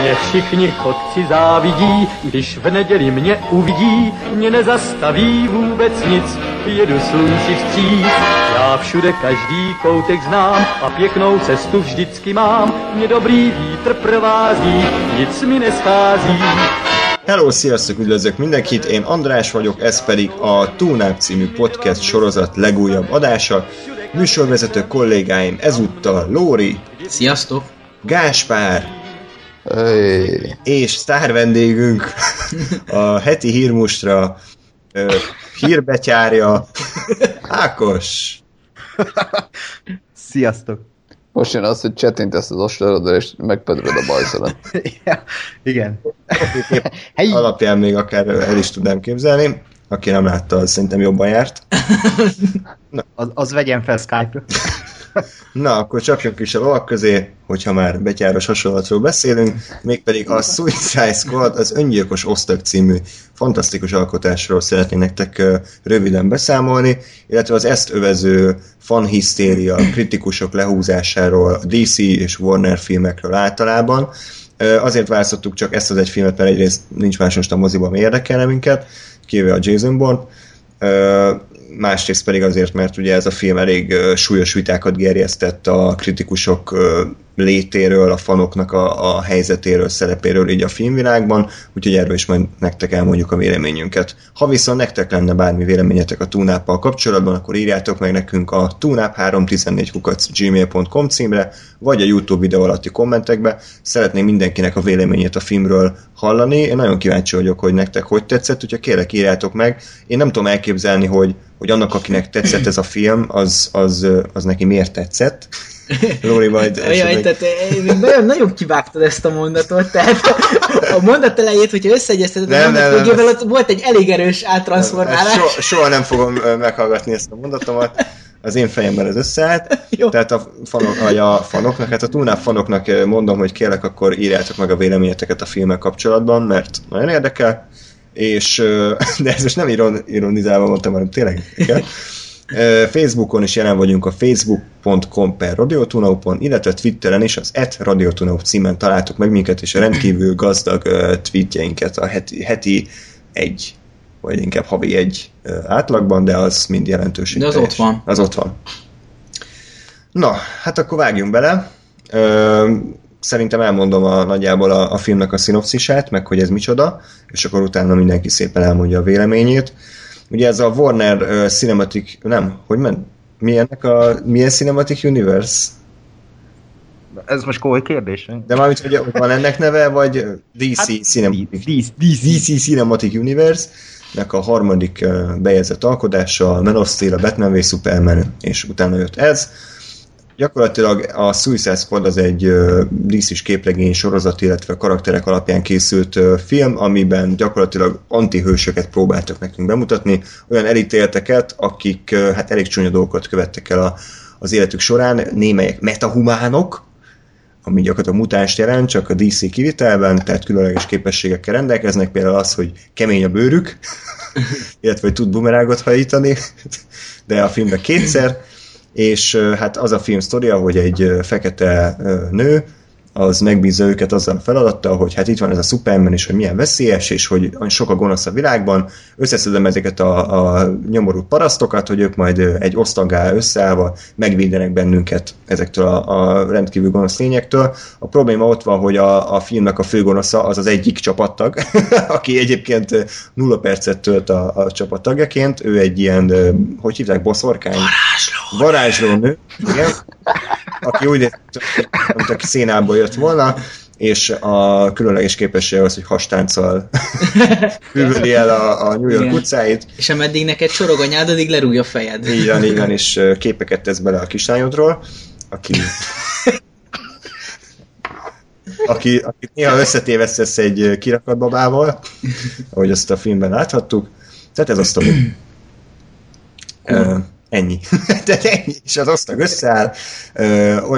Mě všichni chodci závidí, když v neděli mě uvidí, mě nezastaví vůbec nic, jedu slunci vstříc. Já všude každý koutek znám a pěknou cestu vždycky mám, mě dobrý vítr provází, nic mi neschází. Hello, sziasztok, üdvözlök mindenkit, én András vagyok, ez pedig a Túnák című podcast sorozat legújabb adása. Műsorvezető kollégáim ezúttal Lóri, Sziasztok! Gáspár Hey. és sztár vendégünk a heti hírmustra hírbetyárja Ákos. Sziasztok! Most jön az, hogy csettintesz az ostorodra, és megpedröd a bajszolat. ja, igen. Alapján még akár el is tudnám képzelni. Aki nem látta, az szerintem jobban járt. Az, az vegyen fel Skype-ra. Na, akkor csapjunk is a lovak közé, hogyha már betyáros hasonlatról beszélünk, mégpedig a Suicide Squad, az Öngyilkos Osztag című fantasztikus alkotásról szeretnék nektek röviden beszámolni, illetve az ezt övező fanhisztéria, kritikusok lehúzásáról, a DC és Warner filmekről általában. Azért választottuk csak ezt az egy filmet, mert egyrészt nincs más most a moziban, ami érdekelne minket, kivéve a Jason Bourne, másrészt pedig azért, mert ugye ez a film elég súlyos vitákat gerjesztett a kritikusok létéről, a fanoknak a, a helyzetéről, szerepéről így a filmvilágban, úgyhogy erről is majd nektek elmondjuk a véleményünket. Ha viszont nektek lenne bármi véleményetek a túnáppal kapcsolatban, akkor írjátok meg nekünk a tunap314 gmail.com címre, vagy a YouTube videó alatti kommentekbe. Szeretném mindenkinek a véleményét a filmről hallani. Én nagyon kíváncsi vagyok, hogy nektek hogy tetszett, úgyhogy kérlek írjátok meg. Én nem tudom elképzelni, hogy, hogy annak, akinek tetszett ez a film, az, az, az neki miért tetszett. Lóri majd Jaj, tehát eh, nagyon, nagyon kivágtad ezt a mondatot, tehát a mondat elejét, hogyha összeegyezteted a mondat végével, ott volt egy elég erős áttranszformálás. So, soha nem fogom meghallgatni ezt a mondatomat, az én fejemben ez összeállt, Jó. tehát a, fanok, vagy a fanoknak, hát a túlnál fanoknak mondom, hogy kérlek, akkor írjátok meg a véleményeteket a filmek kapcsolatban, mert nagyon érdekel, és, de ez most nem iron, ironizálva mondtam, hanem tényleg igen. Facebookon is jelen vagyunk a facebook.com per radiotunaupon, illetve Twitteren is az et radiotunaup címen találtok meg minket, és a rendkívül gazdag tweetjeinket a heti, heti egy, vagy inkább havi egy átlagban, de az mind jelentőség. De az teljes. ott van. Az ott van. Na, hát akkor vágjunk bele. Szerintem elmondom a, nagyjából a, a filmnek a szinopszisát, meg hogy ez micsoda, és akkor utána mindenki szépen elmondja a véleményét. Ugye ez a Warner uh, Cinematic, nem, hogy men? Mi ennek a, milyen Cinematic Universe? Ez most komoly kérdés. De mármint, hogy van ennek neve, vagy DC hát, Cinematic, DC, DC, Cinematic Universe, nek a harmadik bejegyzett alkodása, a Man of Steel, a Batman v Superman, és utána jött ez. Gyakorlatilag a Suicide Squad az egy DC-s képregény sorozat, illetve karakterek alapján készült film, amiben gyakorlatilag antihősöket próbáltak nekünk bemutatni, olyan elítélteket, akik hát elég csúnya dolgokat követtek el a, az életük során, némelyek metahumánok, ami gyakorlatilag mutáns jelent, csak a DC kivitelben, tehát különleges képességekkel rendelkeznek, például az, hogy kemény a bőrük, illetve hogy tud bumerágot hajítani, de a filmben kétszer, és hát az a film sztoria, hogy egy fekete nő, az megbízza őket azzal a feladattal, hogy hát itt van ez a Superman, és hogy milyen veszélyes, és hogy sok a gonosz a világban, összeszedem ezeket a, a nyomorú parasztokat, hogy ők majd egy osztagá összeállva megvédenek bennünket ezektől a, a rendkívül gonosz lényektől. A probléma ott van, hogy a, a filmnek a főgonosza az az egyik csapattag, aki egyébként nulla percet tölt a, a csapattagjaként, ő egy ilyen, hogy hívták, boszorkány? Varázsló! Varázsló nő, igen, aki úgy aki szénából jött volna, és a különleges képessége az, hogy hastánccal bűvöli el a, a New York Igen. utcáit. És ameddig neked csorog a nyád, addig lerúgja a fejed. Igen, igen, igen, és képeket tesz bele a kislányodról, aki aki, aki néha összetévesztesz egy kirakatbabával, ahogy azt a filmben láthattuk. Tehát ez a sztori. Ennyi. Tehát ennyi. És az osztag összeáll,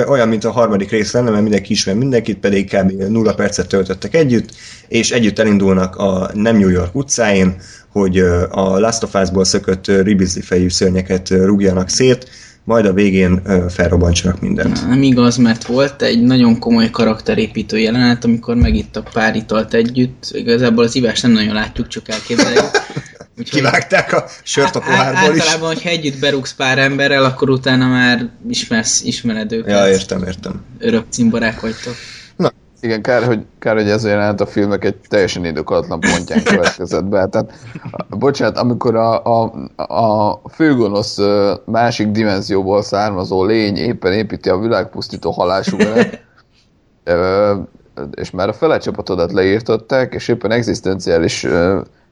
olyan, mint a harmadik rész lenne, mert mindenki ismer mindenkit, pedig kb. nulla percet töltöttek együtt, és együtt elindulnak a nem New York utcáin, hogy a Last of Us-ból szökött ribizli fejű szörnyeket rúgjanak szét, majd a végén felrobbantsanak mindent. Nem igaz, mert volt egy nagyon komoly karakterépítő jelenet, amikor megittak pár italt együtt. Igazából az ivást nem nagyon látjuk, csak elképzeljük. Úgyhogy Kivágták a sört a pohárból is. Általában, hogyha együtt berúgsz pár emberrel, akkor utána már ismersz, ismered őket. Ja, értem, értem. Örök cimborák vagytok. Igen, kár, hogy, kár, hogy ez jelent a filmek egy teljesen indokolatlan pontján következett be. Tehát, bocsánat, amikor a, a, a főgonosz másik dimenzióból származó lény éppen építi a világpusztító halálsugarat, és már a fele csapatodat leírtották, és éppen egzisztenciális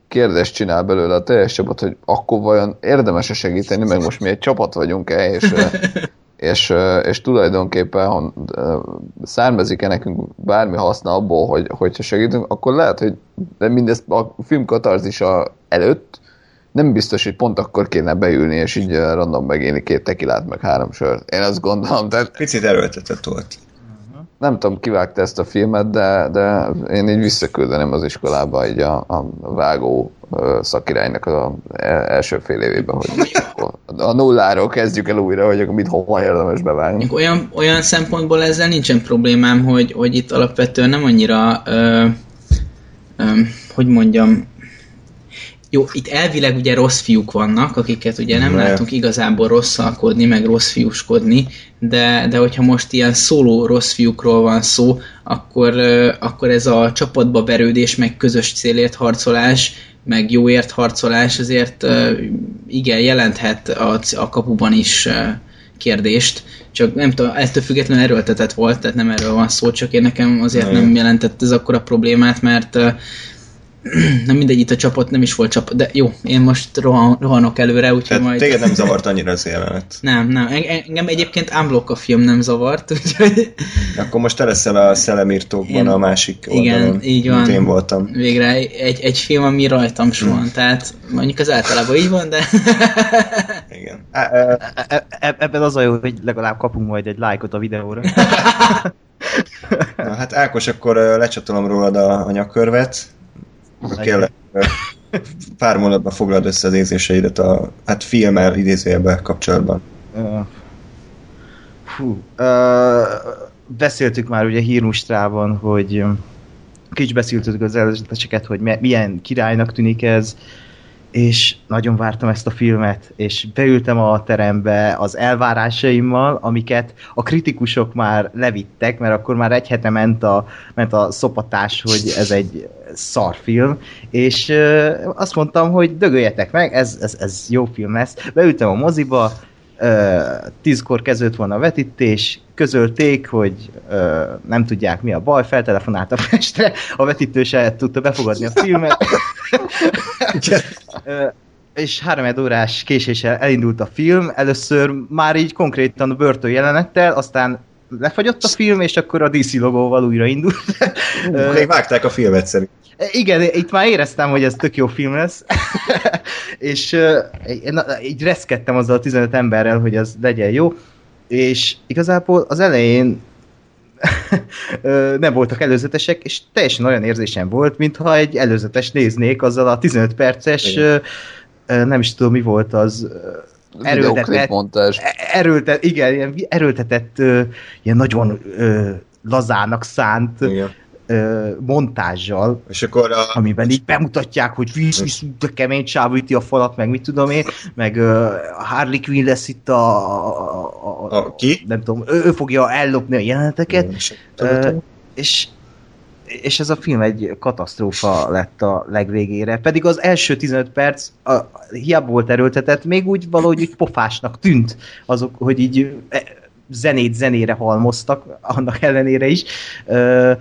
kérdést csinál belőle a teljes csapat, hogy akkor vajon érdemes-e segíteni, meg most mi egy csapat vagyunk-e, és és, és tulajdonképpen származik-e nekünk bármi haszna abból, hogy, hogyha segítünk, akkor lehet, hogy de mindezt a film katarzisa előtt nem biztos, hogy pont akkor kéne beülni, és így random megélni két tekilát, meg három sört. Én azt gondolom. Tehát... Picit erőltetett volt nem tudom, kivágta ezt a filmet, de, de én így visszaküldeném az iskolába így a, a vágó szakiránynak az első fél évében, hogy a nulláról kezdjük el újra, hogy akkor mit hova érdemes bevágni. Olyan, olyan szempontból ezzel nincsen problémám, hogy, hogy itt alapvetően nem annyira ö, ö, hogy mondjam, jó, itt elvileg ugye rossz fiúk vannak, akiket ugye nem ne. látunk igazából rosszalkodni, meg rossz fiúskodni, de, de hogyha most ilyen szóló rossz fiúkról van szó, akkor, akkor ez a csapatba verődés, meg közös célért harcolás, meg jóért harcolás azért igen, jelenthet a, a kapuban is kérdést, csak nem tudom, ettől függetlenül erőltetett volt, tehát nem erről van szó, csak én nekem azért nem jelentett ez akkora problémát, mert nem mindegy, itt a csapat nem is volt csapat, de jó, én most rohan, rohanok előre, úgyhogy Tehát majd... téged nem zavart annyira az jelenet? Nem, nem, engem egyébként unblock a film nem zavart, úgyhogy... Akkor most te leszel a szellemírtókban én, a másik oldalon, Igen, így van. Én voltam. Végre egy, egy film, ami rajtam van, hmm. tehát mondjuk az általában így van, de... Igen. E, e, e, ebben az a jó, hogy legalább kapunk majd egy lájkot a videóra. Na, hát Ákos, akkor lecsatolom rólad a, a nyakörvet, Kérlek, pár mondatban foglald össze az érzéseidet a hát filmmel idézőjelben kapcsolatban. Hú, uh, beszéltük már ugye hírmustrában, hogy kicsit beszéltük az előzeteseket, hogy milyen királynak tűnik ez, és nagyon vártam ezt a filmet, és beültem a terembe az elvárásaimmal, amiket a kritikusok már levittek, mert akkor már egy hete ment a, ment a szopatás, hogy ez egy szarfilm, és ö, azt mondtam, hogy dögöljetek meg, ez, ez, ez jó film lesz. Beültem a moziba, tízkor kezdődött volna a vetítés, közölték, hogy ö, nem tudják mi a baj, feltelefonált a Pestre, a vetítő se tudta befogadni a filmet. és három órás késéssel elindult a film, először már így konkrétan börtön jelenettel, aztán lefagyott a film, és akkor a DC logóval újraindult. Még vágták a filmet szerint. Igen, itt már éreztem, hogy ez tök jó film lesz, és uh, így reszkedtem azzal a 15 emberrel, hogy ez legyen jó, és igazából az elején nem voltak előzetesek, és teljesen olyan érzésem volt, mintha egy előzetes néznék azzal a 15 perces, igen. nem is tudom mi volt az, erőltetett, erőltetett, igen, ilyen erőltetett, ilyen nagyon lazának szánt igen. montázsal, és akkor a... amiben így bemutatják, hogy víz, víz, de kemény csábíti a falat, meg mit tudom én, meg uh, Harley Quinn lesz itt a, a, a, a ki? Nem tudom, ő, ő fogja ellopni a jeleneteket, uh, és és ez a film egy katasztrófa lett a legvégére. Pedig az első 15 perc a, hiába volt erőltetett, még úgy valahogy úgy pofásnak tűnt azok, hogy így zenét zenére halmoztak, annak ellenére is. Uh,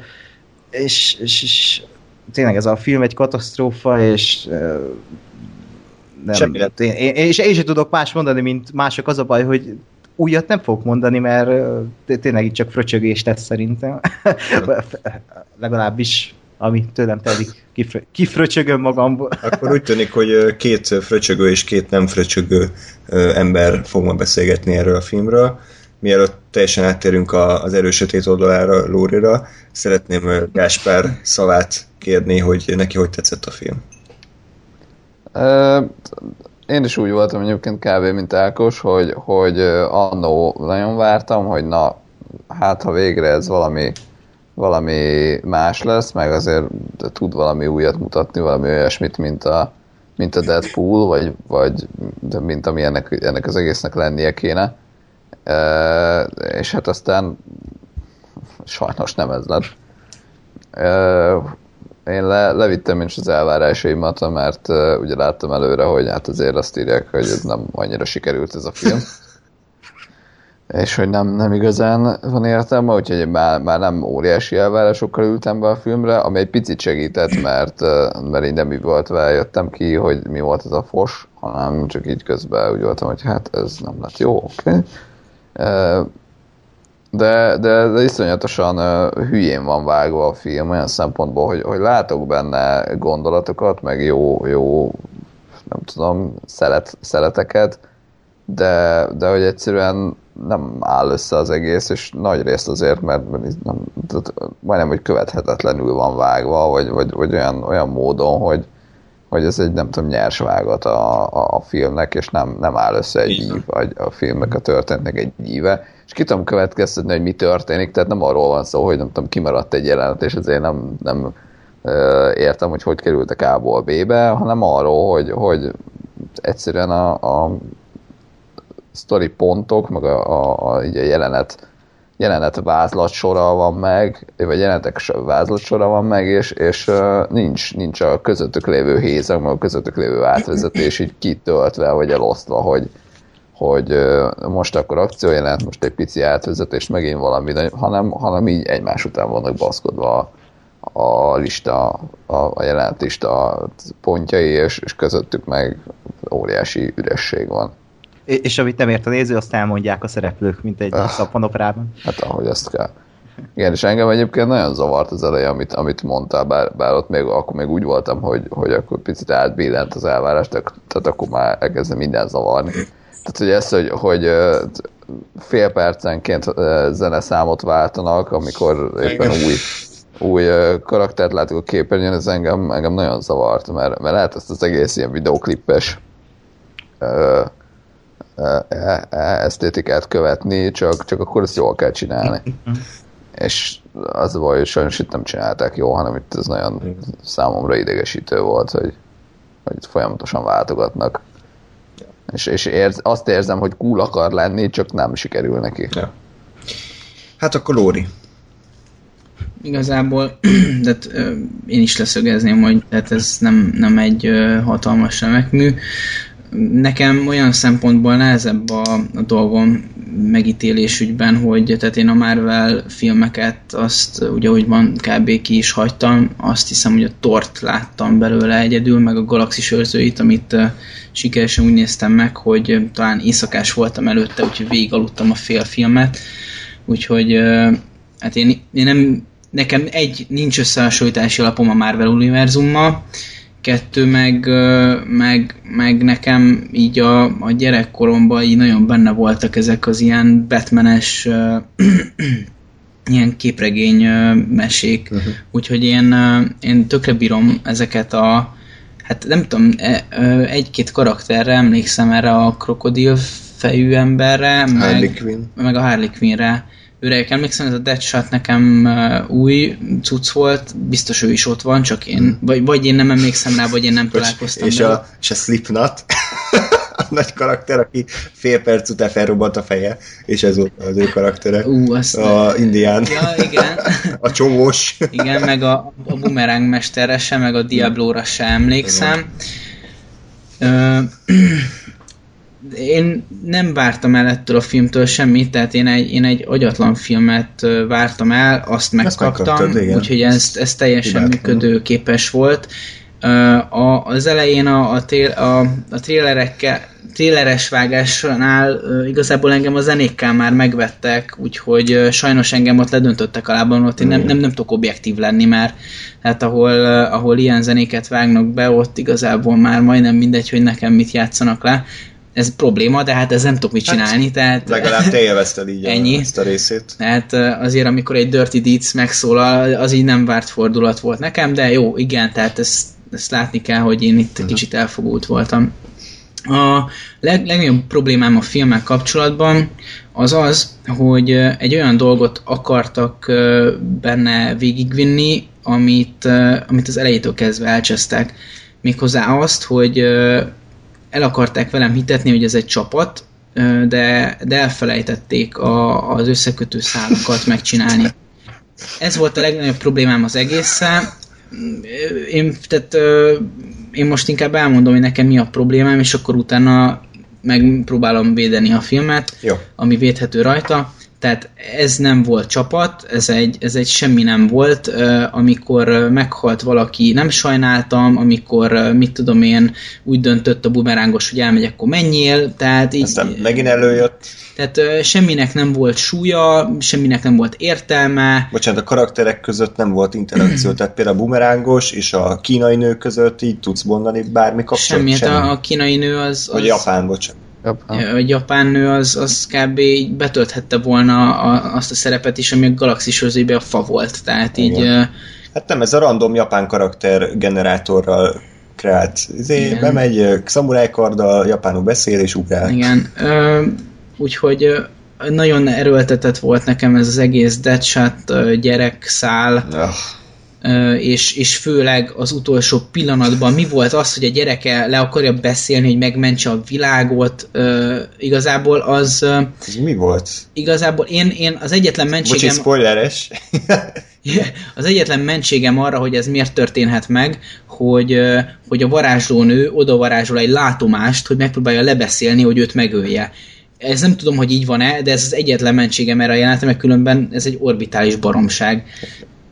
és, és, és tényleg ez a film egy katasztrófa, és nem, én, én, és én sem tudok más mondani, mint mások az a baj, hogy újat nem fogok mondani, mert tényleg itt csak fröcsögés lesz szerintem. Legalábbis ami tőlem telik, kifrö, kifröcsögöm magamból. Akkor úgy tűnik, hogy két fröcsögő és két nem fröcsögő ember fog ma beszélgetni erről a filmről mielőtt teljesen áttérünk az erősötét oldalára, Lórira, szeretném Gáspár szavát kérni, hogy neki hogy tetszett a film. Én is úgy voltam egyébként kb. mint Ákos, hogy, hogy annó nagyon vártam, hogy na, hát ha végre ez valami, valami más lesz, meg azért tud valami újat mutatni, valami olyasmit, mint a, mint a Deadpool, vagy, vagy de mint ami ennek, ennek az egésznek lennie kéne. E, és hát aztán sajnos nem ez lett. E, én le, levittem is az elvárásaimat, mert uh, ugye láttam előre, hogy hát azért azt írják, hogy ez nem annyira sikerült ez a film. és hogy nem, nem igazán van értelme, úgyhogy már, már nem óriási elvárásokkal ültem be a filmre, ami egy picit segített, mert, mert így nem így volt vele, jöttem ki, hogy mi volt ez a fos, hanem csak így közben úgy voltam, hogy hát ez nem lett jó, oké. Okay. De, de, de iszonyatosan uh, hülyén van vágva a film olyan szempontból, hogy, hogy látok benne gondolatokat, meg jó, jó nem tudom, szelet, szeleteket, de, de hogy egyszerűen nem áll össze az egész, és nagy részt azért, mert, mert nem, tehát majdnem, hogy követhetetlenül van vágva, vagy, vagy, vagy olyan, olyan módon, hogy, hogy ez egy, nem tudom, nyers vágat a, a, a filmnek, és nem, nem áll össze egy ív, vagy a filmnek a történetnek egy íve, és ki tudom következtetni, hogy mi történik, tehát nem arról van szó, hogy nem tudom, kimaradt egy jelenet, és azért nem, nem ö, értem, hogy hogy kerültek A-ból B-be, hanem arról, hogy, hogy egyszerűen a, a sztori pontok, meg a, a, a, így a jelenet, jelenet vázlat sora van meg, vagy jelenetek vázlat sora van meg, és, és nincs, nincs a közöttük lévő hézag, meg a közöttük lévő átvezetés így kitöltve, vagy elosztva, hogy, hogy most akkor akció jelent, most egy pici átvezetés, megint valami, hanem, hanem így egymás után vannak baszkodva a, a lista, a, a jelent lista pontjai, és, és közöttük meg óriási üresség van. És amit nem ért a néző, azt elmondják a szereplők, mint egy ah, szappanopérában. Hát ahogy azt kell. Igen, és engem egyébként nagyon zavart az eleje, amit, amit mondtál, bár, bár ott még, akkor még úgy voltam, hogy, hogy akkor picit átbillent az elvárás, tehát akkor már elkezdem minden zavarni. Tehát, hogy ez, hogy, hogy fél percenként zeneszámot váltanak, amikor éppen új, új karaktert látok a képernyőn, ez engem, engem nagyon zavart, mert, mert lehet ezt az egész ilyen videoklippes e, esztétikát követni, csak, csak akkor ezt jól kell csinálni. És az a baj, hogy sajnos itt nem csinálták jól, hanem itt ez nagyon számomra idegesítő volt, hogy, hogy itt folyamatosan váltogatnak. És, és érz, azt érzem, hogy cool akar lenni, csak nem sikerül neki. Ja. Hát akkor Lóri. Igazából, de én is leszögezném, hogy tehát ez nem, nem egy hatalmas remekmű nekem olyan szempontból nehezebb a, a dolgom megítélés ügyben, hogy tehát én a Marvel filmeket azt ugye, hogy van kb. ki is hagytam, azt hiszem, hogy a Tort láttam belőle egyedül, meg a Galaxis őrzőit, amit uh, sikeresen úgy néztem meg, hogy uh, talán éjszakás voltam előtte, úgyhogy végig aludtam a fél filmet, úgyhogy uh, hát én, én nem, nekem egy, nincs összehasonlítási alapom a Marvel univerzummal, kettő meg, meg, meg nekem így a, a gyerekkoromban így nagyon benne voltak ezek az ilyen Batmanes ilyen képregény mesék, uh-huh. úgyhogy én, én tökre bírom ezeket a hát nem tudom, e, egy-két karakterre emlékszem erre a krokodil fejű emberre, meg, meg a Harley Quinnre, őre emlékszem, ez a Deadshot nekem új cucc volt, biztos ő is ott van, csak én, hmm. vagy, vagy én nem emlékszem rá, vagy én nem találkoztam és, a, és a Slipknot, a nagy karakter, aki fél perc után felrobbant a feje, és ez volt az ő karaktere. Ú, azt a indián. Ja, igen. a csomós. igen, meg a, a bumerang mesterre sem, meg a Diablo-ra sem emlékszem. Ö, én nem vártam el ettől a filmtől semmit, tehát én egy, én egy agyatlan filmet vártam el, azt megkaptam, úgyhogy ez, ez teljesen működőképes volt. A, az elején a, a, tél, a, a trélerekkel, tréleres vágásnál igazából engem a zenékkel már megvettek, úgyhogy sajnos engem ott ledöntöttek a lábam, ott én nem, nem, nem tudok objektív lenni, mert hát ahol, ahol ilyen zenéket vágnak be, ott igazából már majdnem mindegy, hogy nekem mit játszanak le ez probléma, de hát ez nem tudok mit hát csinálni, hát, tehát... Legalább te élvezted így ennyi. ezt a részét. Tehát azért, amikor egy Dirty Deeds megszólal, az így nem várt fordulat volt nekem, de jó, igen, tehát ezt, ezt látni kell, hogy én itt uh-huh. kicsit elfogult voltam. A leg, legnagyobb problémám a filmmel kapcsolatban az az, hogy egy olyan dolgot akartak benne végigvinni, amit, amit az elejétől kezdve elcsesztek. Méghozzá azt, hogy el akarták velem hitetni, hogy ez egy csapat, de, de elfelejtették a, az összekötő szálakat megcsinálni. Ez volt a legnagyobb problémám az egésszel. Én, tehát, én most inkább elmondom, hogy nekem mi a problémám, és akkor utána megpróbálom védeni a filmet, Jó. ami védhető rajta. Tehát ez nem volt csapat, ez egy, ez egy semmi nem volt. Amikor meghalt valaki, nem sajnáltam, amikor, mit tudom én, úgy döntött a bumerángos, hogy elmegyek, akkor menjél. Tehát így, Aztán megint előjött. tehát semminek nem volt súlya, semminek nem volt értelme. Bocsánat, a karakterek között nem volt interakció, tehát például a bumerángos és a kínai nő között így tudsz mondani bármi kapcsolat? Semmi, hát a, a kínai nő az... Vagy az japán, bocsánat. A japán nő az, az kb. így betölthette volna a, azt a szerepet is, ami a Galaxis a fa volt. Tehát így... Ö, Hát nem, ez a random japán karakter generátorral kreált. Izé, Igen. bemegy szamurájkarddal, japánul beszél és ugrál. Igen. Ö, úgyhogy nagyon erőltetett volt nekem ez az egész Deadshot ö, gyerekszál, Ah, ö, és, és főleg az utolsó pillanatban mi volt az, hogy a gyereke le akarja beszélni, hogy megmentse a világot, igazából az ez mi volt? igazából én, én az egyetlen Bocsi, mentségem... spoileres. Az egyetlen mentségem arra, hogy ez miért történhet meg, hogy, hogy a varázslónő oda varázsol egy látomást, hogy megpróbálja lebeszélni, hogy őt megölje. Ez nem tudom, hogy így van-e, de ez az egyetlen mentségem erre a jelenetre, mert különben ez egy orbitális baromság.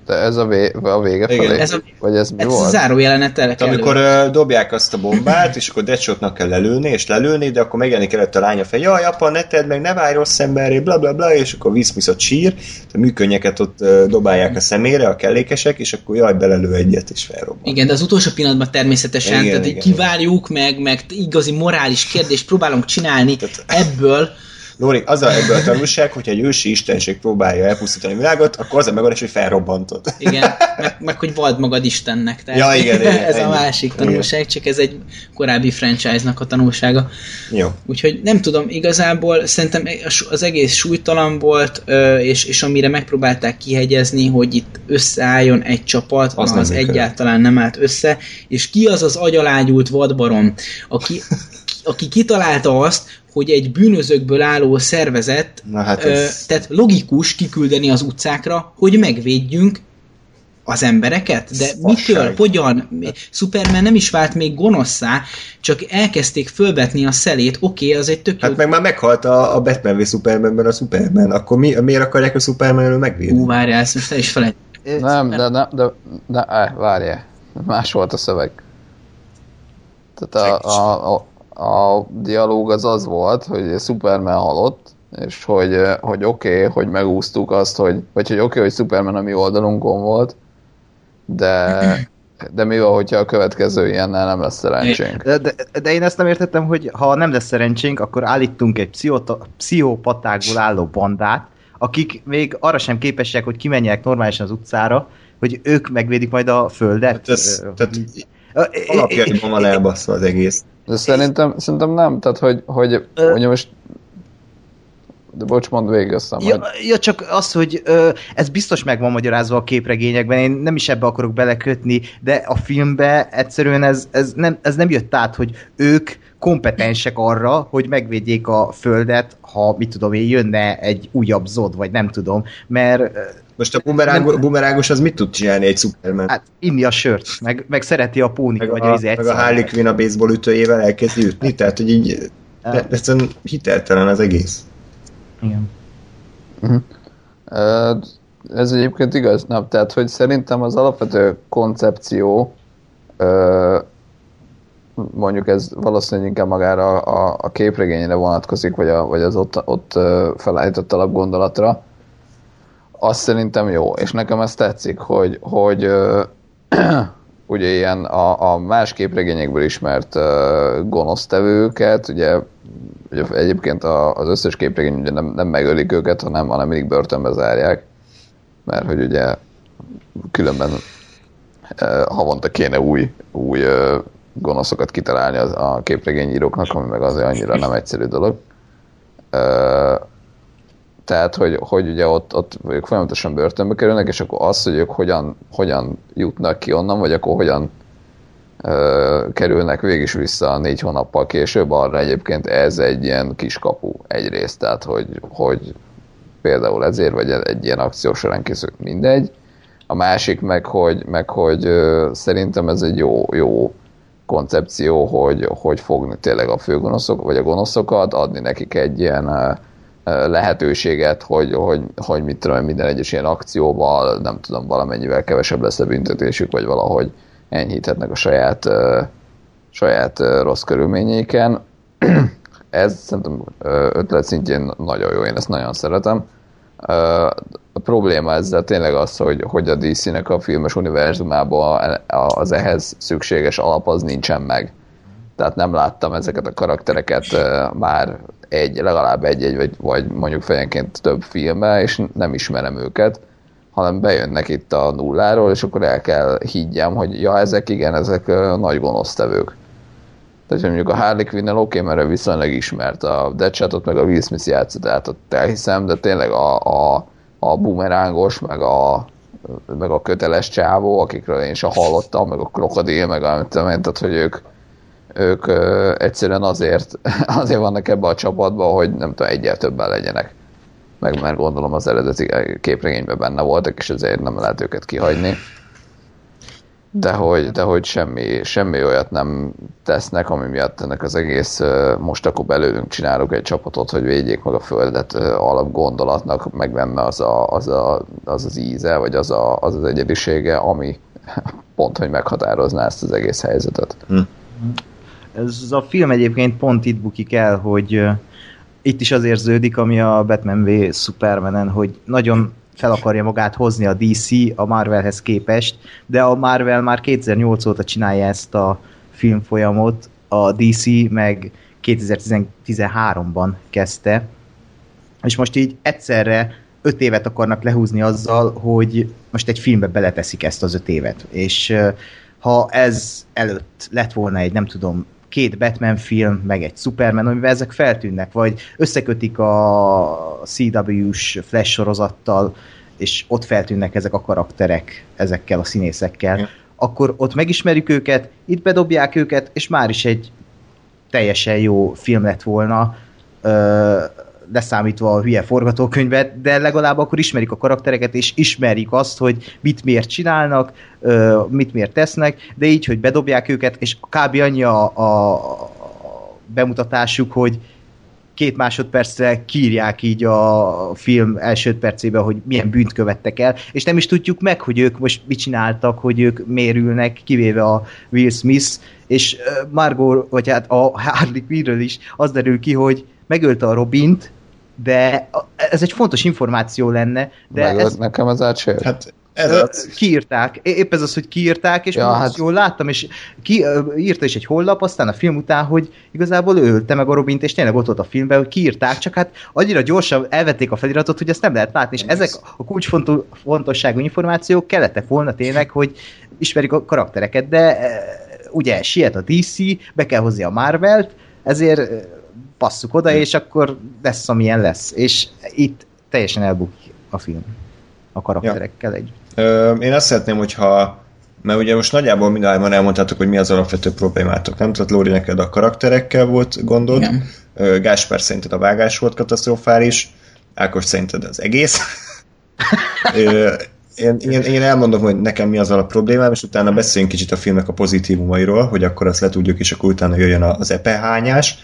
De ez a, vé, a vége Igen. felé? Ez a- Vagy ez mi Ez a volt? záró jelenet el kell Amikor ö, dobják azt a bombát, és akkor Deadshotnak kell lelőni, és lelőni, de akkor megjelenik előtt a lánya fel, jaj, apa, ne tedd meg, ne válj rossz emberré, bla bla bla, és akkor viszmiszot sír, a műkönnyeket ott ö, dobálják a szemére, a kellékesek, és akkor jaj, belelő egyet, és felrobban. Igen, de az utolsó pillanatban természetesen, Igen, tehát igen, kivárjuk, meg, meg igazi morális kérdést próbálunk csinálni Tehát- ebből, Lóri, az a, ebből a tanulság, hogyha egy ősi istenség próbálja elpusztítani a világot, akkor az a megoldás, hogy felrobbantod. Igen, meg, meg hogy vald magad Istennek. Tehát Ja, igen, igen, ez a ennyi. másik tanulság, csak ez egy korábbi franchise-nak a tanulsága. Jó. Úgyhogy nem tudom, igazából szerintem az egész súlytalan volt, és, és amire megpróbálták kihegyezni, hogy itt összeálljon egy csapat, Az nem az egyáltalán nem állt össze, és ki az az agyalágyult vadbarom, aki, aki kitalálta azt, hogy egy bűnözőkből álló szervezet, Na hát ö, ez... tehát logikus kiküldeni az utcákra, hogy megvédjünk az embereket? De Fasság. mitől? Hogyan? Superman nem is vált még gonoszszá, csak elkezdték fölvetni a szelét, oké, okay, az egy tök jó... Hát meg már meghalt a, a Batman v Supermanben a Superman, akkor mi, miért akarják a Superman elől megvédni? Ú, várjál, ezt most el is felejt. Nem, de, de, de, de eh, várjál. Más volt a szöveg. Tehát a, a, a, a dialóg az az volt, hogy Superman halott, és hogy, eh, hogy oké, okay, hogy megúsztuk azt, hogy, vagy hogy oké, okay, hogy Superman a mi oldalunkon volt, de, de mi van, hogyha a következő ilyennel nem lesz szerencsénk? De, de, de én ezt nem értettem, hogy ha nem lesz szerencsénk, akkor állítunk egy pszichota, pszichopatákból álló bandát, akik még arra sem képesek, hogy kimenjenek normálisan az utcára, hogy ők megvédik majd a földet. Hát ez, tehát alapjaiban van elbaszva az egész. De szerintem, szerintem nem, tehát hogy, hogy, Ö- hogy most de bocs, mondd végig, aztán Ja, majd. ja, csak az, hogy ö, ez biztos meg van magyarázva a képregényekben, én nem is ebbe akarok belekötni, de a filmbe egyszerűen ez, ez, nem, ez nem jött át, hogy ők kompetensek arra, hogy megvédjék a földet, ha, mit tudom én, jönne egy újabb zod, vagy nem tudom, mert Most a bumerángos, Nem- bumerángos az mit tud csinálni egy Superman? hát inni a sört, meg, meg szereti a pónik, meg vagy a, az meg a. Harley Quinn a baseball ütőjével elkezdi ütni, tehát hogy így de, egyszerűen hiteltelen az egész. Igen. Ö, Ez egyébként igaz, nem? Tehát, hogy szerintem az alapvető koncepció, mondjuk ez valószínűleg inkább magára a, a képregényre vonatkozik, vagy, a, vagy az ott, ott felállított alapgondolatra, az szerintem jó, és nekem ez tetszik, hogy, hogy ugye ilyen a, a más képregényekből ismert ö, gonosztevőket, ugye, ugye egyébként a, az összes képregény ugye nem, nem megölik őket, hanem, hanem mindig börtönbe zárják, mert hogy ugye különben ö, havonta kéne új, új ö, gonoszokat kitalálni az, a képregényíróknak, ami meg azért annyira nem egyszerű dolog. Ö, tehát, hogy, hogy ugye ott, ott ők folyamatosan börtönbe kerülnek, és akkor az, hogy ők hogyan, hogyan jutnak ki onnan, vagy akkor hogyan ö, kerülnek végig is vissza négy hónappal később, arra egyébként ez egy ilyen kiskapu egyrészt, tehát hogy, hogy például ezért, vagy egy ilyen akció során készül, mindegy. A másik meg, hogy, meg, hogy ö, szerintem ez egy jó, jó koncepció, hogy, hogy fogni tényleg a főgonoszok, vagy a gonoszokat, adni nekik egy ilyen lehetőséget, hogy, hogy, hogy mit tudom, minden egyes ilyen akcióval, nem tudom, valamennyivel kevesebb lesz a büntetésük, vagy valahogy enyhíthetnek a saját, saját rossz körülményeiken. Ez szerintem ötlet szintjén nagyon jó, én ezt nagyon szeretem. A probléma ezzel tényleg az, hogy, hogy a DC-nek a filmes univerzumában az ehhez szükséges alap az nincsen meg. Tehát nem láttam ezeket a karaktereket már egy, legalább egy-egy, vagy, vagy mondjuk fejenként több filmbe, és nem ismerem őket, hanem bejönnek itt a nulláról, és akkor el kell higgyem, hogy ja, ezek igen, ezek nagy gonosztevők. Tehát mondjuk a Harley quinn oké, okay, mert viszonylag ismert, a Deadshotot meg a Will Smith játszott, tehát ott elhiszem, de tényleg a, a, a bumerángos, meg a, meg a köteles csávó, akikről én sem hallottam, meg a krokodil, meg a, tehát hogy ők, ők ö, egyszerűen azért, azért vannak ebbe a csapatban, hogy nem tudom, egyel többen legyenek. Meg mert gondolom az eredeti képregényben benne voltak, és ezért nem lehet őket kihagyni. De hogy, de hogy semmi, semmi olyat nem tesznek, ami miatt ennek az egész most akkor belőlünk csinálok egy csapatot, hogy védjék meg a földet alap gondolatnak, meg benne az, a, az, a, az az íze, vagy az, a, az az egyedisége, ami pont, hogy meghatározná ezt az egész helyzetet. Hm. Ez a film egyébként pont itt bukik el, hogy itt is az érződik, ami a Batman v Supermanen, hogy nagyon fel akarja magát hozni a DC a Marvelhez képest, de a Marvel már 2008 óta csinálja ezt a filmfolyamot, a DC meg 2013-ban kezdte, és most így egyszerre öt évet akarnak lehúzni azzal, hogy most egy filmbe beleteszik ezt az öt évet. És ha ez előtt lett volna egy, nem tudom, két Batman film, meg egy Superman, amivel ezek feltűnnek, vagy összekötik a CW-s Flash sorozattal, és ott feltűnnek ezek a karakterek ezekkel a színészekkel, ja. akkor ott megismerjük őket, itt bedobják őket, és már is egy teljesen jó film lett volna, leszámítva a hülye forgatókönyvet, de legalább akkor ismerik a karaktereket, és ismerik azt, hogy mit miért csinálnak, mit miért tesznek, de így, hogy bedobják őket, és kb. annyi a, a bemutatásuk, hogy két másodpercre kírják így a film első percében, hogy milyen bűnt követtek el, és nem is tudjuk meg, hogy ők most mit csináltak, hogy ők mérülnek, kivéve a Will Smith, és Margot, vagy hát a Harley Quinn is az derül ki, hogy megölte a Robint, de ez egy fontos információ lenne. De Megölt ez, nekem az átsért. Hát ez az. Kiírták. Épp ez az, hogy kiírták, és ja, hát... jól láttam, és ki, írta is egy hollap, aztán a film után, hogy igazából ő ölte meg a Robint, és tényleg ott volt a filmben, hogy kiírták, csak hát annyira gyorsan elvették a feliratot, hogy ezt nem lehet látni, és ezek a kulcsfontosságú információk kellettek volna tényleg, hogy ismerik a karaktereket, de ugye siet a DC, be kell hozni a Marvelt, ezért passzuk oda, és akkor lesz, amilyen lesz. És itt teljesen elbukik a film a karakterekkel ja. együtt. Ö, én azt szeretném, hogyha mert ugye most nagyjából mindannyian elmondtátok, hogy mi az alapvető problémátok, nem? Tehát Lóri, neked a karakterekkel volt gondod, Igen. Gáspár szerinted a vágás volt katasztrofális, Ákos szerinted az egész. én, én, én elmondom, hogy nekem mi az a problémám, és utána beszéljünk kicsit a filmnek a pozitívumairól, hogy akkor azt letudjuk, és akkor utána jöjjön az epehányás.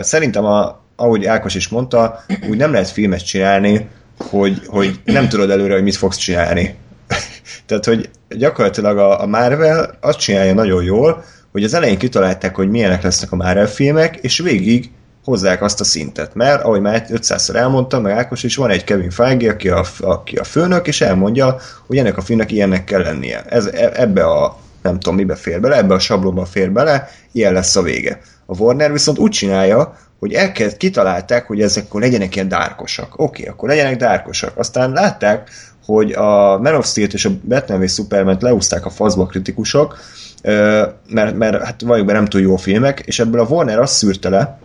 Szerintem, a, ahogy Ákos is mondta, úgy nem lehet filmet csinálni, hogy, hogy nem tudod előre, hogy mit fogsz csinálni. Tehát, hogy gyakorlatilag a, a Marvel azt csinálja nagyon jól, hogy az elején kitalálták, hogy milyenek lesznek a Marvel filmek, és végig hozzák azt a szintet. Mert, ahogy már 500-szor elmondtam, meg Ákos is, van egy Kevin Feige, aki a, aki a főnök, és elmondja, hogy ennek a filmnek ilyennek kell lennie. Ez, e, ebbe a, nem tudom, mibe fér bele, ebbe a sablonba fér bele, ilyen lesz a vége. A Warner viszont úgy csinálja, hogy elkezd, kitalálták, hogy ezek akkor legyenek ilyen dárkosak. Oké, okay, akkor legyenek dárkosak. Aztán látták, hogy a Man of Steel-t és a Batman v Superman leúzták a faszba kritikusok, mert, mert hát valljuk be nem túl jó filmek, és ebből a Warner azt szűrte le,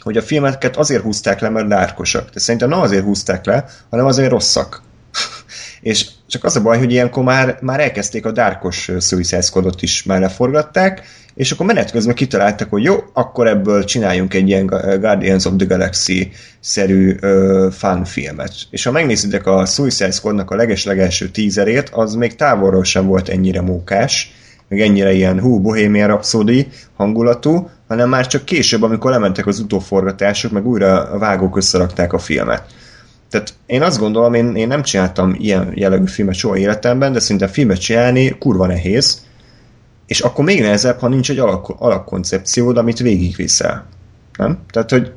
hogy a filmeket azért húzták le, mert dárkosak. De szerintem nem azért húzták le, hanem azért rosszak. és csak az a baj, hogy ilyenkor már, már elkezdték a dárkos Suicide Squadot is már leforgatták, és akkor menet közben kitaláltak, hogy jó, akkor ebből csináljunk egy ilyen Guardians of the Galaxy-szerű uh, fun filmet. És ha megnézitek a Suicide Squadnak a leges-legelső tízerét, az még távolról sem volt ennyire mókás, meg ennyire ilyen hú, Bohemian Rhapsody hangulatú, hanem már csak később, amikor lementek az utóforgatások, meg újra a vágók összerakták a filmet. Tehát én azt gondolom, én, én nem csináltam ilyen jellegű filmet soha életemben, de szinte filmet csinálni kurva nehéz, és akkor még nehezebb, ha nincs egy alak, alakkoncepciód, amit végigviszel. Nem? Tehát, hogy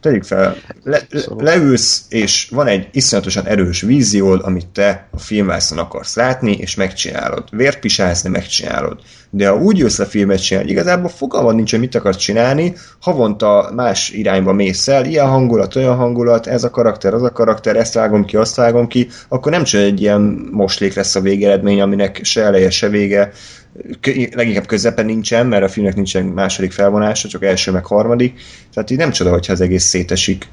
tegyük fel, le, le, leülsz, és van egy iszonyatosan erős víziód, amit te a filmvászon akarsz látni, és megcsinálod. Vért pisálsz, de megcsinálod. De ha úgy jössz a filmet csinálni, igazából fogalmad nincs, hogy mit akarsz csinálni, havonta más irányba mész el, ilyen hangulat, olyan hangulat, ez a karakter, az a karakter, ezt vágom ki, azt vágom ki, akkor nem csak egy ilyen moslék lesz a végeredmény, aminek se eleje, se vége, leginkább közepen nincsen, mert a filmnek nincsen második felvonása, csak első meg harmadik, tehát így nem csoda, hogyha az egész szétesik.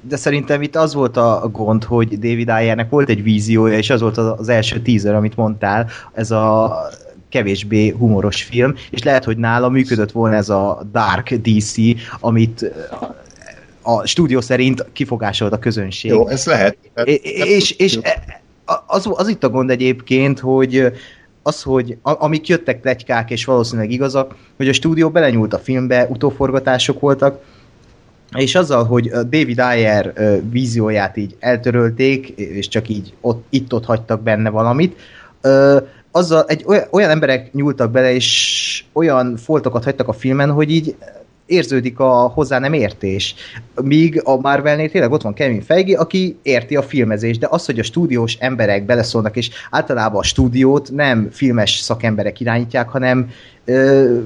De szerintem itt az volt a gond, hogy David Ayernek volt egy víziója, és az volt az első teaser, amit mondtál, ez a kevésbé humoros film, és lehet, hogy nála működött volna ez a Dark DC, amit a stúdió szerint kifogásolt a közönség. Jó, ez lehet. És, és, és az, az itt a gond egyébként, hogy az, hogy amik jöttek plegykák, és valószínűleg igazak, hogy a stúdió belenyúlt a filmbe, utóforgatások voltak, és azzal, hogy David Ayer vízióját így eltörölték, és csak így ott, itt-ott hagytak benne valamit, azzal egy olyan emberek nyúltak bele, és olyan foltokat hagytak a filmen, hogy így érződik a hozzá nem értés. Míg a Marvelnél tényleg ott van Kevin Feige, aki érti a filmezést, de az, hogy a stúdiós emberek beleszólnak, és általában a stúdiót nem filmes szakemberek irányítják, hanem ö,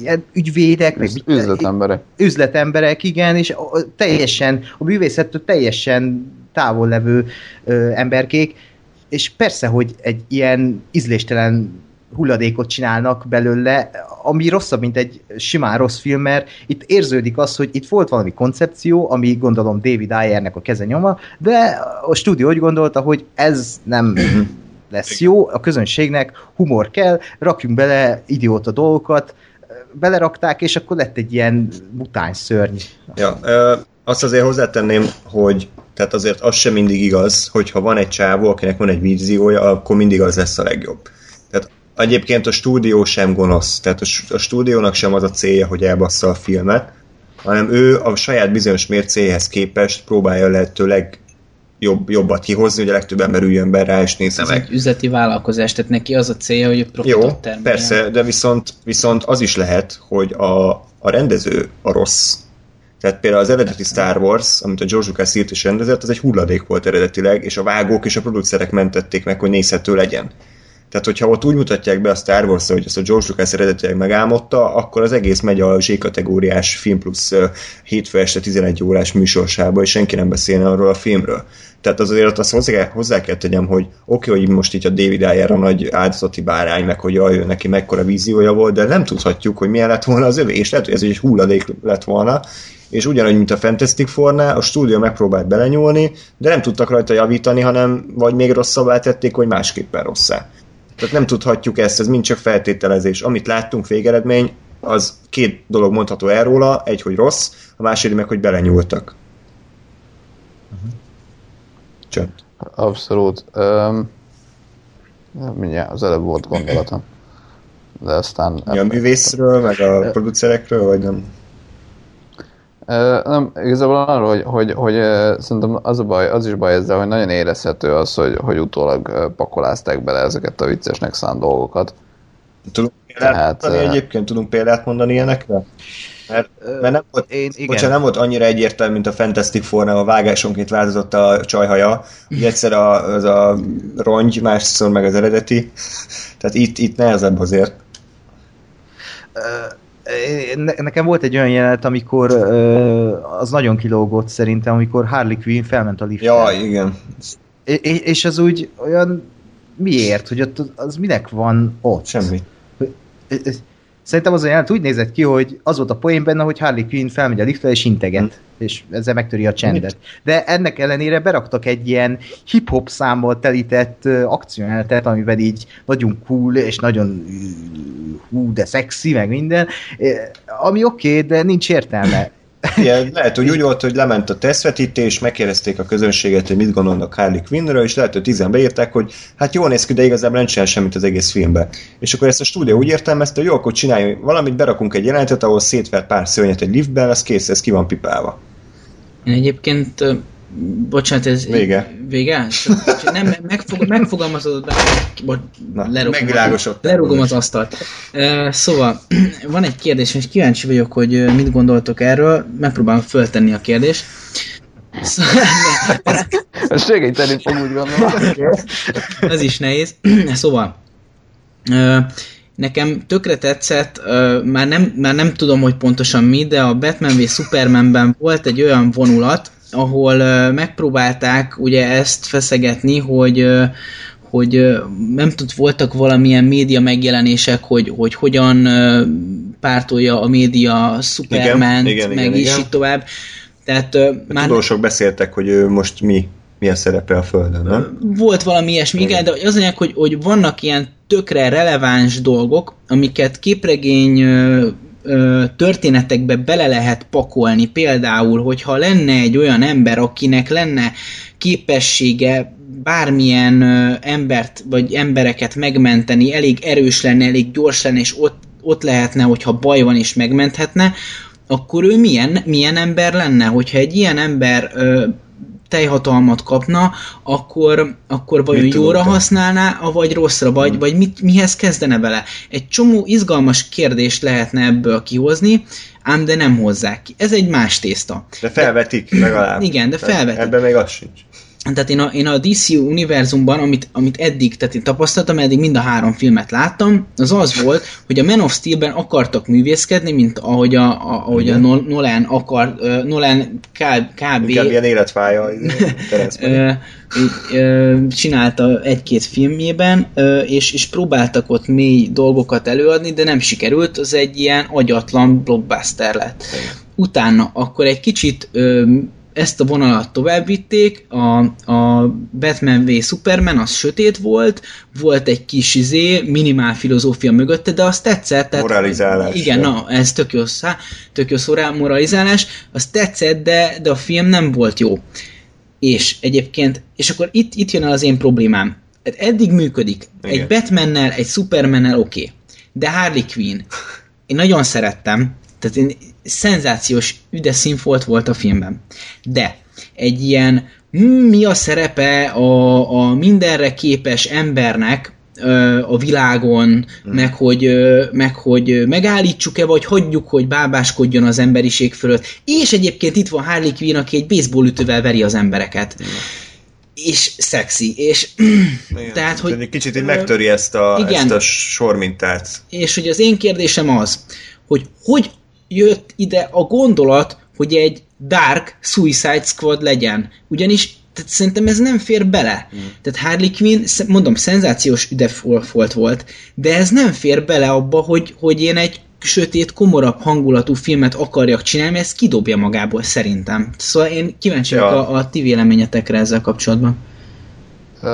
ilyen ügyvédek, meg üzletemberek. Üzletemberek, igen, és teljesen, a művészettől teljesen távol levő ö, emberkék, és persze, hogy egy ilyen ízléstelen hulladékot csinálnak belőle, ami rosszabb, mint egy simán rossz film, mert itt érződik az, hogy itt volt valami koncepció, ami gondolom David Ayernek a keze nyoma, de a stúdió úgy gondolta, hogy ez nem lesz jó, a közönségnek humor kell, rakjunk bele idióta dolgokat, belerakták, és akkor lett egy ilyen mutány szörny. Ja, ö, azt azért hozzátenném, hogy tehát azért az sem mindig igaz, hogyha van egy csávó, akinek van egy víziója, akkor mindig az lesz a legjobb. Egyébként a stúdió sem gonosz, tehát a, stúdiónak sem az a célja, hogy elbassza a filmet, hanem ő a saját bizonyos mércéhez képest próbálja lehetőleg jobb, jobbat kihozni, hogy a legtöbb ember üljön be rá és nézze Ez meg. egy üzleti vállalkozás, tehát neki az a célja, hogy profitot Jó, termeljen. persze, de viszont, viszont az is lehet, hogy a, a rendező a rossz. Tehát például az eredeti Star Wars, amit a George Lucas írt és rendezett, az egy hulladék volt eredetileg, és a vágók és a producerek mentették meg, hogy nézhető legyen. Tehát, hogyha ott úgy mutatják be a Star wars hogy ezt a George Lucas eredetileg megálmodta, akkor az egész megy a Z-kategóriás film plusz hétfő este 11 órás műsorsába, és senki nem beszélne arról a filmről. Tehát az azért azt hozzá, hozzá kell tegyem, hogy oké, okay, hogy most itt a David Ayer a nagy áldozati bárány, meg hogy jaj, neki mekkora víziója volt, de nem tudhatjuk, hogy milyen lett volna az övé, és lehet, hogy ez egy hulladék lett volna, és ugyanúgy, mint a Fantastic four a stúdió megpróbált belenyúlni, de nem tudtak rajta javítani, hanem vagy még rosszabbá tették, vagy másképpen rosszá. Tehát nem tudhatjuk ezt, ez mind csak feltételezés. Amit láttunk végeredmény, az két dolog mondható el róla, egy, hogy rossz, a második meg, hogy belenyúltak. Uh-huh. Csönd. Abszolút. Um, mindjárt az előbb volt gondolatom. De aztán... Mi a művészről, meg a producerekről, vagy nem? Nem, igazából arról, hogy, hogy, hogy szerintem az, a baj, az is baj ezzel, hogy nagyon érezhető az, hogy, hogy utólag pakolázták bele ezeket a viccesnek szánt dolgokat. Tudunk példát Tehát, mondani egyébként? Tudunk példát mondani ilyenekre? Mert, mert nem, volt, én, igen. Bocsán, nem volt annyira egyértelmű, mint a Fantastic four a vágásonként változott a csajhaja. Ugye egyszer a, az a rongy, másszor meg az eredeti. Tehát itt, itt nehezebb azért nekem volt egy olyan jelenet, amikor az nagyon kilógott szerintem, amikor Harley Quinn felment a liftre. Ja, igen. És az úgy olyan miért, hogy ott az minek van ott? Semmi. Szerintem az olyan úgy nézett ki, hogy az volt a poén benne, hogy Harley Quinn felmegy a liftre és integet, hm. és ezzel megtöri a csendet. De ennek ellenére beraktak egy ilyen hip-hop számmal telített akciójelenetet, amiben így nagyon cool, és nagyon hú, de szexi, meg minden, ami oké, okay, de nincs értelme. Igen, lehet, hogy úgy volt, hogy lement a tesztvetítés, megkérdezték a közönséget, hogy mit gondolnak Harley Quinnről, és lehet, hogy tizen beírták, hogy hát jól néz ki, de igazából nem csinál semmit az egész filmbe. És akkor ezt a stúdió úgy értelmezte, hogy jó, akkor csinálj valamit, berakunk egy jelenetet, ahol szétver pár szörnyet egy liftben, az kész, ez ki van pipálva. Én egyébként Bocsánat, ez... Vége. Vége? Nem, megfog, megfogalmazod be. Bo, Na, lerugom, lerugom az asztalt. Uh, szóval, van egy kérdés, és kíváncsi vagyok, hogy mit gondoltok erről. Megpróbálom föltenni a kérdést. Szóval, Ez segíteni fog, úgy gondolom. Ez is nehéz. Szóval, uh, nekem tökre tetszett, uh, már, nem, már nem tudom, hogy pontosan mi, de a Batman v Supermanben volt egy olyan vonulat, ahol megpróbálták ugye ezt feszegetni, hogy hogy nem tud, voltak valamilyen média megjelenések, hogy, hogy hogyan pártolja a média Superman, meg igen, is igen. így tovább. Tehát, már... Tudósok beszéltek, hogy ő most mi, mi a szerepe a Földön, nem? Volt valami ilyesmi, igen, igen de az anyag, hogy, hogy vannak ilyen tökre releváns dolgok, amiket képregény történetekbe bele lehet pakolni. Például, hogyha lenne egy olyan ember, akinek lenne képessége bármilyen embert vagy embereket megmenteni, elég erős lenne, elég gyors lenne, és ott, ott lehetne, hogyha baj van, és megmenthetne, akkor ő milyen, milyen ember lenne? Hogyha egy ilyen ember teljhatalmat kapna, akkor, akkor vajon mit jóra használná, vagy rosszra, vagy, hmm. vagy mit, mihez kezdene vele? Egy csomó izgalmas kérdést lehetne ebből kihozni, ám de nem hozzák ki. Ez egy más tészta. De felvetik legalább. Igen, de felvetik. Ebben még az sincs tehát én a, én a DC univerzumban, amit, amit eddig, tehát én tapasztaltam, eddig mind a három filmet láttam, az az volt, hogy a Man of Steel-ben akartak művészkedni, mint ahogy a, a, ahogy a Nolan akar, uh, Nolan kb. kb. Inkább ilyen életfája. csinálta egy-két filmjében, és, és próbáltak ott mély dolgokat előadni, de nem sikerült, az egy ilyen agyatlan blockbuster lett. Utána akkor egy kicsit ezt a vonalat tovább vitték, a, a Batman v Superman az sötét volt, volt egy kis izé, minimál filozófia mögötte, de azt tetszett. Tehát, moralizálás. Igen, na, ez tök jó, szá, tök jó szó rá, moralizálás, az tetszett, de, de a film nem volt jó. És egyébként, és akkor itt, itt jön el az én problémám. Hát eddig működik. Igen. Egy Batmannel, egy Supermannel oké. Okay. De Harley Quinn. Én nagyon szerettem, tehát én, szenzációs üde színfolt volt a filmben. De egy ilyen hm, mi a szerepe a, a mindenre képes embernek a világon, mm. meg, hogy, meg hogy megállítsuk-e, vagy hagyjuk, hogy bábáskodjon az emberiség fölött. És egyébként itt van Harley Quinn, aki egy baseballütővel veri az embereket. Mm. És szexi, és igen, tehát, hogy... Egy kicsit így megtöri ezt a, igen, ezt a sormintát. És hogy az én kérdésem az, hogy hogy jött ide a gondolat, hogy egy Dark Suicide Squad legyen. Ugyanis tehát szerintem ez nem fér bele. Mm. Tehát Harley Quinn, mondom, szenzációs üdefolt volt, de ez nem fér bele abba, hogy, hogy én egy sötét, komorabb hangulatú filmet akarjak csinálni, ez kidobja magából szerintem. Szóval én kíváncsi ja. a, a ti véleményetekre ezzel kapcsolatban. Uh,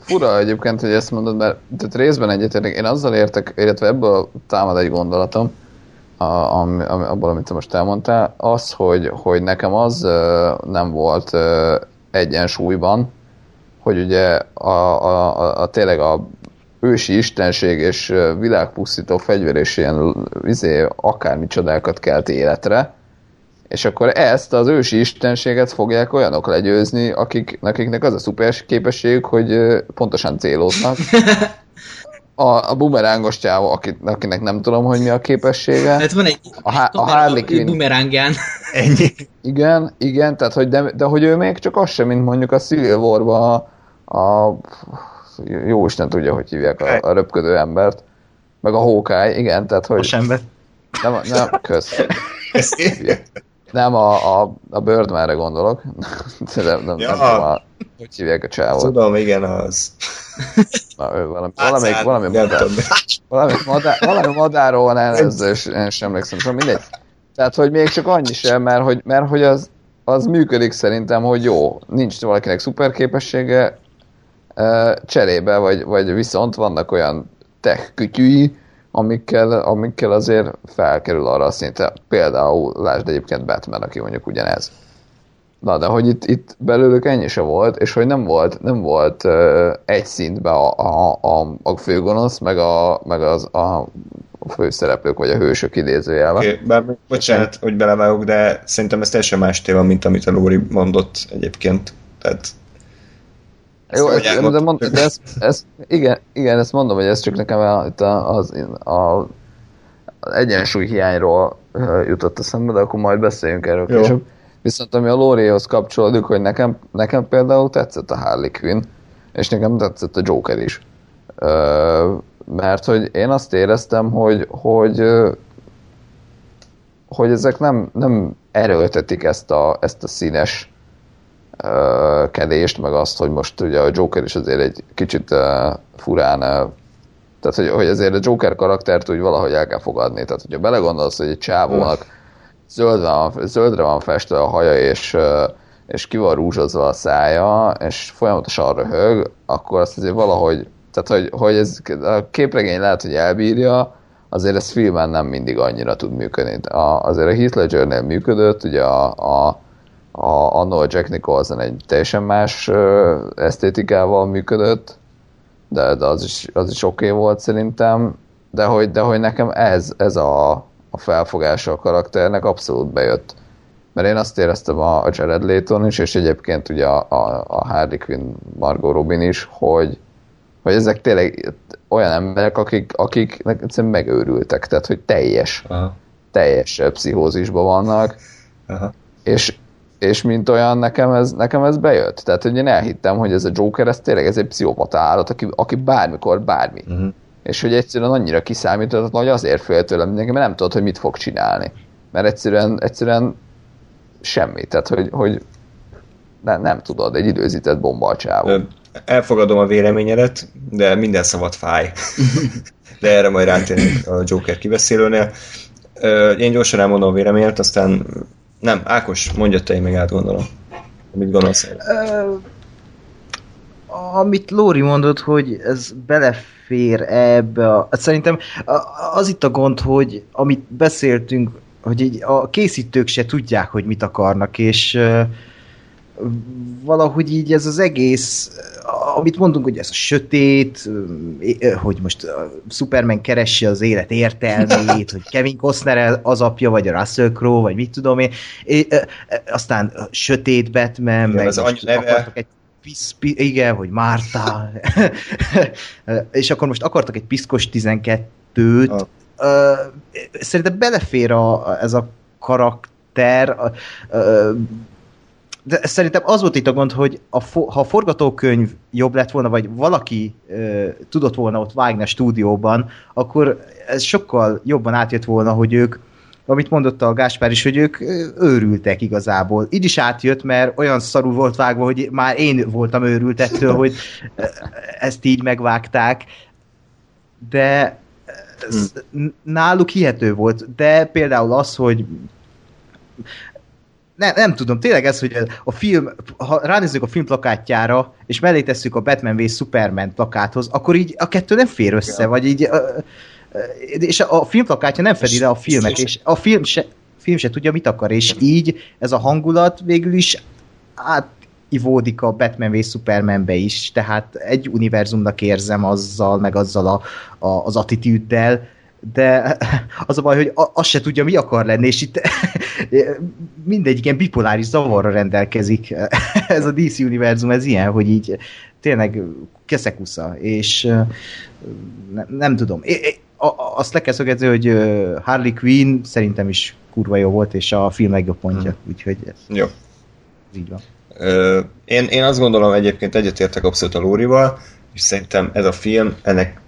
fura egyébként, hogy ezt mondod, mert tehát részben egyetértek, én azzal értek, illetve ebből támad egy gondolatom, a, ami, abból, amit te most elmondtál, az, hogy, hogy nekem az nem volt egyensúlyban, hogy ugye a, a, a, a tényleg a ősi istenség és világpusztító fegyver és ilyen izé, akármi csodákat kelt életre, és akkor ezt az ősi istenséget fogják olyanok legyőzni, akik, akiknek az a szuper képességük, hogy pontosan céloznak, a, a bumerángos csávó, akit, akinek nem tudom, hogy mi a képessége. Hát van egy, a, a, a Harley Quinn. bumerángján. Ennyi. Igen, igen, tehát hogy de, de hogy ő még csak az sem, mint mondjuk a Civil War-ba a, a jó Isten tudja, hogy hívják a, a röpködő embert. Meg a Hawkeye, igen, tehát hogy... A ember. Nem, nem, kösz. Nem, a, a, a Birdmanre gondolok. nem, nem, ja, nem a, hogy hívják a csávot? Tudom, igen, az. Na, ő valami, Átszállt, valami, madár, valami, madár, valami madárról van elnevezve, és én sem emlékszem, szóval mindegy. Tehát, hogy még csak annyi sem, mert hogy, mert hogy az, az működik szerintem, hogy jó, nincs valakinek szuperképessége, cserébe, vagy, vagy viszont vannak olyan tech kütyűi, amikkel, amikkel azért felkerül arra a szintre. Például, lásd egyébként Batman, aki mondjuk ugyanez. Na, de hogy itt, itt belőlük ennyi se volt, és hogy nem volt, nem volt uh, egy szintben a, a, a, a főgonosz, meg, a, meg az, a, a főszereplők, vagy a hősök idézőjelve. Oké, Bár bocsánat, hogy belevágok, de szerintem ez teljesen más téma, mint amit a Lóri mondott egyébként. Tehát Jó, Ezt de, mond, de ez, ez, igen, igen, ezt mondom, hogy ez csak nekem a, itt a, az, a, az egyensúly hiányról jutott eszembe, de akkor majd beszéljünk erről Jó. később. Viszont ami a Lórihoz kapcsolódik, hogy nekem, nekem például tetszett a Harley Quinn, és nekem tetszett a Joker is. Ö, mert hogy én azt éreztem, hogy, hogy, hogy ezek nem, nem erőltetik ezt a, ezt a színes kedést, meg azt, hogy most ugye a Joker is azért egy kicsit furán, tehát hogy, hogy azért a Joker karaktert úgy valahogy el kell fogadni. Tehát, hogyha belegondolsz, hogy egy csávónak zöldre van, zöldre van festve a haja, és, és ki van rúzsozva a szája, és folyamatosan röhög, akkor azt azért valahogy, tehát hogy, hogy ez a képregény lehet, hogy elbírja, azért ez filmen nem mindig annyira tud működni. A, azért a Heath Ledgernél működött, ugye a, a a, annó a Jack Nicholson egy teljesen más ö, esztétikával működött, de, de az is, az is oké okay volt szerintem, de hogy, de hogy nekem ez, ez a, a felfogása a karakternek abszolút bejött. Mert én azt éreztem a, a Jared Leto is, és egyébként ugye a, a, a Harley Quinn, Margot Robin is, hogy, hogy ezek tényleg olyan emberek, akik, akik egyszerűen megőrültek, tehát hogy teljes, Aha. teljes pszichózisban vannak, Aha. és, és mint olyan nekem ez, nekem ez bejött. Tehát, hogy én elhittem, hogy ez a Joker, ez tényleg ez egy pszichopata állat, aki, aki bármikor bármi. Uh-huh. És hogy egyszerűen annyira kiszámíthatatlan, hogy azért fél tőle mindenki, mert nem tudod, hogy mit fog csinálni. Mert egyszerűen, egyszerűen semmi. Tehát, hogy, hogy nem, nem tudod, egy időzített bomba a csávó. Elfogadom a véleményedet, de minden szabad fáj. de erre majd rátérünk a Joker kibeszélőnél. Én gyorsan elmondom a véleményet, aztán nem, Ákos, mondja te, én meg átgondolom. Mit gondolsz? Ö, amit Lóri mondott, hogy ez belefér ebbe a... hát Szerintem az itt a gond, hogy amit beszéltünk, hogy így a készítők se tudják, hogy mit akarnak, és ö, valahogy így ez az egész, amit mondunk, hogy ez a sötét, hogy most Superman keresse az élet értelmét, hogy Kevin Costner az apja, vagy a Russell Crowe, vagy mit tudom én, aztán sötét Batman, meg az most akartak egy pisz, pi, igen, hogy Márta, és akkor most akartak egy piszkos 12-t, Ah. Szerintem belefér a, ez a karakter, ö, de szerintem az volt itt a gond, hogy a fo- ha a forgatókönyv jobb lett volna, vagy valaki ö, tudott volna ott vágni a stúdióban, akkor ez sokkal jobban átjött volna, hogy ők amit mondott a Gáspár is, hogy ők őrültek igazából. Így is átjött, mert olyan szarú volt vágva, hogy már én voltam őrült ettől, hogy ezt így megvágták. De ez náluk hihető volt. De például az, hogy nem, nem tudom, tényleg ez, hogy a film, ha ránézzük a film plakátjára, és mellé tesszük a Batman v Superman plakáthoz, akkor így a kettő nem fér össze, vagy így, és a film plakátja nem fedi le a filmet, és a film se, film se tudja, mit akar, és így ez a hangulat végül is átivódik a Batman v Supermanbe is, tehát egy univerzumnak érzem azzal, meg azzal a, a, az attitűddel, de az a baj, hogy azt se tudja, mi akar lenni, és itt mindegyik ilyen bipoláris zavarra rendelkezik. Ez a DC univerzum, ez ilyen, hogy így tényleg keszekusza, és ö, nem, tudom. É, azt le kell szögezni, hogy Harley Quinn szerintem is kurva jó volt, és a film legjobb pontja, úgyhogy ez Jó. így van. Ö, Én, én azt gondolom egyébként egyetértek abszolút a Lórival, és szerintem ez a film ennek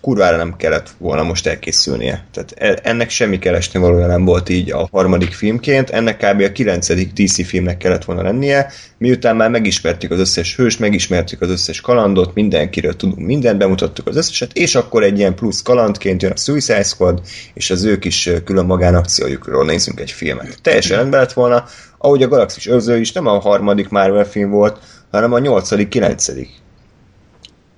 kurvára nem kellett volna most elkészülnie. Tehát e- ennek semmi keresni valója nem volt így a harmadik filmként, ennek kb. a kilencedik DC filmnek kellett volna lennie, miután már megismertük az összes hős, megismertük az összes kalandot, mindenkiről tudunk mindent, bemutattuk az összeset, és akkor egy ilyen plusz kalandként jön a Suicide Squad, és az ők is külön magánakciójukról nézzünk egy filmet. Teljesen rendben lett volna, ahogy a Galaxis őrző is nem a harmadik Marvel film volt, hanem a nyolcadik, kilencedik.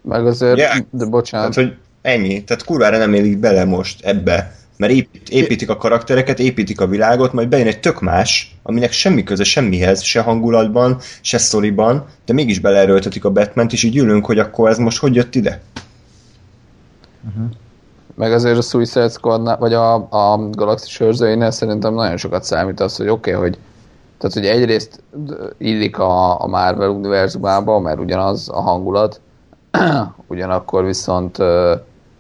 Meg azért, yeah. de bocsánat. Tehát, hogy ennyi. Tehát kurvára nem élik bele most ebbe. Mert épít, építik a karaktereket, építik a világot, majd bejön egy tök más, aminek semmi köze semmihez, se hangulatban, se sztoriban, de mégis beleerőltetik a batman és így ülünk, hogy akkor ez most hogy jött ide? Uh-huh. Meg azért a Suicide Squad, vagy a, a Galaxis őrzőinél szerintem nagyon sokat számít az, hogy oké, okay, hogy tehát, hogy egyrészt illik a, a Marvel univerzumába, mert ugyanaz a hangulat, ugyanakkor viszont,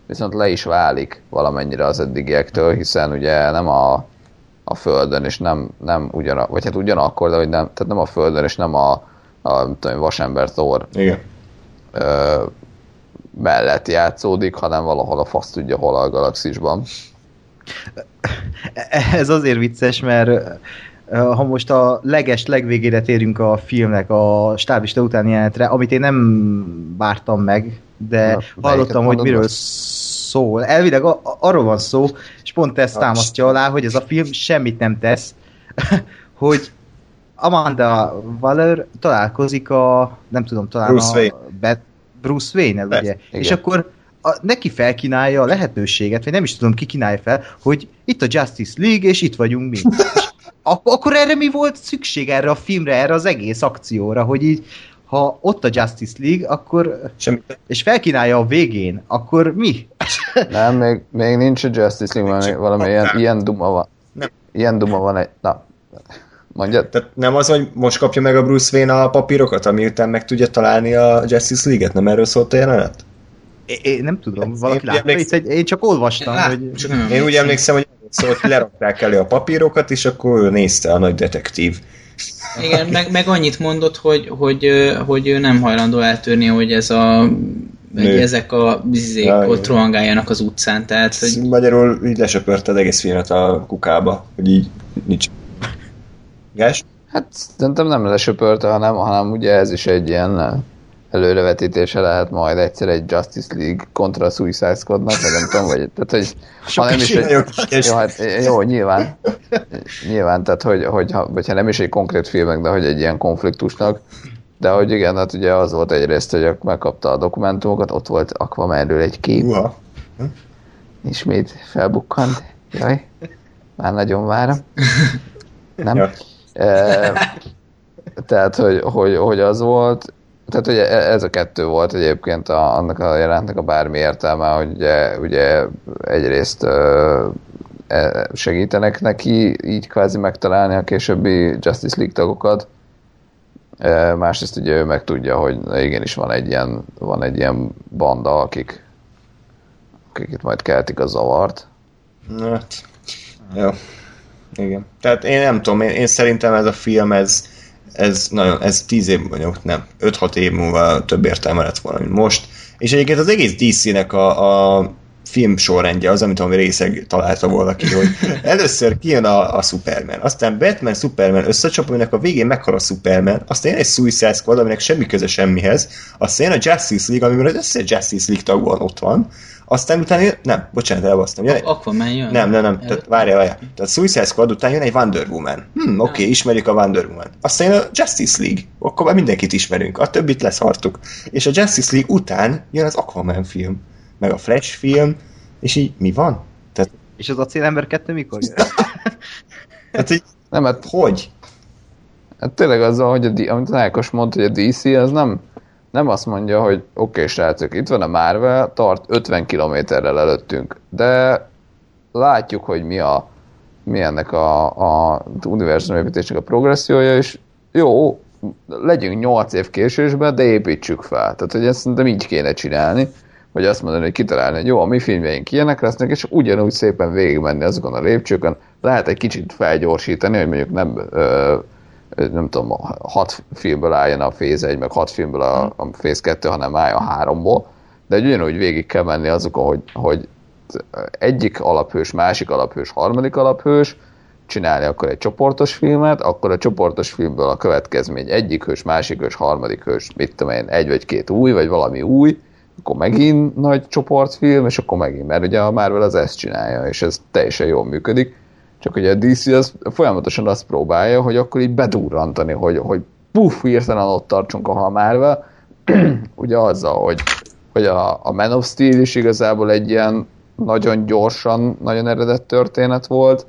viszont le is válik valamennyire az eddigiektől, hiszen ugye nem a, a Földön, és nem, nem ugyan, vagy hát ugyanakkor, de hogy nem, tehát nem a Földön, és nem a, a tudom, vasember Thor Igen. Ö, mellett játszódik, hanem valahol a fasz tudja hol a galaxisban. Ez azért vicces, mert ha most a leges legvégére térünk a filmnek, a stábista utáni jelenetre, amit én nem vártam meg, de Na, hallottam, hogy miről szól. Elvileg a, arról van szó, és pont ezt támasztja alá, hogy ez a film semmit nem tesz, hogy Amanda Waller találkozik a, nem tudom, talán Bruce a Wayne. Bet, Bruce Wayne-el, ugye? Igen. És akkor a, neki felkínálja a lehetőséget, vagy nem is tudom, ki kínálja fel, hogy itt a Justice League, és itt vagyunk mi. És ak- akkor erre mi volt szükség erre a filmre, erre az egész akcióra, hogy így ha ott a Justice League, akkor Semmi. és felkínálja a végén, akkor mi? Nem, még, még nincs a Justice League, valami, valami ilyen, ilyen duma van. Nem. Ilyen duma van egy... Na, mondjad? Tehát nem az, hogy most kapja meg a Bruce Wayne a papírokat, ami után meg tudja találni a Justice League-et? Nem erről szólt a jelenet? Én, én nem tudom, Én valaki látta emlékszem- itt, egy, én csak olvastam, Lát- hogy... csak Én úgy emlékszem, hogy szóval lerakták elő a papírokat, és akkor ő nézte a nagy detektív. Igen, meg, meg annyit mondott, hogy, hogy, hogy ő nem hajlandó eltörni, hogy ez a hogy Nő. ezek a zizék Ja, ott rohangáljanak az utcán, tehát hogy Magyarul így lesöpörte az egész filmet a kukába, hogy így nincs. Gás? Hát szerintem nem lesöpörte, hanem, hanem ugye ez is egy ilyen előrevetítése lehet majd egyszer egy Justice League kontra Suicide Squadnak, vagy nem tudom, vagy, tehát hogy ha nem is egy, Jó, hát, jó, nyilván, nyilván, tehát hogy, hogyha, vagy ha nem is egy konkrét filmek, de hogy egy ilyen konfliktusnak, de hogy igen, hát ugye az volt egyrészt, hogy megkapta a dokumentumokat, ott volt Aquamanről egy kép, Uha. ismét felbukkant, jaj, már nagyon várom. Nem? Ja. E, tehát, hogy, hogy, hogy az volt, tehát ugye ez a kettő volt egyébként a, annak a jelentnek a bármi értelme, hogy ugye, ugye egyrészt ö, e, segítenek neki így kvázi megtalálni a későbbi Justice League tagokat, E, másrészt ugye ő meg tudja, hogy igenis van egy ilyen, van egy ilyen banda, akik, akik itt majd keltik a zavart. Hát, jó. Igen. Tehát én nem tudom, én, én szerintem ez a film, ez, ez nagyon, ez 10 év, vagy nem, 5-6 év múlva több értelme lett volna, mint most. És egyébként az egész DC-nek a, a film sorrendje az, amit valami részeg találta volna ki, hogy először kijön a, a Superman, aztán Batman, Superman összecsap, aminek a végén meghal a Superman, aztán jön egy Suicide Squad, aminek semmi köze semmihez, aztán jön a Justice League, amiben az összes Justice League tag van, ott van, aztán utána jön, nem, bocsánat, elbasztam, jön egy, Aquaman jön. nem, nem, nem. Tehát várjál, várjál. Tehát Suicide Squad után jön egy Wonder Woman. Hm, oké, okay, ismerjük a Wonder Woman. Aztán jön a Justice League. Akkor már mindenkit ismerünk. A többit leszartuk. És a Justice League után jön az Aquaman film. Meg a Flash film. És így mi van? Tehát, És az acélember 2 mikor jön? tehát így, Nem, hát hogy? Hát tényleg az hogy a, D- amit Ákos mondta, hogy a DC az nem, nem azt mondja, hogy oké, okay, srácok, itt van a Marvel, tart 50 kilométerrel előttünk, de látjuk, hogy mi a mi ennek a, a univerzum építésnek a progressziója, és jó, legyünk 8 év késésben, de építsük fel. Tehát, hogy ezt szerintem így kéne csinálni, vagy azt mondani, hogy kitalálni, hogy jó, a mi filmjeink ilyenek lesznek, és ugyanúgy szépen végigmenni azokon a lépcsőkön. Lehet egy kicsit felgyorsítani, hogy mondjuk nem ö, nem tudom, hat filmből álljon a Phase 1, meg hat filmből a, a Phase 2, hanem álljon háromból, de egy ugyanúgy végig kell menni azokon, hogy, hogy egyik alaphős, másik alaphős, harmadik alaphős, csinálni akkor egy csoportos filmet, akkor a csoportos filmből a következmény egyik hős, másik hős, harmadik hős, mit tudom én, egy vagy két új, vagy valami új, akkor megint nagy csoportfilm, és akkor megint, mert ugye a Marvel az ezt csinálja, és ez teljesen jól működik. Csak ugye a DC az folyamatosan azt próbálja, hogy akkor így bedurrantani, hogy, hogy puff, hirtelen ott tartsunk a Marvel, ugye azzal, hogy, hogy a, a Man of Steel is igazából egy ilyen nagyon gyorsan, nagyon eredett történet volt,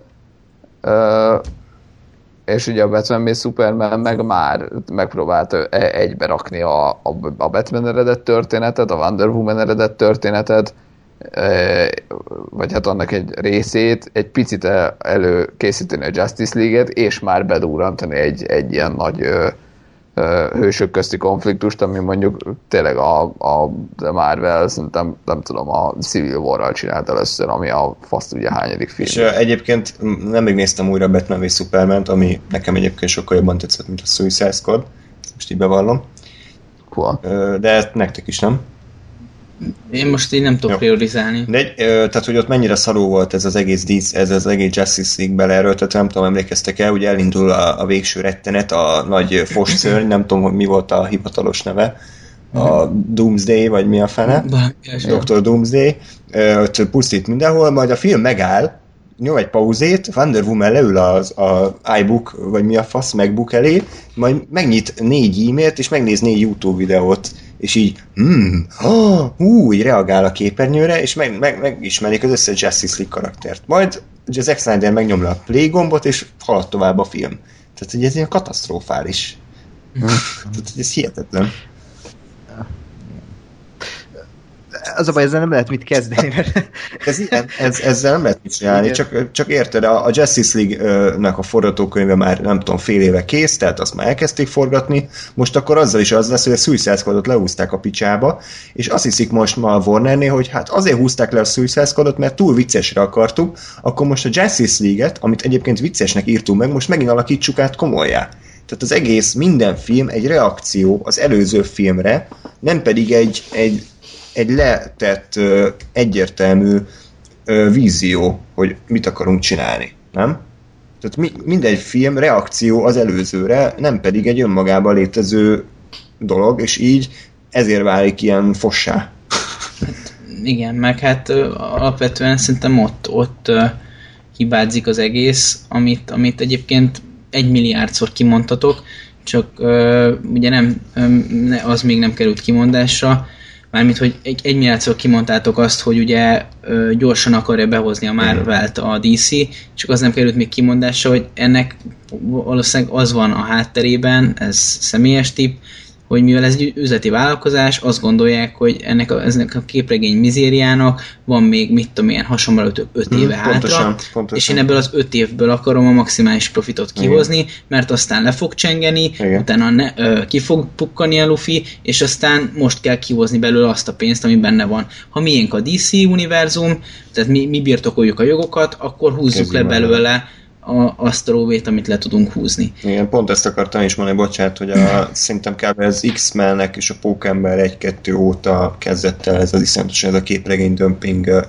és ugye a Batman v Superman meg már megpróbált egybe rakni a, a, a Batman eredett történetet, a Wonder Woman eredett történetet, vagy hát annak egy részét, egy picit előkészíteni a Justice League-et, és már bedúrantani egy, egy ilyen nagy hősök közti konfliktust, ami mondjuk tényleg a, a Marvel, szerintem nem tudom, a Civil War-ral csinált először, ami a fasz ugye hányadik film. És uh, egyébként nem még néztem újra Batman v superman ami nekem egyébként sokkal jobban tetszett, mint a Suicide Squad, most így bevallom. Cool. De nektek is nem? Én most így nem tudok Jó. priorizálni. De, ö, tehát, hogy ott mennyire szarú volt ez az egész DC, ez az egész Justice League beleerőltetve, nem tudom, emlékeztek el, ugye elindul a, a végső rettenet, a nagy fosszörny, nem tudom, hogy mi volt a hivatalos neve, a Doomsday, vagy mi a fene, Dr. Doomsday, ott pusztít mindenhol, majd a film megáll, nyom egy pauzét, Wonder Woman leül az a iBook, vagy mi a fasz, MacBook elé, majd megnyit négy e-mailt, és megnéz négy YouTube videót és így, hmm, oh, hú, így reagál a képernyőre, és meg, meg, megismerik az összes Justice League karaktert. Majd ugye Zack Snyder megnyomja a play gombot, és halad tovább a film. Tehát, hogy ez ilyen katasztrofális. Tehát, hogy ez hihetetlen az a baj, ezzel nem lehet mit kezdeni. Mert... ez ilyen, ez, ezzel nem lehet mit csinálni, csak, csak érted, a, a Justice League-nek a forgatókönyve már nem tudom, fél éve kész, tehát azt már elkezdték forgatni, most akkor azzal is az lesz, hogy a Suicide Squadot leúzták a picsába, és azt hiszik most ma a Warnernél, hogy hát azért húzták le a Suicide Squadot, mert túl viccesre akartuk, akkor most a Justice League-et, amit egyébként viccesnek írtunk meg, most megint alakítsuk át komolyá. Tehát az egész, minden film egy reakció az előző filmre, nem pedig egy, egy egy letett, egyértelmű vízió, hogy mit akarunk csinálni, nem? Tehát mi, mindegy film reakció az előzőre, nem pedig egy önmagában létező dolog, és így ezért válik ilyen fossá. Hát, igen, meg hát alapvetően szerintem ott, ott hibázik az egész, amit, amit egyébként egy milliárdszor kimondhatok, csak ugye nem, az még nem került kimondásra, Mármint, hogy egy, egy milliárdszor kimondtátok azt, hogy ugye ö, gyorsan akarja behozni a Marvel-t a DC, csak az nem került még kimondásra, hogy ennek valószínűleg az van a hátterében, ez személyes tipp, hogy mivel ez egy üzleti vállalkozás, azt gondolják, hogy ennek a, ennek a képregény mizériának van még, mit tudom, ilyen hasonló 5 hmm, éve pontosan, hátra, pontosan. és én ebből az 5 évből akarom a maximális profitot kihozni, Igen. mert aztán le fog csengeni, Igen. utána ne, ö, ki fog pukkani a Luffy, és aztán most kell kihozni belőle azt a pénzt, ami benne van. Ha miénk a DC univerzum, tehát mi, mi birtokoljuk a jogokat, akkor húzzuk Kezdjük le belőle a, azt a lóvét, amit le tudunk húzni. Igen, pont ezt akartam is mondani, bocsánat, hogy a, szerintem kb. az X-Mennek és a Pókember 1-2 óta kezdett el ez az iszonyatosan ez a képregény dömping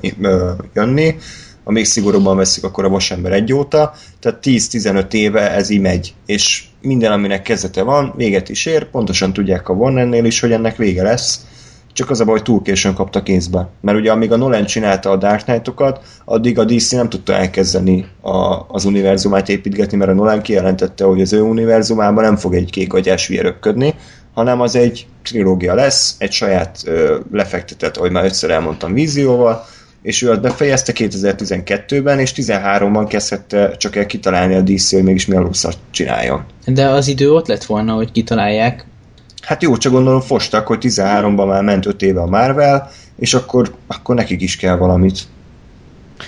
jönni. Ha még szigorúban veszik, akkor a Vasember egy óta, tehát 10-15 éve ez így megy, és minden, aminek kezdete van, véget is ér, pontosan tudják a Warnernél is, hogy ennek vége lesz, csak az a baj, hogy túl későn kapta kézbe. Mert ugye amíg a Nolan csinálta a Dark Knight-okat, addig a DC nem tudta elkezdeni a, az univerzumát építgetni, mert a Nolan kijelentette, hogy az ő univerzumában nem fog egy kék agyás röpködni, hanem az egy trilógia lesz, egy saját ö, lefektetett, ahogy már ötször elmondtam, vízióval, és ő azt befejezte 2012-ben, és 13-ban kezdhette csak el kitalálni a DC, hogy mégis mi a csináljon. De az idő ott lett volna, hogy kitalálják, Hát jó, csak gondolom fostak, hogy 13-ban már ment 5 éve a Marvel, és akkor, akkor nekik is kell valamit.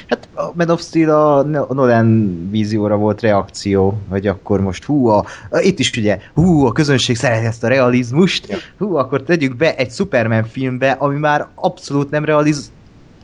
Hát a Man of Steel a Nolan vízióra volt reakció, hogy akkor most hú, a, a, itt is ugye, hú, a közönség szereti ezt a realizmust, ja. hú, akkor tegyük be egy Superman filmbe, ami már abszolút nem realiz,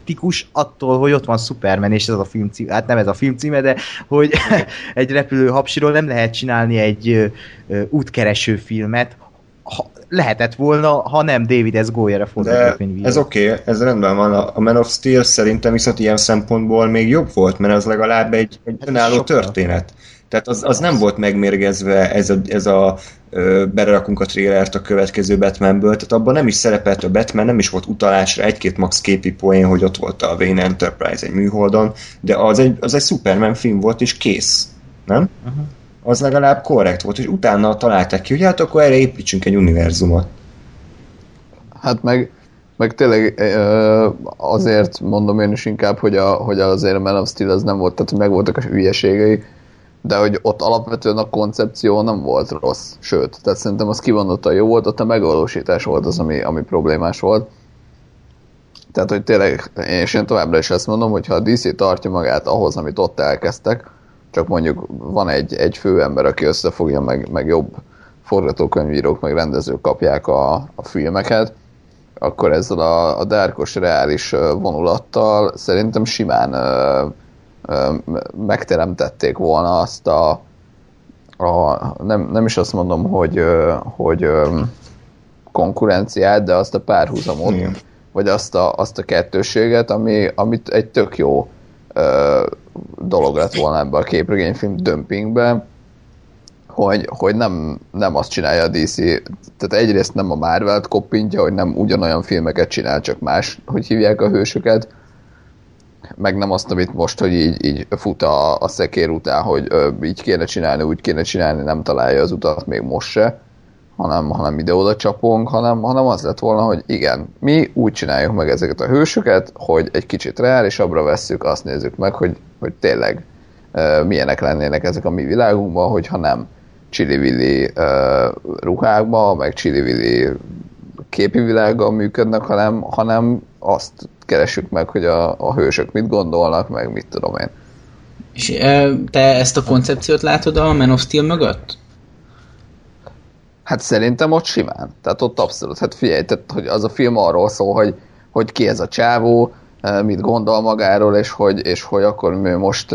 tikus attól, hogy ott van Superman, és ez a film címe, hát nem ez a film címe, de hogy egy repülő hapsiról nem lehet csinálni egy ö, ö, útkereső filmet, ha, lehetett volna, ha nem David S. Goyer a De forgatókönyvíró. ez oké, okay, ez rendben van. A Man of Steel szerintem viszont ilyen szempontból még jobb volt, mert az legalább egy, egy önálló sokkal. történet. Tehát az, az nem volt megmérgezve ez a, ez a ö, belerakunk a trélert a következő Batmanből, tehát abban nem is szerepelt a Batman, nem is volt utalásra egy-két max képi poén, hogy ott volt a Wayne Enterprise egy műholdon, de az egy, az egy Superman film volt, és kész. Nem? Aha. Az legalább korrekt volt, és utána találták ki, hogy hát akkor erre építsünk egy univerzumot. Hát meg, meg tényleg azért mondom én is inkább, hogy, a, hogy azért a Man of Steel az nem volt, tehát meg voltak a hülyeségei, de hogy ott alapvetően a koncepció nem volt rossz, sőt, tehát szerintem az kivonottan jó volt, ott a megvalósítás volt az, ami, ami problémás volt. Tehát, hogy tényleg, és én továbbra is ezt mondom, hogy ha a DC tartja magát ahhoz, amit ott elkezdtek, csak mondjuk van egy, egy főember, aki összefogja, meg, meg jobb forgatókönyvírók, meg rendezők kapják a, a filmeket, akkor ezzel a, a dárkos, reális vonulattal szerintem simán ö, ö, megteremtették volna azt a, a nem, nem is azt mondom, hogy, ö, hogy ö, konkurenciát, de azt a párhuzamot, Igen. vagy azt a, azt a kettőséget, ami, amit egy tök jó dolog lett volna ebbe a képregényfilm dömpingbe, hogy, hogy nem, nem azt csinálja a DC, tehát egyrészt nem a Marvel-t koppintja, hogy nem ugyanolyan filmeket csinál, csak más, hogy hívják a hősöket, meg nem azt, amit most, hogy így, így fut a, a szekér után, hogy ö, így kéne csinálni, úgy kéne csinálni, nem találja az utat még most se, hanem, hanem ide-oda csapunk, hanem, hanem az lett volna, hogy igen, mi úgy csináljuk meg ezeket a hősöket, hogy egy kicsit reálisabbra vesszük, azt nézzük meg, hogy, hogy tényleg ö, milyenek lennének ezek a mi világunkban, hogyha nem csili-vili ö, ruhákba, meg csili-vili képi világgal működnek, hanem, hanem azt keresünk meg, hogy a, a hősök mit gondolnak, meg mit tudom én. És te ezt a koncepciót látod a Man of Steel mögött? Hát szerintem ott simán. Tehát ott abszolút. Hát figyelj, tehát, hogy az a film arról szól, hogy, hogy ki ez a csávó, mit gondol magáról, és hogy, és hogy akkor ő most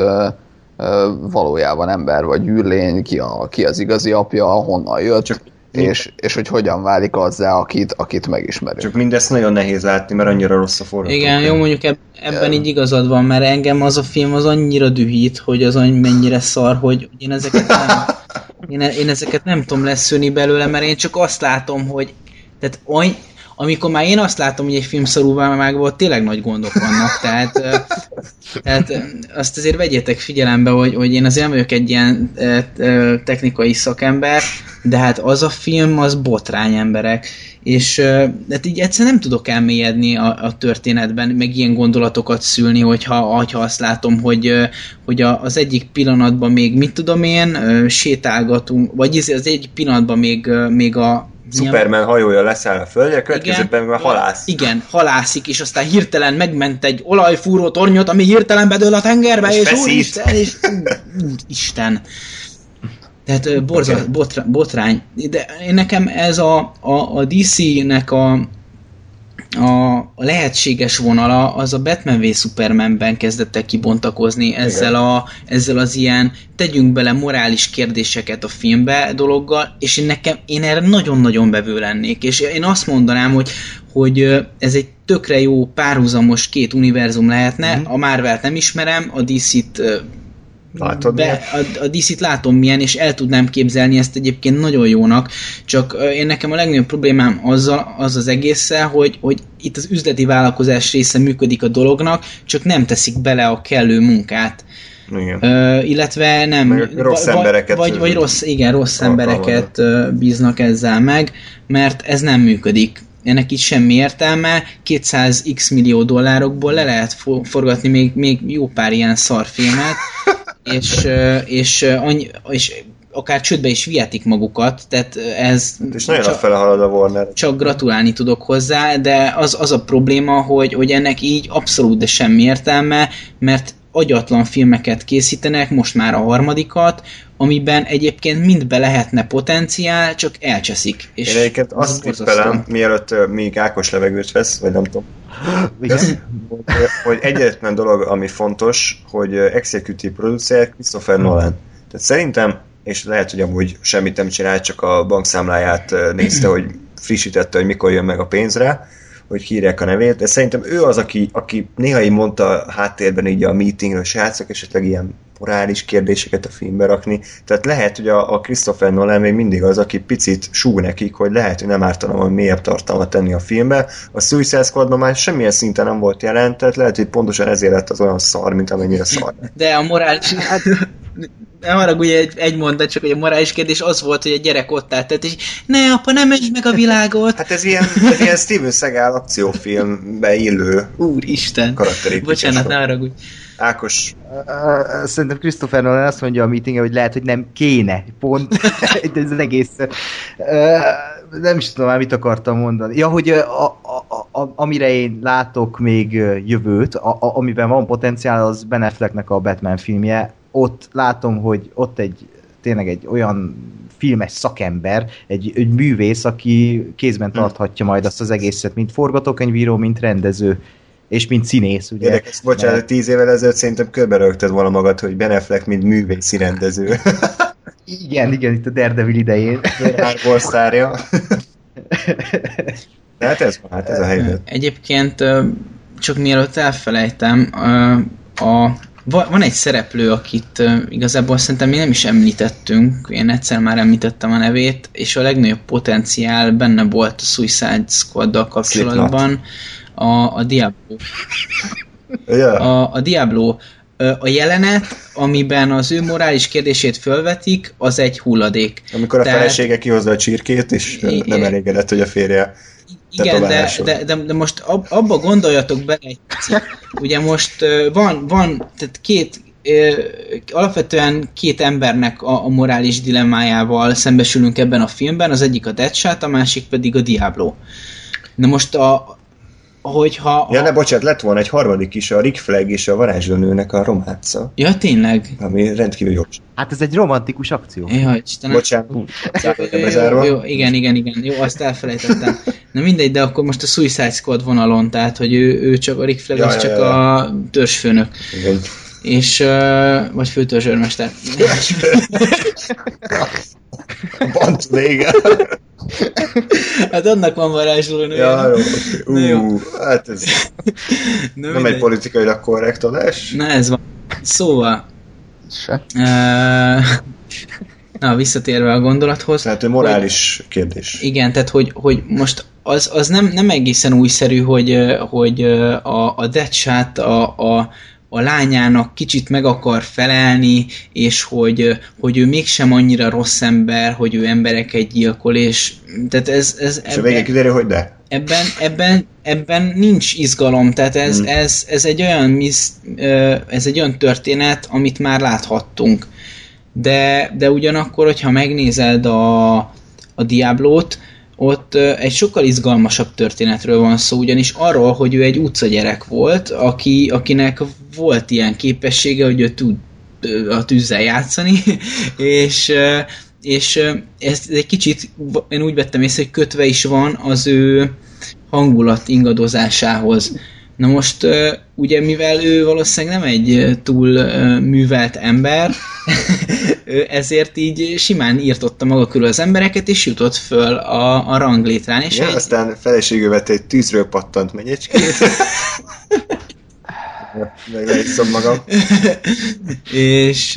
valójában ember vagy űrlény, ki, a, ki az igazi apja, honnan jött, Csak- és, és hogy hogyan válik azzá, akit, akit megismerünk. Csak mindezt nagyon nehéz látni, mert annyira rossz a forgatókönyv. Igen, jó, mondjuk eb- ebben így igazad van, mert engem az a film az annyira dühít, hogy az annyi mennyire szar, hogy én ezeket nem, én, én ezeket nem tudom leszűrni belőle, mert én csak azt látom, hogy tehát oly, amikor már én azt látom, hogy egy film szarúvá meg volt, tényleg nagy gondok vannak, tehát, tehát azt azért vegyétek figyelembe, hogy, hogy én azért nem vagyok egy ilyen technikai szakember, de hát az a film, az botrány emberek, és hát így egyszerűen nem tudok elmélyedni a, a történetben, meg ilyen gondolatokat szülni, hogyha, hogyha azt látom, hogy, hogy a, az egyik pillanatban még, mit tudom én, sétálgatunk, vagy az egyik pillanatban még, még a Superman hajója leszáll a földre, következőben meg halász. Igen, halászik, és aztán hirtelen megment egy olajfúró tornyot, ami hirtelen bedől a tengerbe, És és, úristen, és úristen. Tehát borzal, botra, botrány. De nekem ez a, a, a DC-nek a, a, lehetséges vonala az a Batman v Supermanben kezdett el kibontakozni ezzel, a, ezzel az ilyen tegyünk bele morális kérdéseket a filmbe dologgal, és én nekem, én erre nagyon-nagyon bevő lennék, és én azt mondanám, hogy, hogy ez egy tökre jó párhuzamos két univerzum lehetne, Mhm. a Marvelt nem ismerem, a DC-t Látod be, a, a DC-t látom milyen, és el tudnám képzelni ezt egyébként nagyon jónak, csak én nekem a legnagyobb problémám azzal, az az egésszel, hogy, hogy itt az üzleti vállalkozás része működik a dolognak, csak nem teszik bele a kellő munkát. Igen. Ö, illetve nem... Meg rossz vagy- embereket Vagy, vagy rossz, igen, rossz embereket bíznak ezzel meg, mert ez nem működik. Ennek itt semmi értelme, 200x millió dollárokból le lehet fo- forgatni még, még jó pár ilyen szarfilmet, és, és, annyi, és akár csődbe is vihetik magukat, tehát ez És nagyon csak- afele halad a Warner. csak gratulálni tudok hozzá, de az, az a probléma, hogy, hogy ennek így abszolút de semmi értelme, mert agyatlan filmeket készítenek, most már a harmadikat, amiben egyébként mind be lehetne potenciál, csak elcseszik. És Én egyébként azt tippelem, mielőtt még Ákos levegőt vesz, vagy nem tudom, hogy, hogy egyetlen dolog, ami fontos, hogy executive producer Christopher Nolan. Tehát szerintem, és lehet, hogy amúgy semmit nem csinált, csak a bankszámláját nézte, hogy frissítette, hogy mikor jön meg a pénzre, hogy hírják a nevét, de szerintem ő az, aki, aki néha így mondta háttérben így a meetingről, srácok, esetleg ilyen morális kérdéseket a filmbe rakni. Tehát lehet, hogy a, a Christopher Nolan még mindig az, aki picit súg nekik, hogy lehet, hogy nem ártana valami mélyebb tartalmat tenni a filmbe. A Suicide Squadban már semmilyen szinten nem volt jelen, tehát lehet, hogy pontosan ezért lett az olyan szar, mint amennyire szar. De a morális... Hát, nem arra ugye egy, egy mondat, csak hogy a morális kérdés az volt, hogy a gyerek ott állt, tehát, és ne, apa, nem menj meg a világot. Hát ez ilyen, ez ilyen Steven Seagal akciófilmbe illő Úristen. karakterépítés. Bocsánat, ne arra Ákos. Szerintem Christopher Nolan azt mondja a meetingen, hogy lehet, hogy nem kéne. Pont. ez az egész. Nem is tudom már, mit akartam mondani. Ja, hogy a, a, a, amire én látok még jövőt, a, a, amiben van potenciál, az Ben Afflecknek a Batman filmje. Ott látom, hogy ott egy tényleg egy olyan filmes szakember, egy, egy művész, aki kézben tarthatja majd azt az egészet, mint forgatókönyvíró, mint rendező és mint színész, ugye. Érdekes, bocsánat, mert... tíz évvel ezelőtt szerintem körbe rögted volna magad, hogy Ben Affleck, mint művészi rendező. igen, igen, itt a Daredevil idején. Hárból szárja. hát ez van, hát ez a helyzet. Egyébként csak mielőtt elfelejtem, a, van egy szereplő, akit igazából szerintem mi nem is említettünk, én egyszer már említettem a nevét, és a legnagyobb potenciál benne volt a Suicide Squad-dal kapcsolatban. Slipknot a, a Diablo. Yeah. A, a Diablo. A jelenet, amiben az ő morális kérdését fölvetik, az egy hulladék. Amikor a Tehát... felesége kihozza a csirkét, és nem elégedett, hogy a férje igen, de, de, de, de most ab, abba gondoljatok bele egy picit. Ugye most van, van tehát két, alapvetően két embernek a, a morális dilemmájával szembesülünk ebben a filmben, az egyik a Deadshot, a másik pedig a Diablo. Na most a, hogyha... Ja, ne, bocsánat, lett volna egy harmadik is, a Rick Flag és a varázslónőnek a románca. Ja, tényleg? Ami rendkívül jó. Hát ez egy romantikus akció. Ja, Istenem. Bocsánat. Jó, jó, igen, igen, igen. Jó, azt elfelejtettem. Na mindegy, de akkor most a Suicide Squad vonalon, tehát, hogy ő, ő csak a Rick Flag, ja, az ja, csak ja. a törzsfőnök. Igen. És, uh, vagy főtörzsőrmester. Bant igen. Hát annak van varázslónő. Ja, jó. Uh, jó. Hát ez nem egy politikailag korrekt adás. Na ez van. Szóval. Se. Uh, na, visszatérve a gondolathoz. Tehát egy morális hogy, kérdés. Igen, tehát hogy, hogy most az, az nem, nem egészen újszerű, hogy, hogy a, a Deadshot a, a, a lányának kicsit meg akar felelni, és hogy, hogy ő mégsem annyira rossz ember, hogy ő embereket gyilkol, és tehát ez... ez és ebben, a végén kiderül, hogy de. Ebben, ebben, ebben nincs izgalom, tehát ez, hmm. ez, ez, egy olyan, ez egy olyan történet, amit már láthattunk. De, de ugyanakkor, hogyha megnézed a, a Diablót, ott egy sokkal izgalmasabb történetről van szó, ugyanis arról, hogy ő egy utcagyerek volt, aki, akinek volt ilyen képessége, hogy ő tud a tűzzel játszani, és, és ez egy kicsit, én úgy vettem észre, hogy kötve is van az ő hangulat ingadozásához. Na most ugye mivel ő valószínűleg nem egy túl művelt ember, ezért így simán írtotta maga körül az embereket, és jutott föl a, a ranglétrán. És ja, egy... aztán feleségül vett egy tűzről pattant menyecskét. Meg magam. és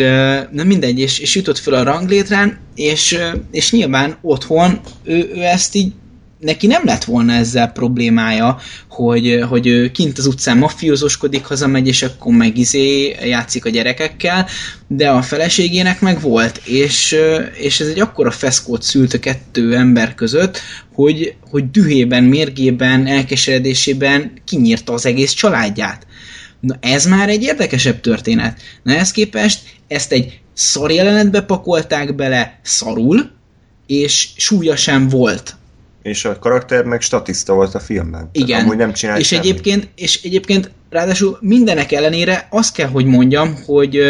nem mindegy, és, és jutott föl a ranglétrán, és, és nyilván otthon ő, ő ezt így neki nem lett volna ezzel problémája, hogy, hogy ő kint az utcán mafiózoskodik, hazamegy, és akkor meg izé játszik a gyerekekkel, de a feleségének meg volt, és, és ez egy akkora feszkót szült a kettő ember között, hogy, hogy dühében, mérgében, elkeseredésében kinyírta az egész családját. Na ez már egy érdekesebb történet. Na ezt képest ezt egy szar jelenetbe pakolták bele szarul, és súlya sem volt és a karakter meg statiszta volt a filmben. Igen. Amúgy nem csinált és semmit. egyébként, és egyébként ráadásul mindenek ellenére azt kell, hogy mondjam, hogy,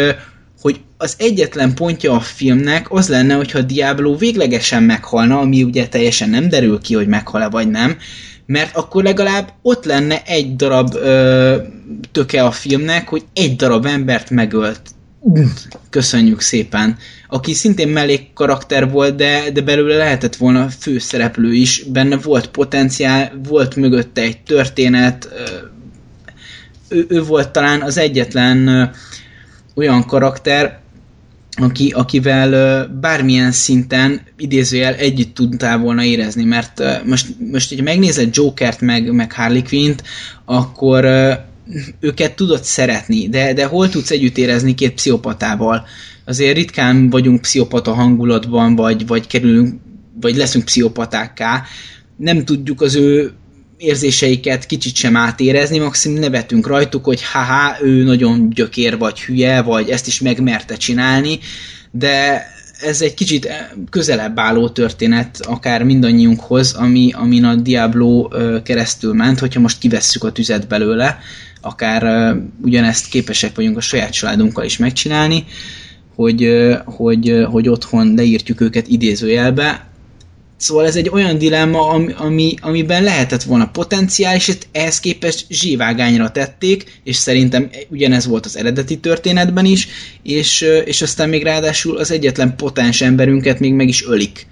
hogy az egyetlen pontja a filmnek az lenne, hogyha Diablo véglegesen meghalna, ami ugye teljesen nem derül ki, hogy meghal-e vagy nem, mert akkor legalább ott lenne egy darab ö, töke a filmnek, hogy egy darab embert megölt köszönjük szépen, aki szintén mellék karakter volt, de, de belőle lehetett volna főszereplő is, benne volt potenciál, volt mögötte egy történet, ő, ő volt talán az egyetlen olyan karakter, aki, akivel bármilyen szinten idézőjel együtt tudtál volna érezni, mert most, most hogy megnézed Jokert meg, meg Harley Quinn-t, akkor őket tudod szeretni, de, de hol tudsz együtt érezni két pszichopatával? Azért ritkán vagyunk pszichopata hangulatban, vagy, vagy kerülünk, vagy leszünk pszichopatákká. Nem tudjuk az ő érzéseiket kicsit sem átérezni, maximum nevetünk rajtuk, hogy haha, ő nagyon gyökér, vagy hülye, vagy ezt is megmerte csinálni, de ez egy kicsit közelebb álló történet, akár mindannyiunkhoz, ami, amin a Diablo keresztül ment, hogyha most kivesszük a tüzet belőle, akár ugyanezt képesek vagyunk a saját családunkkal is megcsinálni, hogy, hogy, hogy otthon leírtjuk őket idézőjelbe. Szóval ez egy olyan dilemma, ami, ami, amiben lehetett volna potenciál, és ehhez képest zsívágányra tették, és szerintem ugyanez volt az eredeti történetben is, és, és aztán még ráadásul az egyetlen potens emberünket még meg is ölik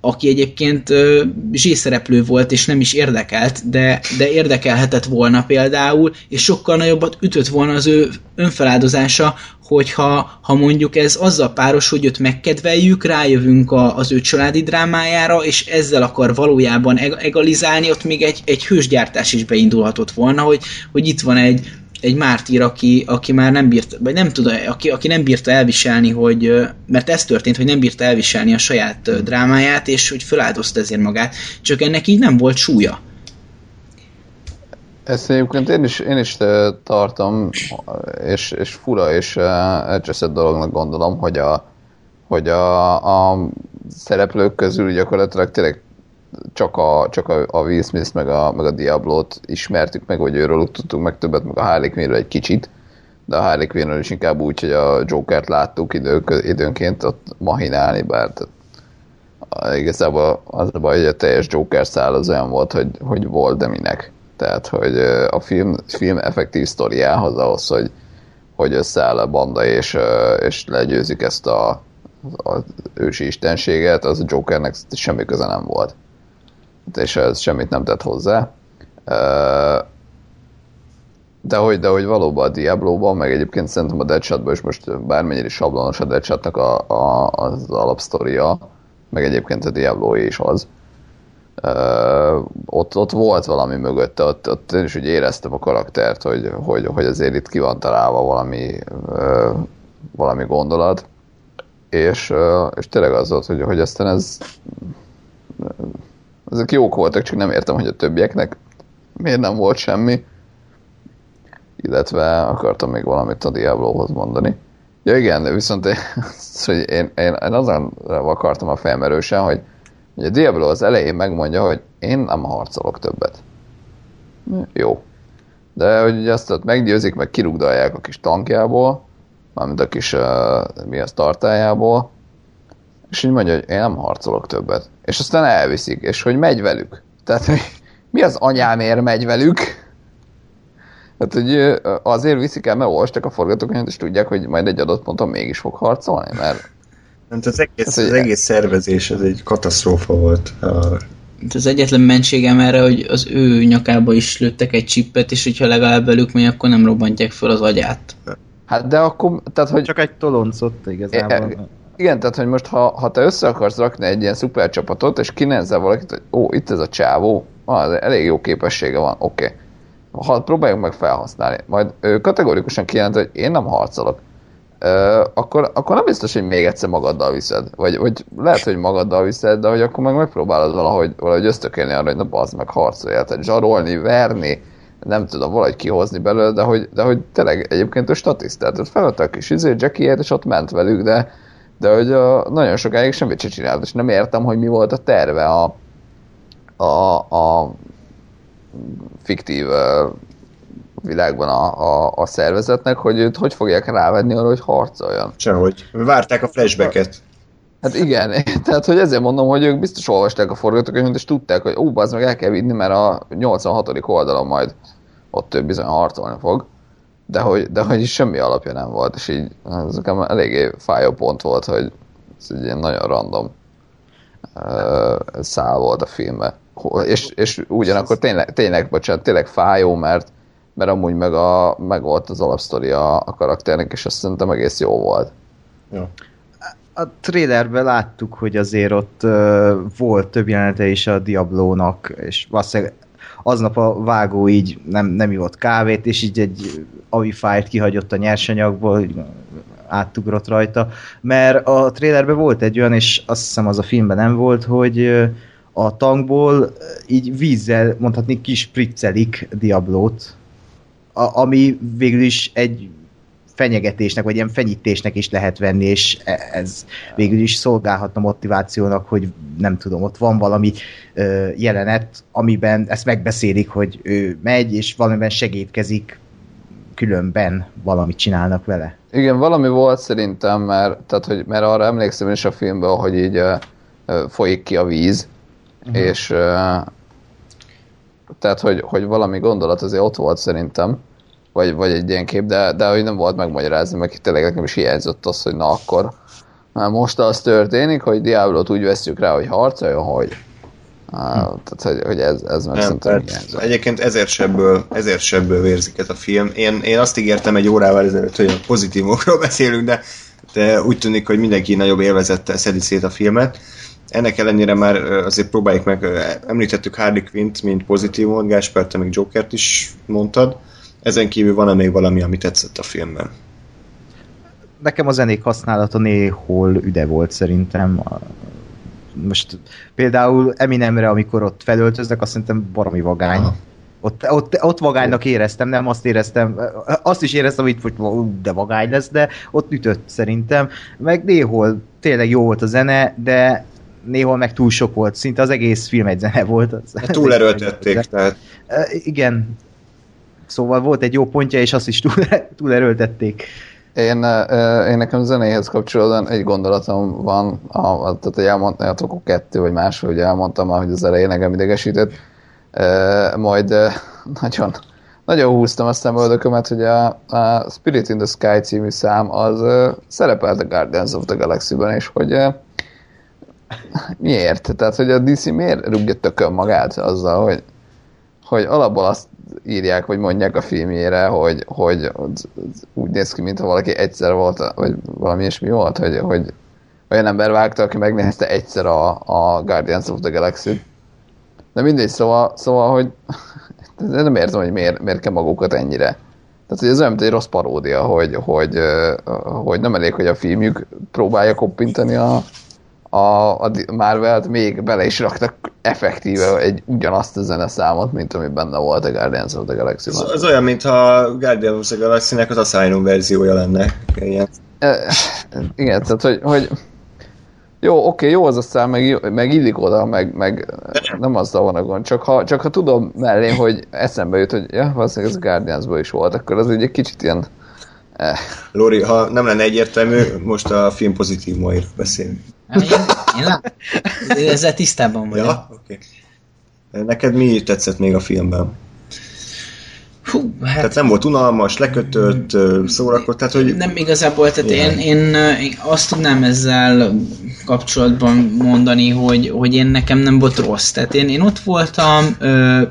aki egyébként zsészereplő volt, és nem is érdekelt, de, de érdekelhetett volna például, és sokkal nagyobbat ütött volna az ő önfeláldozása, hogyha ha mondjuk ez azzal páros, hogy őt megkedveljük, rájövünk a, az ő családi drámájára, és ezzel akar valójában egalizálni, ott még egy, egy hősgyártás is beindulhatott volna, hogy, hogy itt van egy egy mártír, aki, aki már nem bírt, vagy nem tud, aki, aki nem bírta elviselni, hogy, mert ez történt, hogy nem bírta elviselni a saját drámáját, és hogy feláldozta ezért magát, csak ennek így nem volt súlya. Ezt egyébként én is, én is tartom, és, és fura és elcseszett dolognak gondolom, hogy a, hogy a, a szereplők közül gyakorlatilag tényleg csak a, csak a, a Will Smith meg a, meg a Diablo-t ismertük meg, vagy őről tudtunk meg többet, meg a Harley Quinn egy kicsit, de a Harley quinn is inkább úgy, hogy a Jokert láttuk idő, időnként ott mahinálni, bár tehát, igazából az a baj, hogy a teljes Joker szál az olyan volt, hogy, hogy volt, de minek. Tehát, hogy a film, film effektív sztoriához ahhoz, hogy, hogy összeáll a banda és, és legyőzik ezt a, az ősi istenséget, az a Jokernek semmi köze nem volt és ez semmit nem tett hozzá. De hogy, de hogy valóban a Diablo-ban, meg egyébként szerintem a Deadshot-ban is most bármennyire is sablonos a Deadshot-nak a, a, az alapsztoria, meg egyébként a diablo is az. Uh, ott, ott volt valami mögötte, ott, ott én is úgy éreztem a karaktert, hogy, hogy, hogy azért itt ki van találva valami, uh, valami gondolat, és, uh, és tényleg az volt, hogy, hogy aztán ez ezek jók voltak, csak nem értem, hogy a többieknek miért nem volt semmi. Illetve akartam még valamit a Diablohoz mondani. Ja igen, de viszont én, hogy én, én, én azon akartam a felmerősen, hogy, hogy a Diablo az elején megmondja, hogy én nem harcolok többet. Jó. De hogy azt ott meggyőzik, meg kirugdalják a kis tankjából, mármint a kis uh, mi az tartájából, és így mondja, hogy én nem harcolok többet. És aztán elviszik, és hogy megy velük. Tehát, hogy mi az anyámért megy velük? Hát, hogy azért viszik el, mert olvastak a forgatókönyvet, és tudják, hogy majd egy adott ponton mégis fog harcolni, mert... Nem, az egész, hát, az egész szervezés, ez egy katasztrófa volt. Az egyetlen mentségem erre, hogy az ő nyakába is lőttek egy csippet, és hogyha legalább velük megy, akkor nem robbantják fel az agyát. Hát de akkor, tehát hogy... Csak egy toloncot igazából. Igen, tehát hogy most ha, ha te össze akarsz rakni egy ilyen szuper csapatot, és kinézzel valakit, hogy ó, itt ez a csávó, ah, elég jó képessége van, oké. Okay. Ha próbáljuk meg felhasználni, majd ő kategorikusan kijelent, hogy én nem harcolok, ö, akkor, akkor nem biztos, hogy még egyszer magaddal viszed. Vagy, vagy lehet, hogy magaddal viszed, de hogy akkor meg megpróbálod valahogy, valahogy ösztökélni arra, hogy na bazd meg harcolja, tehát zsarolni, verni, nem tudom, valahogy kihozni belőle, de hogy, de hogy tényleg egyébként ő statisztát, felvette a kis izé, jackie és ott ment velük, de de hogy a, nagyon sokáig semmit sem csinált, és nem értem, hogy mi volt a terve a, a, a fiktív világban a, a, a szervezetnek, hogy őt hogy fogják rávenni arra, hogy harcoljon. Sehogy. Várták a flashbacket. Hát igen, tehát hogy ezért mondom, hogy ők biztos olvasták a forgatókönyvet, és tudták, hogy ó, az meg el kell vinni, mert a 86. oldalon majd ott ő bizony harcolni fog. De hogy, de hogy semmi alapja nem volt, és így ez nekem eléggé fájó pont volt, hogy ez egy ilyen nagyon random uh, szál volt a filmbe. És, és ugyanakkor tényleg, tényleg, bocsánat, tényleg fájó, mert, mert amúgy meg, a, meg volt az alapsztori a, a karakternek, és azt szerintem egész jó volt. Ja. A trailerben láttuk, hogy azért ott uh, volt több jelenete is a Diablónak, és valószínűleg aznap a vágó így nem, nem ivott kávét, és így egy avifájt kihagyott a nyersanyagból, áttugrott rajta, mert a trailerben volt egy olyan, és azt hiszem az a filmben nem volt, hogy a tankból így vízzel, mondhatni, kispriccelik Diablót, a, ami végül is egy fenyegetésnek, vagy ilyen fenyítésnek is lehet venni, és e, ez végül is szolgálhatna motivációnak, hogy nem tudom, ott van valami ö, jelenet, amiben ezt megbeszélik, hogy ő megy, és valamiben segítkezik, különben valamit csinálnak vele. Igen, valami volt szerintem, mert, tehát, hogy, mert arra emlékszem is a filmben, hogy így ö, ö, folyik ki a víz, uh-huh. és ö, tehát, hogy, hogy valami gondolat azért ott volt szerintem, vagy, vagy egy ilyen kép, de, de hogy nem volt megmagyarázni, meg tényleg nekem is hiányzott az, hogy na akkor már most az történik, hogy Diablot úgy veszük rá, hogy harcoljon, hogy Uh, tehát, hogy, hogy ez, ez meg nem, hiányzott. Egyébként ezért sebből, ezért sebből vérzik ez a film. Én, én azt ígértem egy órával ezelőtt, hogy a pozitívokról beszélünk, de, de úgy tűnik, hogy mindenki nagyobb élvezettel szedi szét a filmet. Ennek ellenére már azért próbáljuk meg, említettük Harley Quinn-t, mint pozitívumot, Gáspár, te még Jokert is mondtad. Ezen kívül van-e még valami, ami tetszett a filmben? Nekem a zenék használata néhol üde volt szerintem. Most például Eminemre, amikor ott felöltöznek, azt szerintem baromi vagány. Ott, ott, ott vagánynak éreztem, nem azt éreztem, azt is éreztem, hogy, de vagány lesz, de ott ütött szerintem. Meg néhol tényleg jó volt a zene, de néhol meg túl sok volt, szinte az egész film egy zene volt. Az, túl erőltették, tehát. Igen, Szóval volt egy jó pontja, és azt is túl, erőltették. Én, én nekem zenéhez kapcsolatban egy gondolatom van, a, tehát hogy elmondtátok a kettő, vagy máshogy hogy elmondtam már, hogy az elején engem idegesített, majd nagyon, nagyon húztam a szemöldökömet, hogy a, a Spirit in the Sky című szám az szerepelt a Guardians of the Galaxy-ben, és hogy miért? Tehát, hogy a DC miért rúgja tökön magát azzal, hogy, hogy alapból azt írják, vagy mondják a filmjére, hogy, hogy úgy néz ki, mintha valaki egyszer volt, vagy valami ilyesmi volt, hogy, hogy olyan ember vágta, aki megnézte egyszer a, a Guardians of the Galaxy. De mindegy, szóval, szóval hogy nem értem, hogy miért, miért kell magukat ennyire. Tehát, hogy ez olyan, mint egy rossz paródia, hogy, hogy, hogy nem elég, hogy a filmjük próbálja koppintani a, a, a Marvel-t még bele is raktak effektíve egy ugyanazt a zeneszámot, mint ami benne volt a Guardians of the galaxy -ban. Ez, olyan, mintha a Guardians of the Galaxy-nek az Asylum verziója lenne. Ilyen. E, igen, tehát hogy, hogy jó, oké, jó az a szám, meg, meg illik oda, meg, meg nem azzal van a gond, csak ha, csak ha tudom mellé, hogy eszembe jut, hogy ja, valószínűleg ez a guardians is volt, akkor az egy kicsit ilyen Eh. Lóri, ha nem lenne egyértelmű, most a film pozitív majd beszélünk. Én, én lát, ezzel tisztában vagyok. Ja. Okay. Neked mi tetszett még a filmben? Hú, hát... Tehát nem volt unalmas, lekötött, szórakoztat, tehát hogy... Nem igazából, tehát én, én, én azt tudnám ezzel kapcsolatban mondani, hogy, hogy én nekem nem volt rossz. Tehát én, én ott voltam,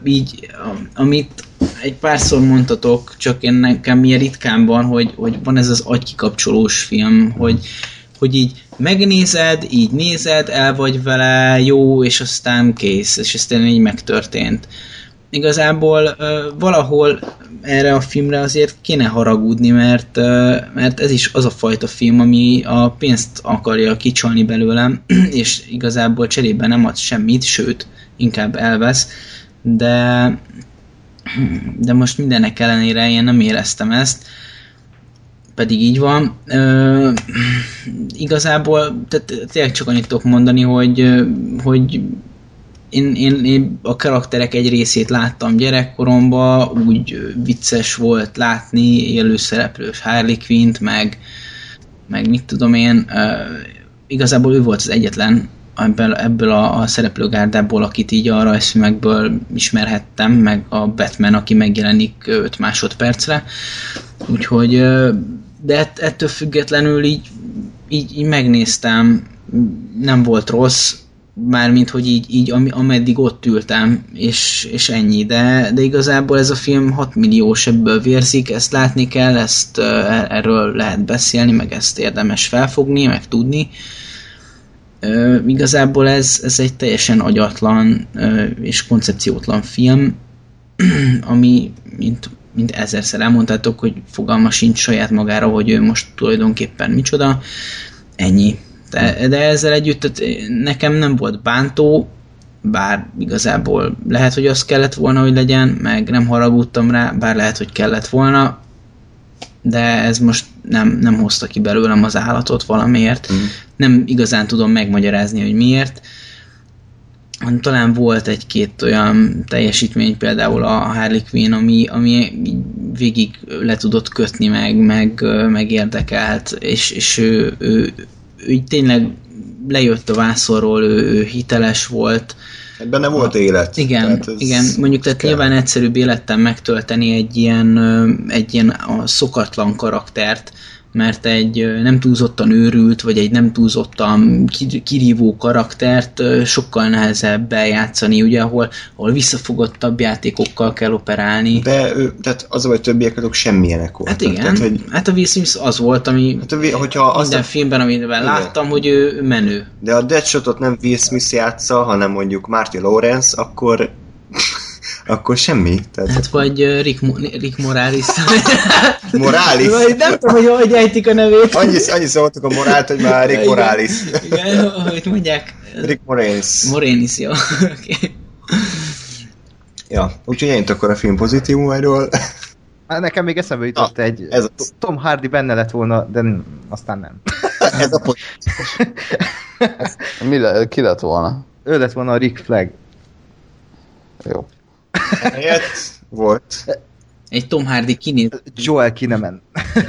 így, amit egy párszor mondtatok, csak én nekem milyen ritkán van, hogy, hogy van ez az agykikapcsolós film, hogy, hogy így megnézed, így nézed, el vagy vele, jó, és aztán kész, és tényleg így megtörtént. Igazából valahol erre a filmre azért kéne haragudni, mert, mert ez is az a fajta film, ami a pénzt akarja kicsolni belőlem, és igazából cserébe nem ad semmit, sőt, inkább elvesz, de de most mindenek ellenére én nem éreztem ezt, pedig így van. Ö, igazából tehát tényleg csak annyit tudok mondani, hogy, hogy én, én, én a karakterek egy részét láttam gyerekkoromban, úgy vicces volt látni élőszereplős Harley Quinn-t, meg, meg mit tudom én, ö, igazából ő volt az egyetlen, ebből, ebből a, a szereplőgárdából, akit így a rajzfilmekből ismerhettem, meg a Batman, aki megjelenik 5 másodpercre. Úgyhogy, de ett- ettől függetlenül így, így, így megnéztem, nem volt rossz, mármint, hogy így, így ami, ameddig ott ültem, és, és ennyi, de, de igazából ez a film 6 milliós ebből vérzik, ezt látni kell, ezt ö, erről lehet beszélni, meg ezt érdemes felfogni, meg tudni. Ö, igazából ez, ez egy teljesen agyatlan és koncepciótlan film, ami, mint, mint ezerszer elmondtátok, hogy fogalma sincs saját magára, hogy ő most tulajdonképpen micsoda. Ennyi. De, de ezzel együtt tehát nekem nem volt bántó, bár igazából lehet, hogy az kellett volna, hogy legyen, meg nem haragudtam rá, bár lehet, hogy kellett volna, de ez most nem, nem hozta ki belőlem az állatot valamiért. Mm. Nem igazán tudom megmagyarázni, hogy miért. Talán volt egy-két olyan teljesítmény, például a Harley Quinn, ami, ami végig le tudott kötni meg, meg, meg érdekelt, és, és ő, ő, ő tényleg lejött a vászorról, ő, ő hiteles volt. Hát Benne volt élet. Igen, Tehát igen, mondjuk tehát kell. nyilván egyszerűbb élettel megtölteni egy ilyen, egy ilyen a szokatlan karaktert, mert egy nem túlzottan őrült, vagy egy nem túlzottan ki- kirívó karaktert sokkal nehezebb eljátszani, ugye, ahol, ahol visszafogottabb játékokkal kell operálni. De ő, tehát az, hogy többiek azok semmilyenek voltak. Hát igen, Tehát, hogy, hát a Will Smith az volt, ami hát, a- hogyha azt minden filmben, amiben láttam, hogy ő menő. De a Deadshotot nem Will Smith játsza, hanem mondjuk Marty Lawrence, akkor akkor semmi. Tehát Hát vagy Rick, Mo- Rick. Moralis. Vagy nem tudom, hogy hogy ejtik a nevét. annyi, annyi szóltuk a morált, hogy már Rick Igen. Moralis. Igen, ahogy mondják. Rick Moranis. Morénis, jó. Okay. Ja, úgyhogy ennyit akkor a film pozitívumairól. Hát Nekem még eszembe jutott Na, egy... ez az. Tom Hardy benne lett volna, de aztán nem. Ez a pont. Mi le, ki lett volna? Ő lett volna a Rick Flag. Jó. Helyett volt Egy Tom Hardy kinéz. Joel Kinnaman.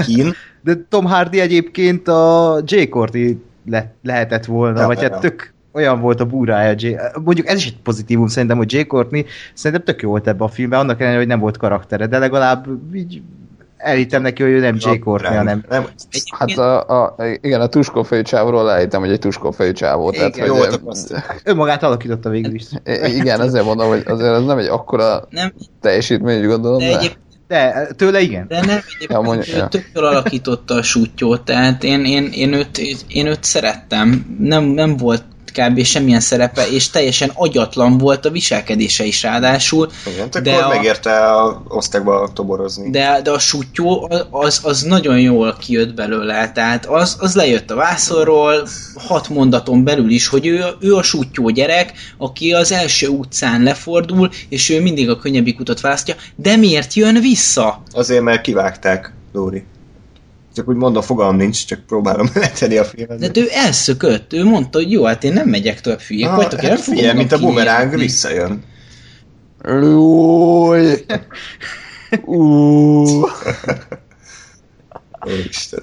Kín. De Tom Hardy egyébként a J. Corty le- lehetett volna, Ja, vagy ja. hát tök olyan volt a búrája. J. Mondjuk ez is egy pozitívum szerintem, hogy J. Courtney szerintem tök jó volt ebben a filmben, annak ellenére, hogy nem volt karaktere, de legalább így elhittem neki, hogy ő nem J. Courtney, hanem Nem, Hát a, a, igen, a tuskófejű csávról lehettem, hogy egy tuskófejű csávó. Tehát, Igen, hogy, jó, akkor azt- önmagát alakította végül is. Igen, ezért mondom, hogy azért ez nem egy akkora Nem, teljesítmény, úgy gondolom, de, de... tőle igen. de nem, egyébként Ja, mondja, ő ja. jól alakította a sútyót, tehát én, én, én, őt, én őt szerettem. Nem, nem volt kb. semmilyen szerepe, és teljesen agyatlan volt a viselkedése is ráadásul. igen, De de akkor a- megérte a osztályba toborozni. De, de a sutyó az, az nagyon jól kijött belőle, tehát az, az lejött a vászorról hat mondaton belül is, hogy ő, ő a sutyó gyerek, aki az első utcán lefordul, és ő mindig a könnyebbik utat választja, de miért jön vissza? Azért, mert kivágták, Lóri. Csak úgy mondom, fogalmam nincs, csak próbálom letenni a filmet. De ő elszökött, ő mondta, hogy jó, hát én nem megyek tovább hülyék, Ah, vagytok, hát fogom figyelj, mint a bumeráng visszajön. Új! Ú. Úristen.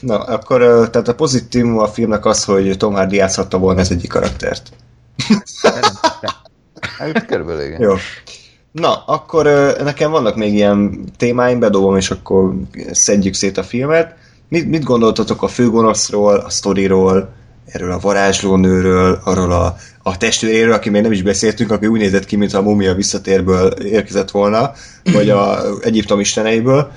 Na, akkor tehát a pozitívum a filmnek az, hogy Tom Hardy játszhatta volna ez egyik karaktert. Hát körülbelül igen. Jó. Na, akkor nekem vannak még ilyen témáim, bedobom, és akkor szedjük szét a filmet. Mit, mit gondoltatok a főgonoszról, a sztoriról, erről a varázslónőről, arról a, a testvéréről, aki még nem is beszéltünk, aki úgy nézett ki, mintha a mumia visszatérből érkezett volna, vagy a Egyiptom isteneiből,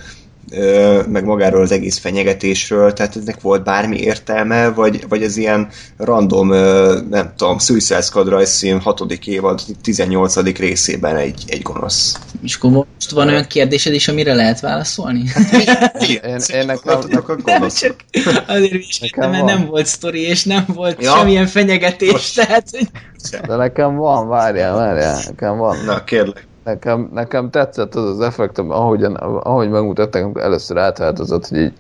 meg magáról az egész fenyegetésről, tehát ennek volt bármi értelme, vagy, vagy ez ilyen random, nem tudom, Suicide Squad rajzfilm 6. évad 18. részében egy, egy gonosz. És akkor most van olyan kérdésed is, amire lehet válaszolni? Én, én Tudok, Nem, gonosz. csak azért is, Nekem mert van. nem volt sztori, és nem volt Ja. semmilyen fenyegetés, Most- tehát hogy de nekem van, várjál, várjál, nekem van. Na, kérlek. Nekem, nekem tetszett az az effekt, ami- ahogyan, ahogy megmutatták, amikor először átváltozott, hogy így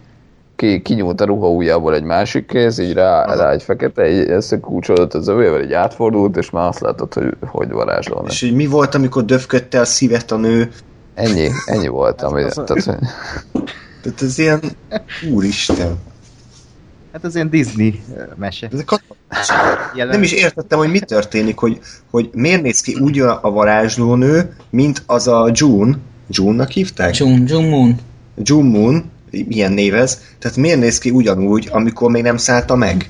ki, kinyúlt a ruha ujjából egy másik kéz, így rá, rá egy fekete, így összekúcsolódott az övével, így átfordult, és már azt látod, hogy hogy varázslónak. És hogy mi volt, amikor döfködte a szívet a nő? Ennyi, ennyi volt, ami, az- tehát, Tehát ez ilyen... Úristen. Hát az ilyen Disney mese. Ez a kat- Jelen... nem is értettem, hogy mi történik, hogy, hogy miért néz ki úgy a varázslónő, mint az a June. June-nak hívták? Jung Jung Moon. June Moon, milyen névez, tehát miért néz ki ugyanúgy, amikor még nem szállta meg?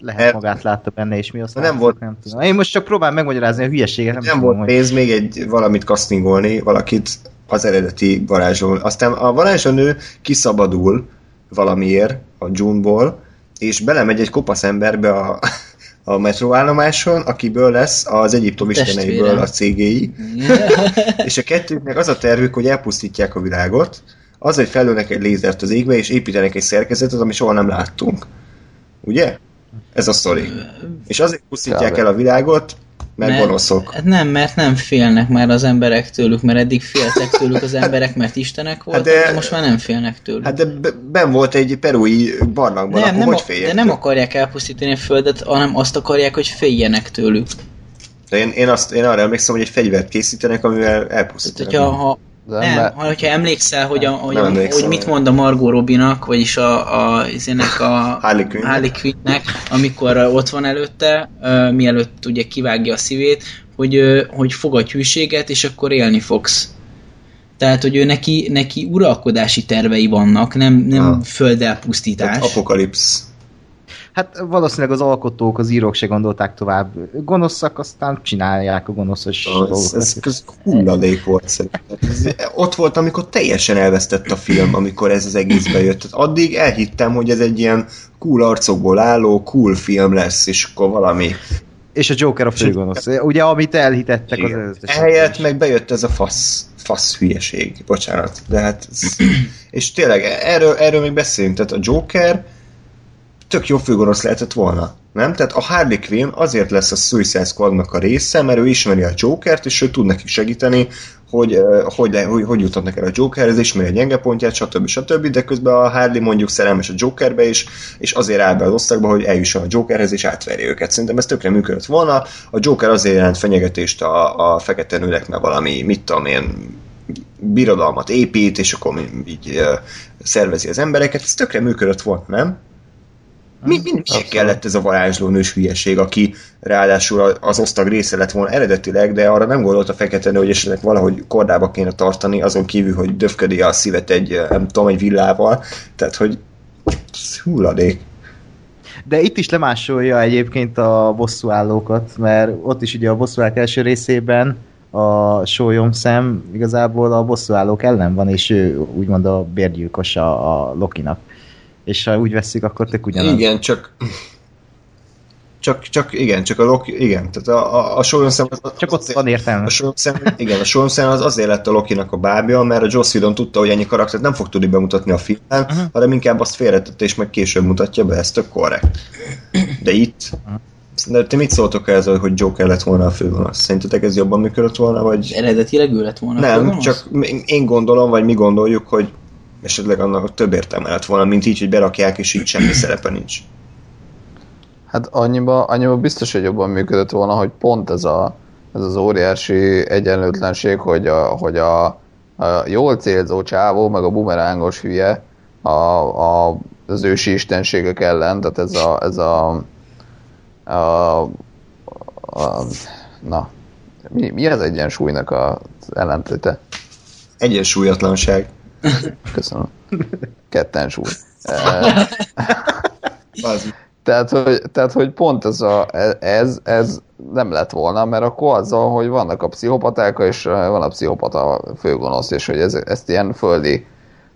Lehet Er- magát látta benne, és mi azt Nem volt- nem tudom. Én most csak próbálom megmagyarázni a hülyeséget, nem, Nem tudom, volt hogy... pénz még egy valamit castingolni, valakit az eredeti varázsló. Aztán a varázslónő kiszabadul valamiért a June-ból, és belemegy egy kopasz emberbe a, a metróállomáson, akiből lesz az Egyiptom isteneiből a cégéi, és a kettőknek az a tervük, hogy elpusztítják a világot, az, hogy felülnek egy lézert az égbe, és építenek egy szerkezetet, amit soha nem láttunk. Ugye? Ez a sztori. És azért pusztítják el a világot, mert gonoszok. Hát nem, mert nem félnek már az emberek tőlük, mert eddig féltek tőlük az emberek, mert istenek voltak, Hát de- de most már nem félnek tőlük. Hát de be- ben volt egy perui barlangban, nem, akkor nem, hogy a, féljek? de nem akarják elpusztítani a földet, hanem azt akarják, hogy féljenek tőlük. De én, én, azt, én arra emlékszem, hogy egy fegyvert készítenek, amivel Tehát, elpusztítanak. hogyha, ha, De nem, mert- ha, hogyha emlékszel, hogy, a, hogy, nem a, hogy mit mond a Margot Robinak, vagyis a, a, izének a Harley Quinn. Harley Quinnnek, amikor ott van előtte, uh, mielőtt ugye kivágja a szívét, hogy, uh, hogy fogadj hűséget, és akkor élni fogsz. Tehát, hogy ő neki, neki uralkodási tervei vannak, nem, nem földelpusztítás. Tehát apokalipsz. Hát valószínűleg az alkotók, az írók se gondolták tovább. Gonoszak, aztán csinálják a gonoszos Ez, dolgokat. ez, ez hulladék volt szerintem. Ez, ott volt, amikor teljesen elvesztett a film, amikor ez az egész bejött. Tehát addig elhittem, hogy ez egy ilyen cool arcokból álló, cool film lesz, és akkor valami. És a Joker a főgonosz. Ugye, amit elhitettek az Igen. előzetes. Ehelyett meg bejött ez a fasz, fasz hülyeség, bocsánat. De hát, ez, és tényleg erről, erről még beszélünk, tehát a Joker tök jó főgonosz lehetett volna. Nem? Tehát a Harley Quinn azért lesz a Suicide Squadnak a része, mert ő ismeri a Jokert, és ő tud nekik segíteni, hogy hogy, hogy, hogy juthatnak el a Jokerhez, ismeri a gyenge pontját, stb. stb. De közben a Harley mondjuk szerelmes a Jokerbe is, és azért áll be az osztagba, hogy eljusson a Jokerhez, és átverje őket. Szerintem ez tökre működött volna. A Joker azért jelent fenyegetést a, a fekete nőnek, mert valami, mit tudom én, birodalmat épít, és akkor így uh, szervezi az embereket. Ez tökre működött volna, nem? Mi, mi, mi kellett ez a varázslónős hülyeség, aki ráadásul az osztag része lett volna eredetileg, de arra nem gondolt a fekete nő, hogy esetleg valahogy kordába kéne tartani, azon kívül, hogy döfködi a szívet egy, eh, nem tudom, egy villával. Tehát, hogy hulladék. De itt is lemásolja egyébként a bosszúállókat, mert ott is ugye a bosszúállók első részében a sólyom szem igazából a bosszúállók ellen van, és ő úgymond a bérgyilkosa a Lokinak. És ha úgy veszik, akkor tök ugyanaz. Igen, csak csak, csak igen, csak a Loki, igen, tehát a, a, a Sólyom szem az, Csak ott van értelme. A Sólyomszem, igen, a Sólyomszem az azért lett a Lokinak a bábja, mert a Joss Whedon tudta, hogy ennyi karaktert nem fog tudni bemutatni a filmben, uh-huh. hanem inkább azt félretette, és meg később mutatja be, ez tök korrekt. De itt, de ti mit szóltok ez, hogy Joker lett volna a főgonosz? Szerintetek ez jobban működött volna, vagy... Eredetileg ő lett volna. a Nem, csak én gondolom, vagy mi gondoljuk, hogy esetleg annak több értelme lett volna, mint így, hogy berakják, és így semmi szerepe nincs. Hát annyiba, annyiba biztos, hogy jobban működött volna, hogy pont ez, a, ez az óriási egyenlőtlenség, hogy a, hogy a, a jól célzó csávó, meg a bumerángos hülye a, a, az ősi istenségek ellen, tehát ez a, ez a, a, a na, mi, mi az egyensúlynak az ellentéte? Egyensúlyatlanság. Köszönöm. Kettensúly. Eh, Az, Tehát hogy, tehát, hogy pont ez, a, ez, ez nem lett volna, mert akkor azzal, hogy vannak a pszichopaták, és eh, van a pszichopata főgonosz, és hogy ez, ezt ilyen földi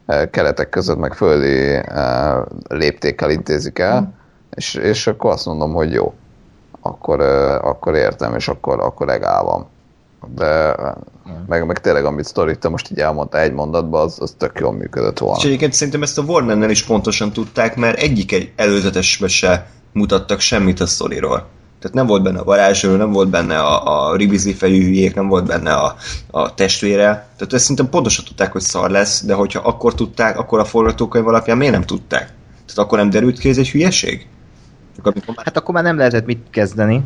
eh, keretek között, meg földi eh, léptékkel intézik el, és, és akkor azt mondom, hogy jó. Akkor, akkor értem, és akkor, akkor legál van. De meg, meg tényleg, amit Story te most így elmondta egy mondatban, az, az tök jól működött volna. És egyébként szerintem ezt a Warner-nel is pontosan tudták, mert egyik egy előzetesbe se mutattak semmit a sztoriról. Tehát nem volt benne a varázsló, nem volt benne a, a ribizli fejű nem volt benne a, a testvére. Tehát ezt szerintem pontosan tudták, hogy szar lesz, de hogyha akkor tudták, akkor a forgatókönyv alapján miért nem tudták? Tehát akkor nem derült ki, ez egy hülyeség? Csak amikor már Hát akkor már nem lehetett mit kezdeni,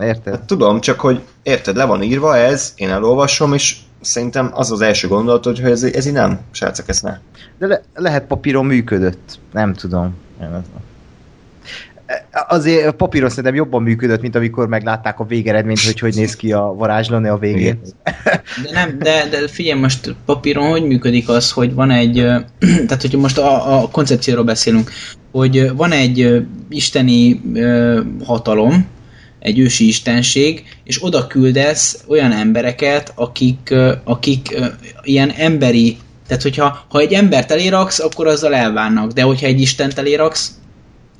érted? Hát tudom, csak hogy érted, le van írva ez, én elolvasom, és szerintem az az első gondolat, hogy ez, ez így nem, srácok, ez ne. De le, lehet papíron működött, nem tudom. Azért papíron szerintem jobban működött, mint amikor meglátták a végeredményt, hogy hogy néz ki a varázslónő a végén. De nem, de, de figyelj, most papíron hogy működik az, hogy van egy, tehát hogy most a, a koncepcióról beszélünk, hogy van egy isteni hatalom, egy ősi istenség, és oda küldesz olyan embereket, akik, akik ilyen emberi, tehát hogyha ha egy embert eléraksz, akkor azzal elválnak, de hogyha egy Istent eléraksz,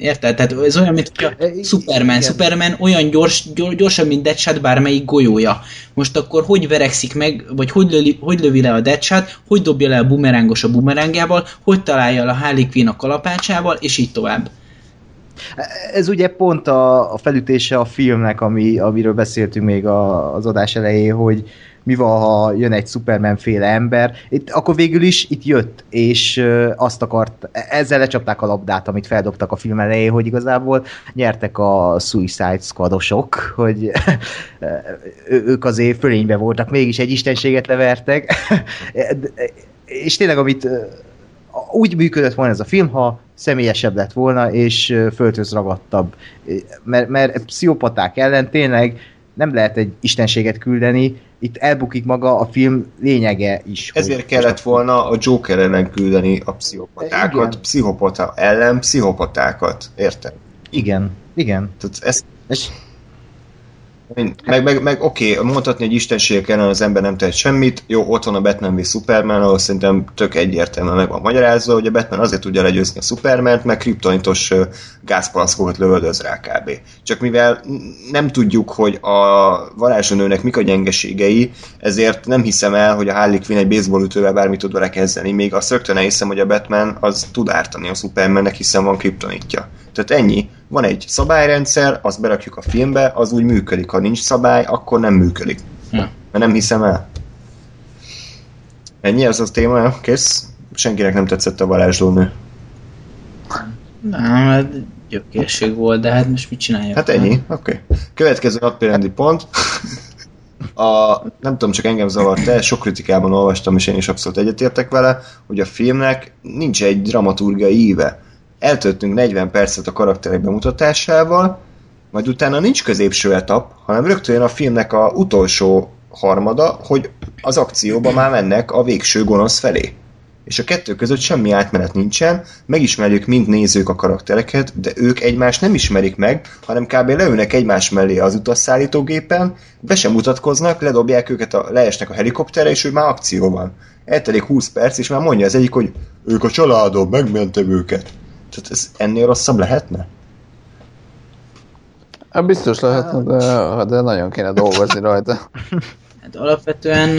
Érted? Tehát ez olyan, mint hogy a Superman. Igen. Superman olyan gyors, gyors, gyorsabb, mint Deadshot bármelyik golyója. Most akkor hogy verekszik meg, vagy hogy lövi, hogy lövi le a Deadshot, hogy dobja le a bumerángos a bumerángjával, hogy találja a Harley Quinn a kalapácsával, és így tovább. Ez ugye pont a, a felütése a filmnek, ami, amiről beszéltünk még a, az adás elején, hogy mi van, ha jön egy Superman féle ember. Itt, akkor végül is itt jött, és azt akart, ezzel lecsapták a labdát, amit feldobtak a film elején, hogy igazából nyertek a Suicide Squadosok, hogy ők azért fölénybe voltak, mégis egy istenséget levertek. és tényleg, amit úgy működött volna ez a film, ha személyesebb lett volna, és földhöz ragadtabb. Mert, mert pszichopaták ellen tényleg nem lehet egy istenséget küldeni, itt elbukik maga a film lényege is. Ezért kellett volna a Joker ellen küldeni a pszichopatákat, igen. pszichopata ellen pszichopatákat, érted? Igen, igen. Tehát ezt, és meg, meg, meg oké, okay, mondhatni, hogy istenségek ellen az ember nem tehet semmit, jó, ott van a Batman v Superman, ahol szerintem tök egyértelműen meg van magyarázva, hogy a Batman azért tudja legyőzni a Superman-t, mert kriptonitos gázpalaszkokat lövöldöz rá kb. Csak mivel nem tudjuk, hogy a varázslónőnek mik a gyengeségei, ezért nem hiszem el, hogy a Harley Quinn egy baseballütővel bármit tud vele kezdeni, még azt rögtön hiszem, hogy a Batman az tud ártani a Supermannek, hiszen van kriptonitja. Tehát ennyi. Van egy szabályrendszer, azt berakjuk a filmbe, az úgy működik. Ha nincs szabály, akkor nem működik. Ja. Mert nem hiszem el. Ennyi az a téma, kész? Senkinek nem tetszett a varázslónő. Nem, hát gyökérség volt, de hát most mit csináljak? Hát ennyi, oké. Okay. Következő napirendi pont. A, nem tudom, csak engem zavart el, sok kritikában olvastam, és én is abszolút egyetértek vele, hogy a filmnek nincs egy dramaturgiai íve eltöltünk 40 percet a karakterek bemutatásával, majd utána nincs középső etap, hanem rögtön a filmnek a utolsó harmada, hogy az akcióba már mennek a végső gonosz felé. És a kettő között semmi átmenet nincsen, megismerjük mind nézők a karaktereket, de ők egymást nem ismerik meg, hanem kb. leülnek egymás mellé az utasszállítógépen, be sem mutatkoznak, ledobják őket, a, leesnek a helikopterre, és ő már akcióban. Eltelik 20 perc, és már mondja az egyik, hogy ők a családom, megmentem őket. Tehát ez ennél rosszabb lehetne? Hát biztos lehetne, de, de nagyon kéne dolgozni rajta. Hát alapvetően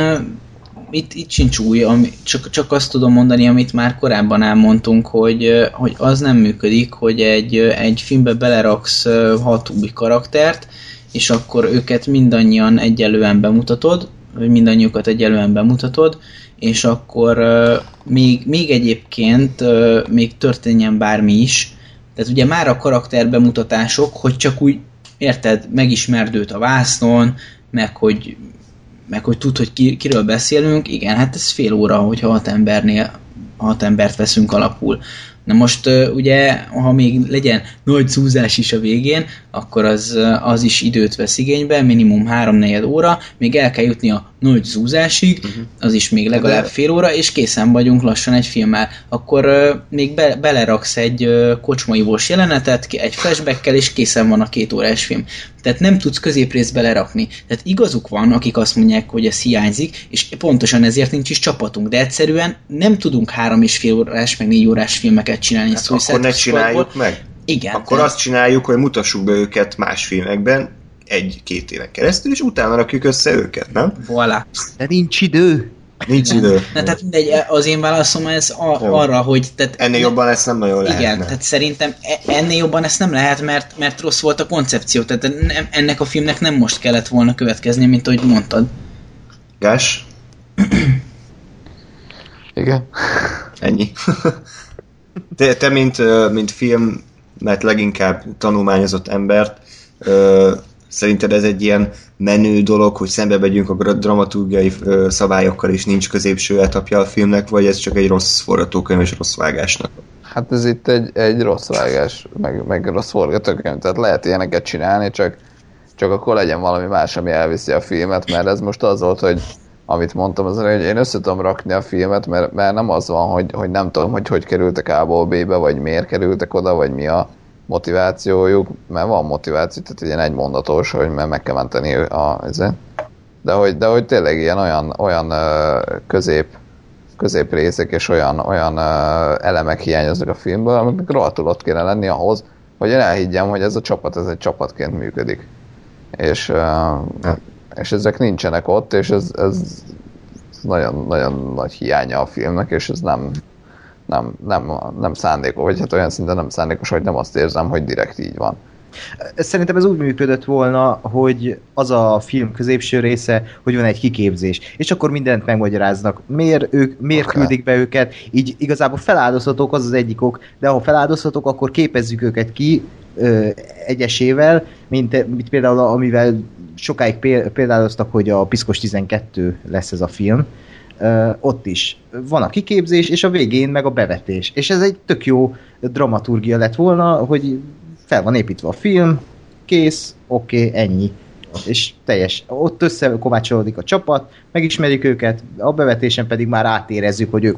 itt, itt sincs új, ami, csak, csak azt tudom mondani, amit már korábban elmondtunk, hogy, hogy az nem működik, hogy egy, egy filmbe beleraksz hat új karaktert, és akkor őket mindannyian egyelően bemutatod, vagy mindannyiukat egyelően bemutatod, és akkor uh, még, még egyébként uh, még történjen bármi is, tehát ugye már a karakterbemutatások, hogy csak úgy, érted, megismerd őt a vásznon, meg hogy, meg hogy tud, hogy ki, kiről beszélünk, igen, hát ez fél óra, hogyha hat embernél hat embert veszünk alapul. Na most ugye, ha még legyen nagy zúzás is a végén, akkor az, az is időt vesz igénybe, minimum 3-4 óra, még el kell jutni a nagy zúzásig, uh-huh. az is még legalább fél óra, és készen vagyunk lassan egy filmmel. Akkor uh, még be, beleraksz egy uh, kocsmaivós jelenetet, egy flashbackkel, és készen van a két órás film. Tehát nem tudsz középrészt belerakni. Tehát igazuk van, akik azt mondják, hogy ez hiányzik, és pontosan ezért nincs is csapatunk, de egyszerűen nem tudunk három és fél órás, meg négy órás filmeket csinálni. Hát akkor ne csináljuk meg. Igen. Akkor de... azt csináljuk, hogy mutassuk be őket más filmekben, egy-két éven keresztül, és utána rakjuk össze őket, nem? Voilà. De nincs idő. Nincs idő. Na, tehát mindegy, az én válaszom ez a, arra, hogy... Tehát ennél ne, jobban ezt nem nagyon lehet. Igen, tehát szerintem e, ennél jobban ezt nem lehet, mert, mert rossz volt a koncepció. Tehát ennek a filmnek nem most kellett volna következni, mint ahogy mondtad. Gás? Igen. Ennyi. te, te mint, mint film, mert leginkább tanulmányozott embert, Szerinted ez egy ilyen menő dolog, hogy szembe megyünk a dramaturgiai szabályokkal, és nincs középső etapja a filmnek, vagy ez csak egy rossz forgatókönyv és rossz vágásnak? Hát ez itt egy, egy rossz vágás, meg, meg rossz forgatókönyv, tehát lehet ilyeneket csinálni, csak, csak akkor legyen valami más, ami elviszi a filmet, mert ez most az volt, hogy amit mondtam, az, hogy én össze rakni a filmet, mert, mert nem az van, hogy, hogy nem tudom, hogy hogy kerültek A-ból B-be, vagy miért kerültek oda, vagy mi a motivációjuk, mert van motiváció, tehát ilyen egy mondatos, hogy meg kell menteni a, de hogy, de hogy tényleg ilyen olyan, olyan közép középrészek és olyan, olyan elemek hiányoznak a filmből, amiknek rohadtul ott kéne lenni ahhoz, hogy én elhiggyem, hogy ez a csapat, ez egy csapatként működik. És, és ezek nincsenek ott, és ez, ez nagyon, nagyon nagy hiánya a filmnek, és ez nem, nem, nem, nem szándékos, vagy hát olyan szinten nem szándékos, hogy nem azt érzem, hogy direkt így van. Szerintem ez úgy működött volna, hogy az a film középső része, hogy van egy kiképzés, és akkor mindent megmagyaráznak. Miért, ők, miért okay. küldik be őket? Így igazából feláldozhatók az az egyik ok, de ha feláldozhatók, akkor képezzük őket ki ö, egyesével, mint, mint például amivel sokáig példáloztak, hogy a Piszkos 12 lesz ez a film. Ott is van a kiképzés, és a végén meg a bevetés. És ez egy tök jó dramaturgia lett volna, hogy fel van építve a film, kész, oké, okay, ennyi. És teljes. Ott összekovácsolódik a csapat, megismerjük őket, a bevetésen pedig már átérezzük, hogy ők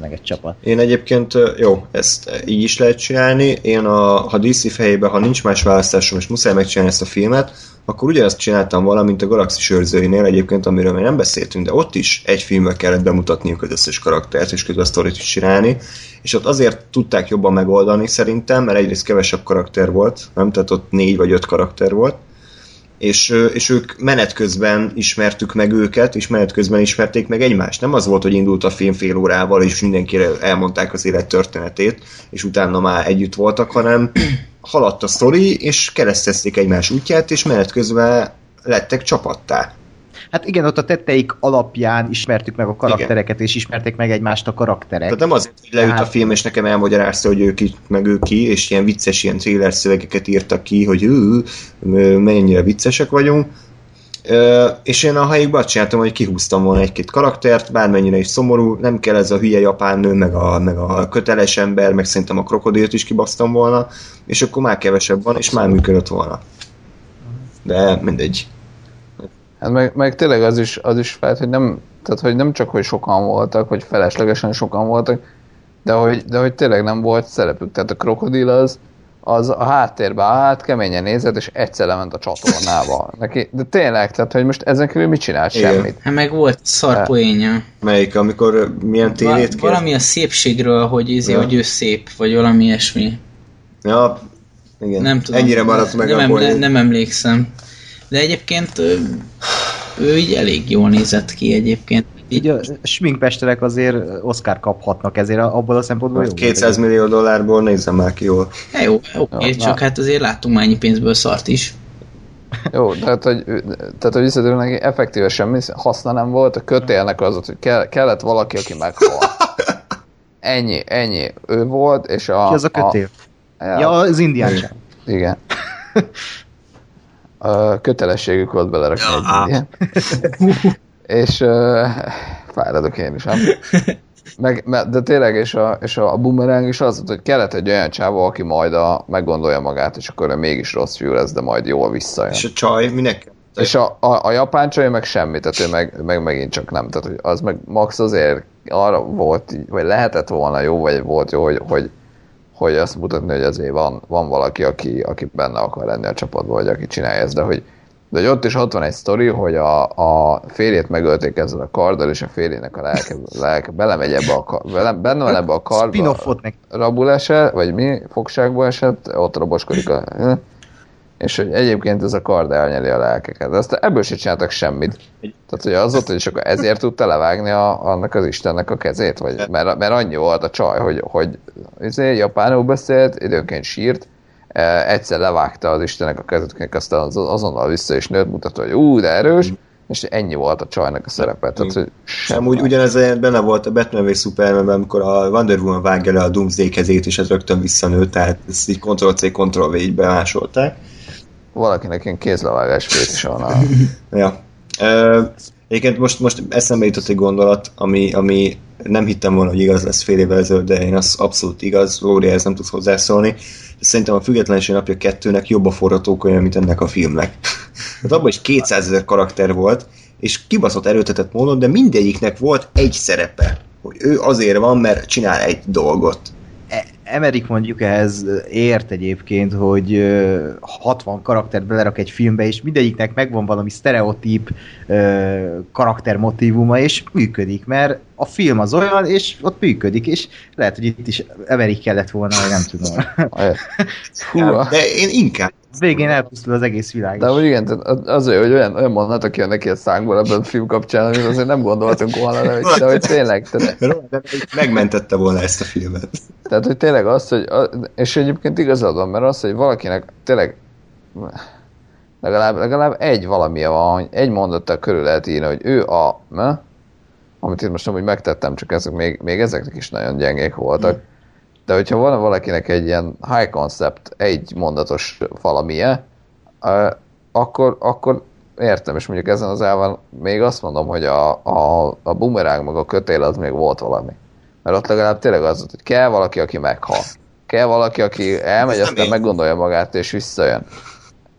meg egy csapat. Én egyébként, jó, ezt így is lehet csinálni. Én a, ha DC fejében, ha nincs más választásom, és muszáj megcsinálni ezt a filmet, akkor ugyanazt csináltam valamint a Galaxis őrzőinél egyébként, amiről még nem beszéltünk, de ott is egy filmbe kellett bemutatniuk az összes karaktert, és közben a sztorit is csinálni, és ott azért tudták jobban megoldani szerintem, mert egyrészt kevesebb karakter volt, nem? Tehát ott négy vagy öt karakter volt, és, és ők menet közben ismertük meg őket, és menet közben ismerték meg egymást. Nem az volt, hogy indult a film fél órával, és mindenkire elmondták az élet történetét, és utána már együtt voltak, hanem haladt a sztori, és keresztezték egymás útját, és menet közben lettek csapattá. Hát igen, ott a tetteik alapján ismertük meg a karaktereket, igen. és ismerték meg egymást a karakterek. Tehát nem az, hogy leült hát... a film, és nekem elmagyarázta, hogy ők ki, meg ők ki, és ilyen vicces ilyen trailer szövegeket írtak ki, hogy ő, mennyire viccesek vagyunk. Uh, és én a helyükben azt csináltam, hogy kihúztam volna egy-két karaktert, bármennyire is szomorú, nem kell ez a hülye japán nő, meg a, meg a köteles ember, meg szerintem a krokodilt is kibasztam volna, és akkor már kevesebb van, és már működött volna. De mindegy. Hát meg, meg tényleg az is, az is felt, hogy nem, tehát hogy nem csak, hogy sokan voltak, vagy feleslegesen sokan voltak, de hogy, de hogy tényleg nem volt szerepük. Tehát a krokodil az, az a háttérbe állt, keményen nézett, és egyszer lement a csatornába. Neki, de tényleg, tehát hogy most ezen kívül mit csinált? Igen. Semmit. Hát meg volt szarpoénja. Melyik, amikor milyen tévét Val- Valami a szépségről, hogy, izé, ja. hogy ő szép, vagy valami ilyesmi. Ja, igen. Nem tudom. Ennyire maradt meg nem, a nem, nem emlékszem. De egyébként ő, ő így elég jól nézett ki egyébként. Így a sminkpesterek azért Oscar kaphatnak ezért abból a szempontból jó. 200 millió dollárból nézzem már ki jól. Ja, jó, oké, jó, csak hát azért láttunk már ennyi pénzből szart is. Jó, tehát hogy, tehát, hogy visszatérő neki effektíve semmi haszna nem volt, a kötélnek az hogy kell, kellett valaki, aki meghal. Ennyi, ennyi. Ő volt, és a... Ki az a kötél? A, ja, az indián Igen. A kötelességük volt belerakni ja. egy ilyen. és uh, fáradok én is, nem? Meg, de tényleg, és a, és a boomerang is az, hogy kellett egy olyan csávó, aki majd a, meggondolja magát, és akkor mégis rossz fiú lesz, de majd jól visszajön. És a csaj, minek? És a, a, a japán csaj meg semmi, tehát ő meg, meg megint csak nem. Tehát hogy az meg max azért arra volt, vagy lehetett volna jó, vagy volt jó, hogy, hogy hogy azt mutatni, hogy azért van, van valaki, aki, aki benne akar lenni a csapatban, vagy aki csinálja ezt, de hogy, de hogy ott is ott van egy sztori, hogy a, a férjét megölték ezzel a karddal, és a férjének a lelke, lelke belemegy ebbe a kar, benne van ebbe a kardba, rabul esett, vagy mi, fogságba esett, ott roboskodik a és hogy egyébként ez a kard elnyeli a lelkeket. De aztán ebből sem csináltak semmit. Tehát, hogy az ott, hogy csak ezért tudta levágni a, annak az Istennek a kezét, vagy, mert, mert annyi volt a csaj, hogy, hogy izé, japánul beszélt, időnként sírt, e, egyszer levágta az Istennek a kezét, aztán az, azonnal vissza is nőtt, mutatta, hogy ú, de erős, és ennyi volt a csajnak a szerepe. Tehát, hogy sem úgy, ugyanez benne volt a Batman v superman amikor a Wonder Woman vágja le a Doomsday kezét, és ez rögtön visszanőtt, tehát ezt így Ctrl-C, Ctrl-V így bemásolták valakinek ilyen kézlevágás is van. A... ja. Egyébként most, most eszembe jutott egy gondolat, ami, ami nem hittem volna, hogy igaz lesz fél évvel ezelőtt, de én az abszolút igaz, Lóri, ez nem tudsz hozzászólni. De szerintem a Függetlenség napja kettőnek jobb a forgatókönyv, mint ennek a filmnek. Hát abban is 200 ezer karakter volt, és kibaszott erőtetett módon, de mindegyiknek volt egy szerepe. Hogy ő azért van, mert csinál egy dolgot. Emerik mondjuk ehhez ért egyébként, hogy ö, 60 karaktert belerak egy filmbe, és mindegyiknek megvan valami sztereotíp karaktermotívuma, és működik, mert a film az olyan, és ott működik, és lehet, hogy itt is Emerik kellett volna, vagy nem tudom. De én inkább. Végén elpusztul az egész világ. De hogy igen, azért, hogy olyan, olyan mondatok jönnek ki a szánkból ebben a film kapcsán, amit azért nem gondoltunk volna, de, hogy- de hogy tényleg, tehát, megmentette volna ezt a filmet. tehát hogy tényleg az, hogy, és egyébként igazad van, mert az, hogy valakinek tényleg legalább, legalább egy valamilyen van, hogy egy mondattal körül lehet írni, hogy ő a, ne? amit itt most nem úgy megtettem, csak ezek még, még ezeknek is nagyon gyengék voltak. De hogyha van valakinek egy ilyen high concept, egy mondatos valamije, ö, akkor, akkor értem, és mondjuk ezen az elven még azt mondom, hogy a, a, a bumerang meg a kötél az még volt valami. Mert ott legalább tényleg az, hogy kell valaki, aki meghal. Kell valaki, aki elmegy, aztán meggondolja magát, és visszajön.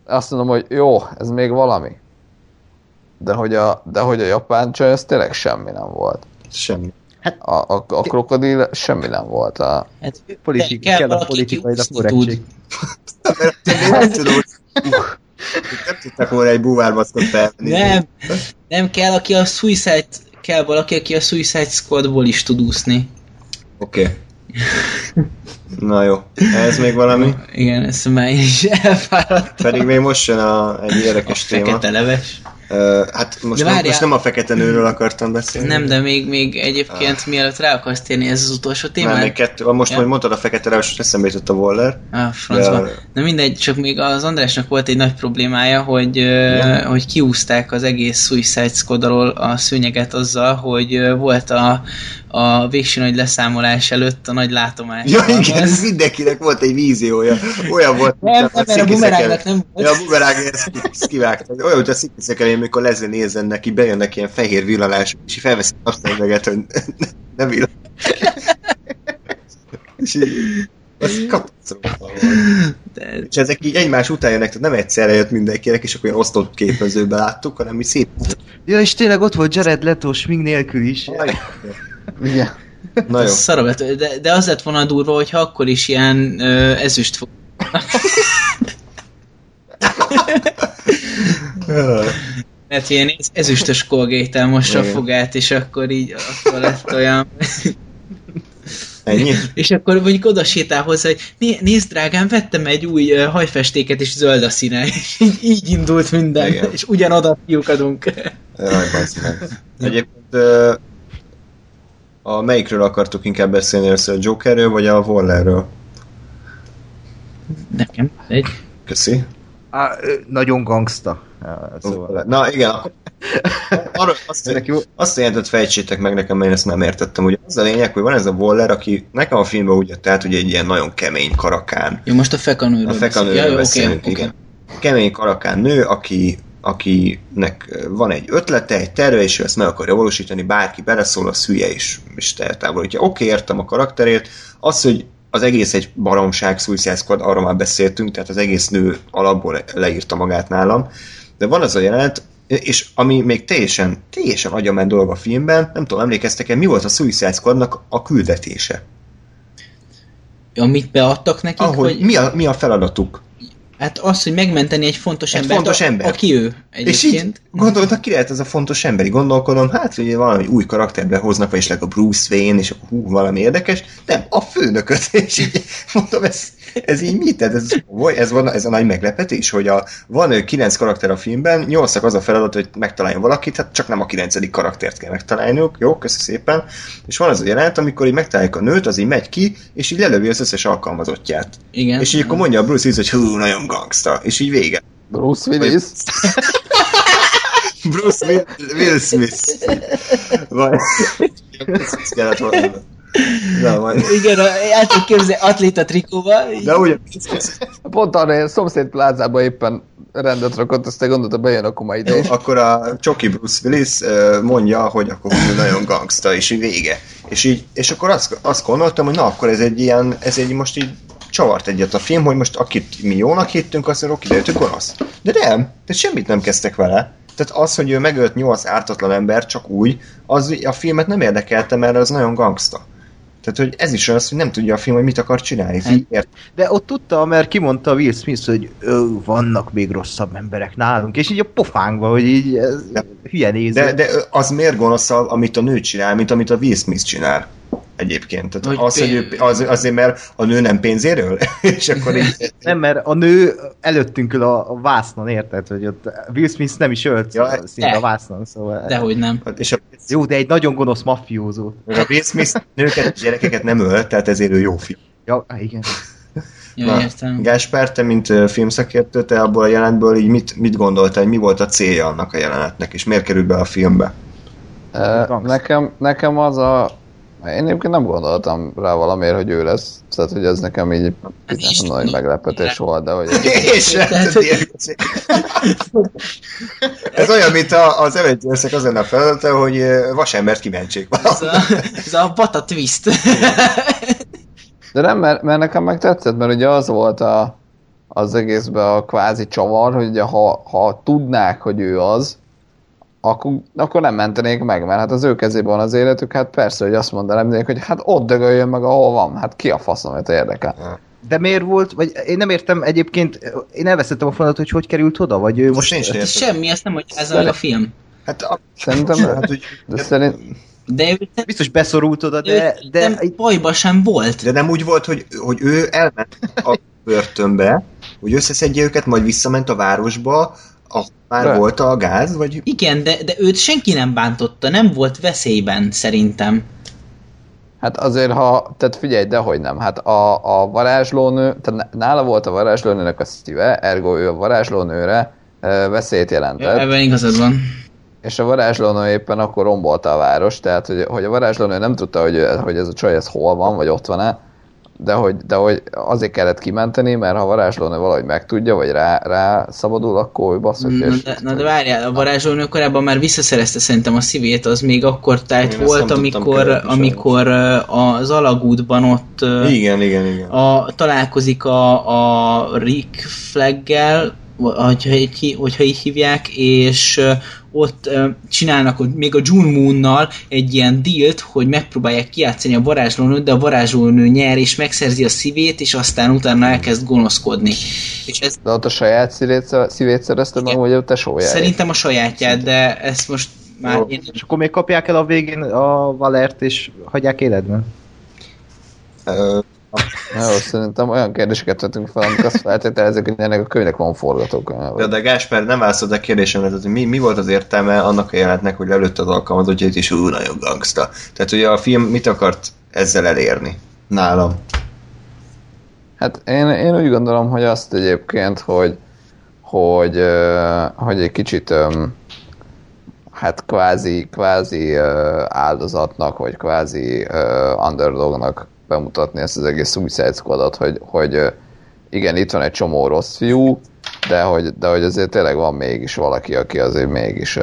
Azt mondom, hogy jó, ez még valami. De hogy a, de hogy a japán csaj, ez tényleg semmi nem volt. Semmi. A, a, a krokodil semmi nem volt. A, Hát, Politik- kell kell a úszni korrektség. Nem tudtak volna egy búvármaszkot felvenni. Nem, nem kell, aki a Suicide, kell valaki, aki a Suicide Squadból is tud úszni. Oké. Okay. Na jó. Ez még valami? Igen, ezt már én is elfáradtam. Pedig még most jön a, egy érdekes téma. Fekete leves. Uh, hát most, De nem, most nem a fekete nőről akartam beszélni. Nem, de még, még egyébként mielőtt rá akarsz térni ez az utolsó Nem, még kettő. Most, Ja. hogy mondtad a fekete leves, eszembe jutott a Waller. A francba. De- Na mindegy, csak még az Andrásnak volt egy nagy problémája, hogy, ö, hogy kiúzták az egész Suicide Squad a szőnyeget azzal, hogy volt a, a végső nagy leszámolás előtt a nagy látomás. Ja, igen, ez mindenkinek volt egy víziója. Olyan volt, Nem, nem, mert a bumerangnak nem volt. Ja, a bumerang, ezt, kivágták. Olyan, hogy a szikiszekelé, amikor Leslie nézzen neki, bejönnek ilyen fehér villanás, és így felveszi a szemüveget, hogy ne villan. és így, az katasztrófa. De, És ezek így egymás után jönnek, tehát nem egyszerre jött mindenkinek, és akkor olyan osztott képezőbe láttuk, hanem így szép. Ja, és tényleg ott volt Jared Leto smink nélkül is. Igen. Na jó. szaravető, de, de az lett volna durva, hogyha akkor is ilyen ö, ezüst fog. Mert ilyen ez- ezüstös colgate mossa a fogát, és akkor így akkor lett olyan... Ennyi? És akkor mondjuk oda sétál hozzá, hogy "Né- nézd drágám, vettem egy új uh, hajfestéket, és zöld a színe. És így, így indult minden, Igen. és ugyanoda fiúkadunk. Jaj, bassz meg. Egyébként ö, a melyikről akartuk inkább beszélni először, a Jokerről vagy a Wallerről? Nekem egy. Köszi. Á, nagyon gangsta. Á, Szóval. Na igen, akkor- arra azt, jó. azt jelentett fejtsétek meg nekem, mert én ezt nem értettem. Ugye az a lényeg, hogy van ez a Waller, aki nekem a filmben úgy jött át, hogy egy ilyen nagyon kemény karakán. Jó, most a fekanőről A fekanőről beszél. Ja, beszélünk, oké, igen. Kemény karakán nő, aki, akinek van egy ötlete, egy terve, és ő ezt meg akarja valósítani, bárki beleszól, az hülye is, is eltávolítja. Oké, értem a karakterét. Az, hogy az egész egy baromság, Suicide Squad, arról már beszéltünk, tehát az egész nő alapból leírta magát nálam. De van az a jelenet, és ami még teljesen, teljesen agyament dolog a filmben, nem tudom, emlékeztek-e, mi volt a Suicide Squadnak a küldetése? Amit beadtak nekik, Ahogy, hogy mi, a, mi a feladatuk? Hát az, hogy megmenteni egy fontos Egy embert, fontos ember. aki ő És így egyébként. gondoltak, ki lehet ez a fontos emberi gondolkodom, hát ugye valami új karakterbe hoznak, vagy esetleg a Bruce Wayne, és hú, valami érdekes, nem, a főnököt, és így mondom, ez, ez így mit? Tehát ez, ez, van, ez a nagy meglepetés, hogy a, van kilenc karakter a filmben, nyolcak az a feladat, hogy megtaláljon valakit, hát csak nem a kilencedik karaktert kell megtalálniuk, jó, köszi szépen, és van az a jelenet, amikor így megtalálják a nőt, az így megy ki, és így lelövi az összes alkalmazottját. Igen. És így akkor mondja a Bruce Willis, hogy hú, nagyon gangsta, és így vége. Bruce Willis. Bruce Will, Will Smith. Vagy... Ezt kellett volna. Na, majd. Igen, a- el tudod képzelni atléta trikóval. De ugye, Pont arra én szomszéd plázában éppen rendet rakott, aztán gondolta, bejön, akkor már ide akkor a Csoki Bruce Willis mondja, hogy akkor ő nagyon gangsta, és így vége. És, így, és akkor azt, azt gondoltam, hogy na, akkor ez egy ilyen, ez egy most így csavart egyet a film, hogy most akit mi jónak hittünk, azt mondjuk, kiderült, hogy gonosz. De nem, tehát semmit nem kezdtek vele. Tehát az, hogy ő megölt nyolc ártatlan ember csak úgy, az a filmet nem érdekelte, mert az nagyon gangsta. Tehát, hogy ez is az, hogy nem tudja a film, hogy mit akar csinálni. Ért, De ott tudta, mert kimondta Will Smith, hogy Ö, vannak még rosszabb emberek nálunk, és így a pofánkba, hogy így ez hülye néző. De, de az miért gonoszabb, amit a nő csinál, mint amit a Will Smith csinál? Egyébként. Tehát Hogy az, hogy ő, az, azért, mert a nő nem pénzéről? és akkor így... Nem, mert a nő előttünk ül a, a vásznon, érted? Hogy ott Will Smith nem is ölt Ja, szinte de. a vásznon, szóval... Dehogy nem. És a, Jó, de egy nagyon gonosz maffiózó. a Will Smith nőket gyerekeket nem öl, tehát ezért ő jó film. Ja, igen. Jó, Na, értem. Gáspár, te, mint filmszakértő, te abból a jelentből így mit, mit gondoltál, hogy mi volt a célja annak a jelenetnek, és miért került be a filmbe? Gangster. Nekem, nekem az a... Én egyébként nem gondoltam rá valamiért, hogy ő lesz. Tehát, hogy ez nekem így Hát nem nagy meglepetés volt, de hogy... És Ez olyan, mint a, az Avengers-ek az lenne a feladata, hogy vasembert kimentsék. Ez a, ez a bata twist. De nem, mert, mert nekem meg tetszett, mert ugye az volt a, az egészben a kvázi csavar, hogy ugye ha, ha tudnák, hogy ő az, akkor, akkor nem mentenék meg, mert hát az ő kezében van az életük, hát persze, hogy azt mondanám hogy hát ott dögöljön meg, ahol van, hát ki a faszom, hogy érdekel. De miért volt, vagy én nem értem egyébként, én elveszettem a fonalat, hogy hogy került oda, vagy ő Most Ez értem. semmi, ezt nem magyarázza meg a film. Hát, a, Szerintem, hát, hogy, de szerint, De ő, Biztos beszorult oda, de, de, de nem, bajba sem volt. de nem úgy volt, hogy, hogy ő elment a börtönbe, hogy összeszedje őket, majd visszament a városba, ahol már De. volt a gáz, vagy Igen, de, de őt senki nem bántotta, nem volt veszélyben, szerintem. Hát azért, ha, tehát figyelj, dehogy nem, hát a, a varázslónő, tehát nála volt a varázslónőnek a szíve, ergo ő a varázslónőre e, veszélyt jelentett, Ebben igazad van. és a varázslónő éppen akkor rombolta a város, tehát hogy, hogy a varázslónő nem tudta, hogy, hogy ez a csaj ez hol van, vagy ott van-e, de hogy, de hogy azért kellett kimenteni, mert ha varázslónő valahogy megtudja, vagy rá, rá szabadul, akkor ő basszuk. Na de, na de várjál, a varázslónő korábban már visszaszerezte szerintem a szívét, az még akkor tájt Én volt, amikor, követni amikor az alagútban ott igen, igen, igen. a, találkozik a, a Rick Flaggel, hogyha így, hogyha így hívják, és ott csinálnak hogy még a June Moonnal egy ilyen dílt, hogy megpróbálják kijátszani a varázslónőt, de a varázslónő nyer, és megszerzi a szívét, és aztán utána elkezd gonoszkodni. És ez De ott a saját szívét, szívét szerezte meg, vagy a tesójáért? szerintem a sajátját, de ezt most már én és akkor még kapják el a végén a Valert, és hagyják életben. Ö, Jó, szerintem olyan kérdéseket tettünk fel, amik azt feltételezik, hogy ennek a könyvnek van forgatókönyve. De, de Gásper, nem válaszolod a kérdésemre, tehát hogy mi, mi volt az értelme annak a jelentnek, hogy előtt az alkalmazottjait, és ú, nagyon gangsta. Tehát ugye a film mit akart ezzel elérni? Nálam. Hát én, én úgy gondolom, hogy azt egyébként, hogy, hogy, hogy egy kicsit hát kvázi, kvázi áldozatnak, vagy kvázi underdognak bemutatni ezt az egész Suicide Squadot, hogy, hogy igen, itt van egy csomó rossz fiú, de hogy, de hogy azért tényleg van mégis valaki, aki azért mégis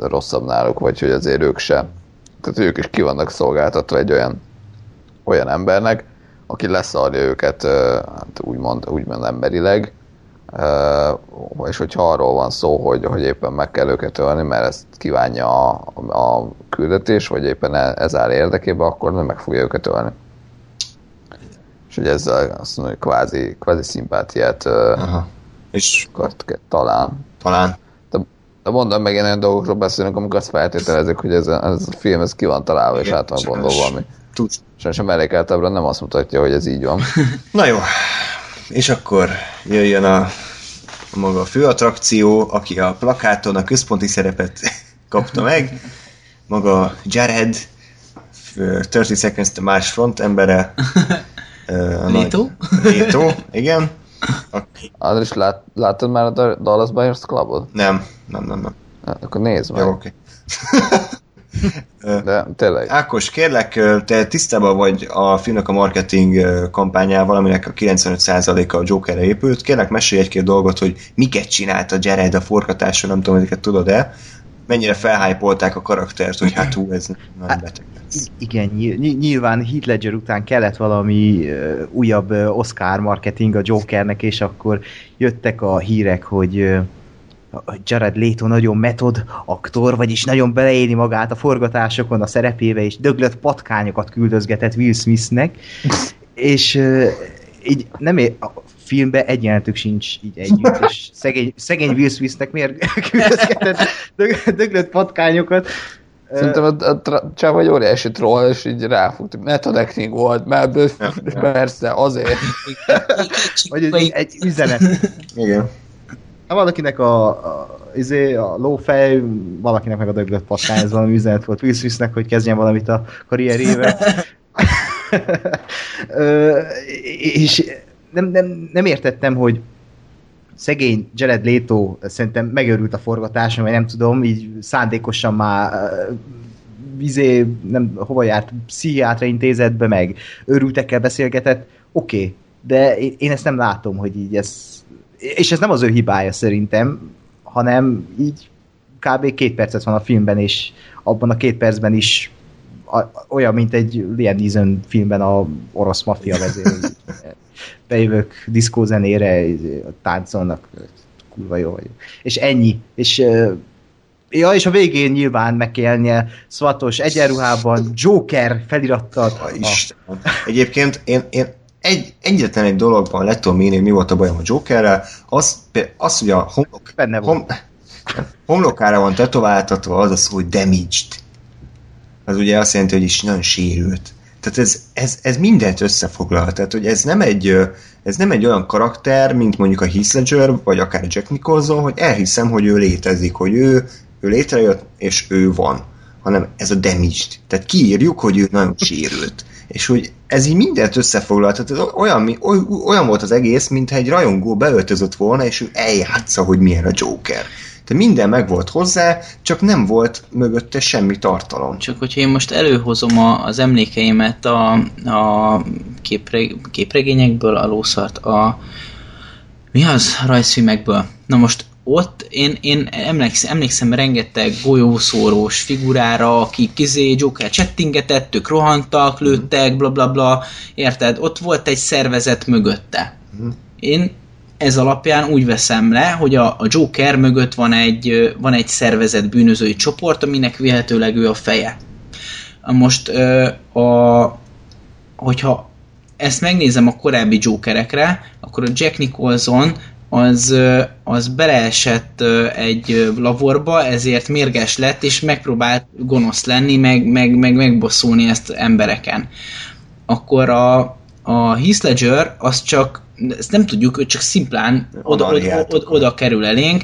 rosszabb náluk, vagy hogy azért ők sem. Tehát ők is ki vannak szolgáltatva egy olyan, olyan embernek, aki leszarja őket hát úgymond, úgymond emberileg, ö, és hogyha arról van szó, hogy, hogy éppen meg kell őket ölni, mert ezt kívánja a, a küldetés, vagy éppen e- ez áll érdekében, akkor nem meg fogja őket ölni. És hogy ezzel azt mondom, hogy kvázi, kvázi szimpátiát Aha. És talán. talán. De mondom, meg ilyen olyan dolgokról beszélünk, amikor azt feltételezik, hogy ez a, ez a film ez ki van találva, és Igen, át van gondolva valami. Tudsz. Sajnos a mellékeltábra nem azt mutatja, hogy ez így van. Na jó, és akkor jöjjön a, a maga a főattrakció, aki a plakáton a központi szerepet kapta meg, maga Jared, ö, 30 Seconds to Mars front embere. nagy- Leto? Leto, igen. Aki, Az is lát, láttad már a Dallas Buyers Clubot? nem, nem, nem, nem. Akkor nézd meg. Jó, oké. De tényleg. Ákos, kérlek, te tisztában vagy a filmnek a marketing kampányával, aminek a 95%-a a Jokerre épült. Kérlek, mesélj egy-két dolgot, hogy miket csinált a Jared a forgatáson, nem tudom, ezeket tudod-e. Mennyire felhájpolták a karaktert, hogy hát hú, ez nagyon Hát, beteg igen, ny- nyilván Heath Ledger után kellett valami uh, újabb uh, Oscar marketing a Jokernek, és akkor jöttek a hírek, hogy uh, Jared Leto nagyon metod aktor, vagyis nagyon beleéli magát a forgatásokon a szerepébe, és döglött patkányokat küldözgetett Will Smithnek, és uh, így nem ér, a filmben egy jelentük sincs így együtt, és szegény, szegény Will Smithnek miért küldözgetett dög- döglött patkányokat. Szerintem a, a tra- csáv egy óriási troll, és így ráfogta. Method acting volt, mert persze, azért. Vagy egy, egy üzenet. Igen. Ha valakinek a, a, izé, a lófej, valakinek meg a döglött patkány, ez valami üzenet volt Will Smithnek, hogy kezdjen valamit a karrierével. És nem, nem, nem értettem, hogy szegény Jared Leto szerintem megörült a forgatáson, vagy nem tudom, így szándékosan már ö, izé, nem, hova járt, pszichiátra intézetbe, meg őrültekkel beszélgetett, oké, okay, de én ezt nem látom, hogy így ez, és ez nem az ő hibája szerintem, hanem így kb. két percet van a filmben, és abban a két percben is olyan, mint egy Liam Neeson filmben a orosz maffia vezér. Bejövök diszkózenére, táncolnak, kurva jó vagyok. És ennyi. És Ja, és a végén nyilván meg kell jelnie szvatos egyenruhában, Joker felirattal. A Istenem. Egyébként én, én egy, egyetlen egy dologban le tudom írni, mi volt a bajom a Jokerrel, az, az hogy a homlok, Benne volt. hom, homlokára van tetováltatva az a szó, hogy damaged. Az ugye azt jelenti, hogy is nagyon sérült. Tehát ez, ez, ez mindent összefoglal. Tehát, hogy ez nem egy, ez nem egy olyan karakter, mint mondjuk a Heath Ledger, vagy akár Jack Nicholson, hogy elhiszem, hogy ő létezik, hogy ő, ő létrejött, és ő van. Hanem ez a damaged. Tehát kiírjuk, hogy ő nagyon sérült. És hogy ez így mindent összefoglal. Tehát ez olyan, olyan volt az egész, mintha egy rajongó beöltözött volna, és ő eljátsza, hogy milyen a Joker. Tehát minden meg volt hozzá, csak nem volt mögötte semmi tartalom. Csak hogyha én most előhozom a, az emlékeimet a, a képre, képregényekből, a lószart, a mi az rajzfilmekből? Na most ott én, én emlékszem, emlékszem rengeteg golyószórós figurára, akik kizé Joker csettingetett, ők rohantak, lőttek, bla bla bla, érted? Ott volt egy szervezet mögötte. Én ez alapján úgy veszem le, hogy a, a Joker mögött van egy, van egy szervezet bűnözői csoport, aminek véletőleg ő a feje. Most a, hogyha ezt megnézem a korábbi Jokerekre, akkor a Jack Nicholson az, az beleesett egy ö, laborba, ezért mérges lett, és megpróbált gonosz lenni, meg, meg, meg megbosszulni ezt embereken. Akkor a, a Heath Ledger az csak, ezt nem tudjuk, ő csak szimplán oda, oda, oda, oda kerül elénk,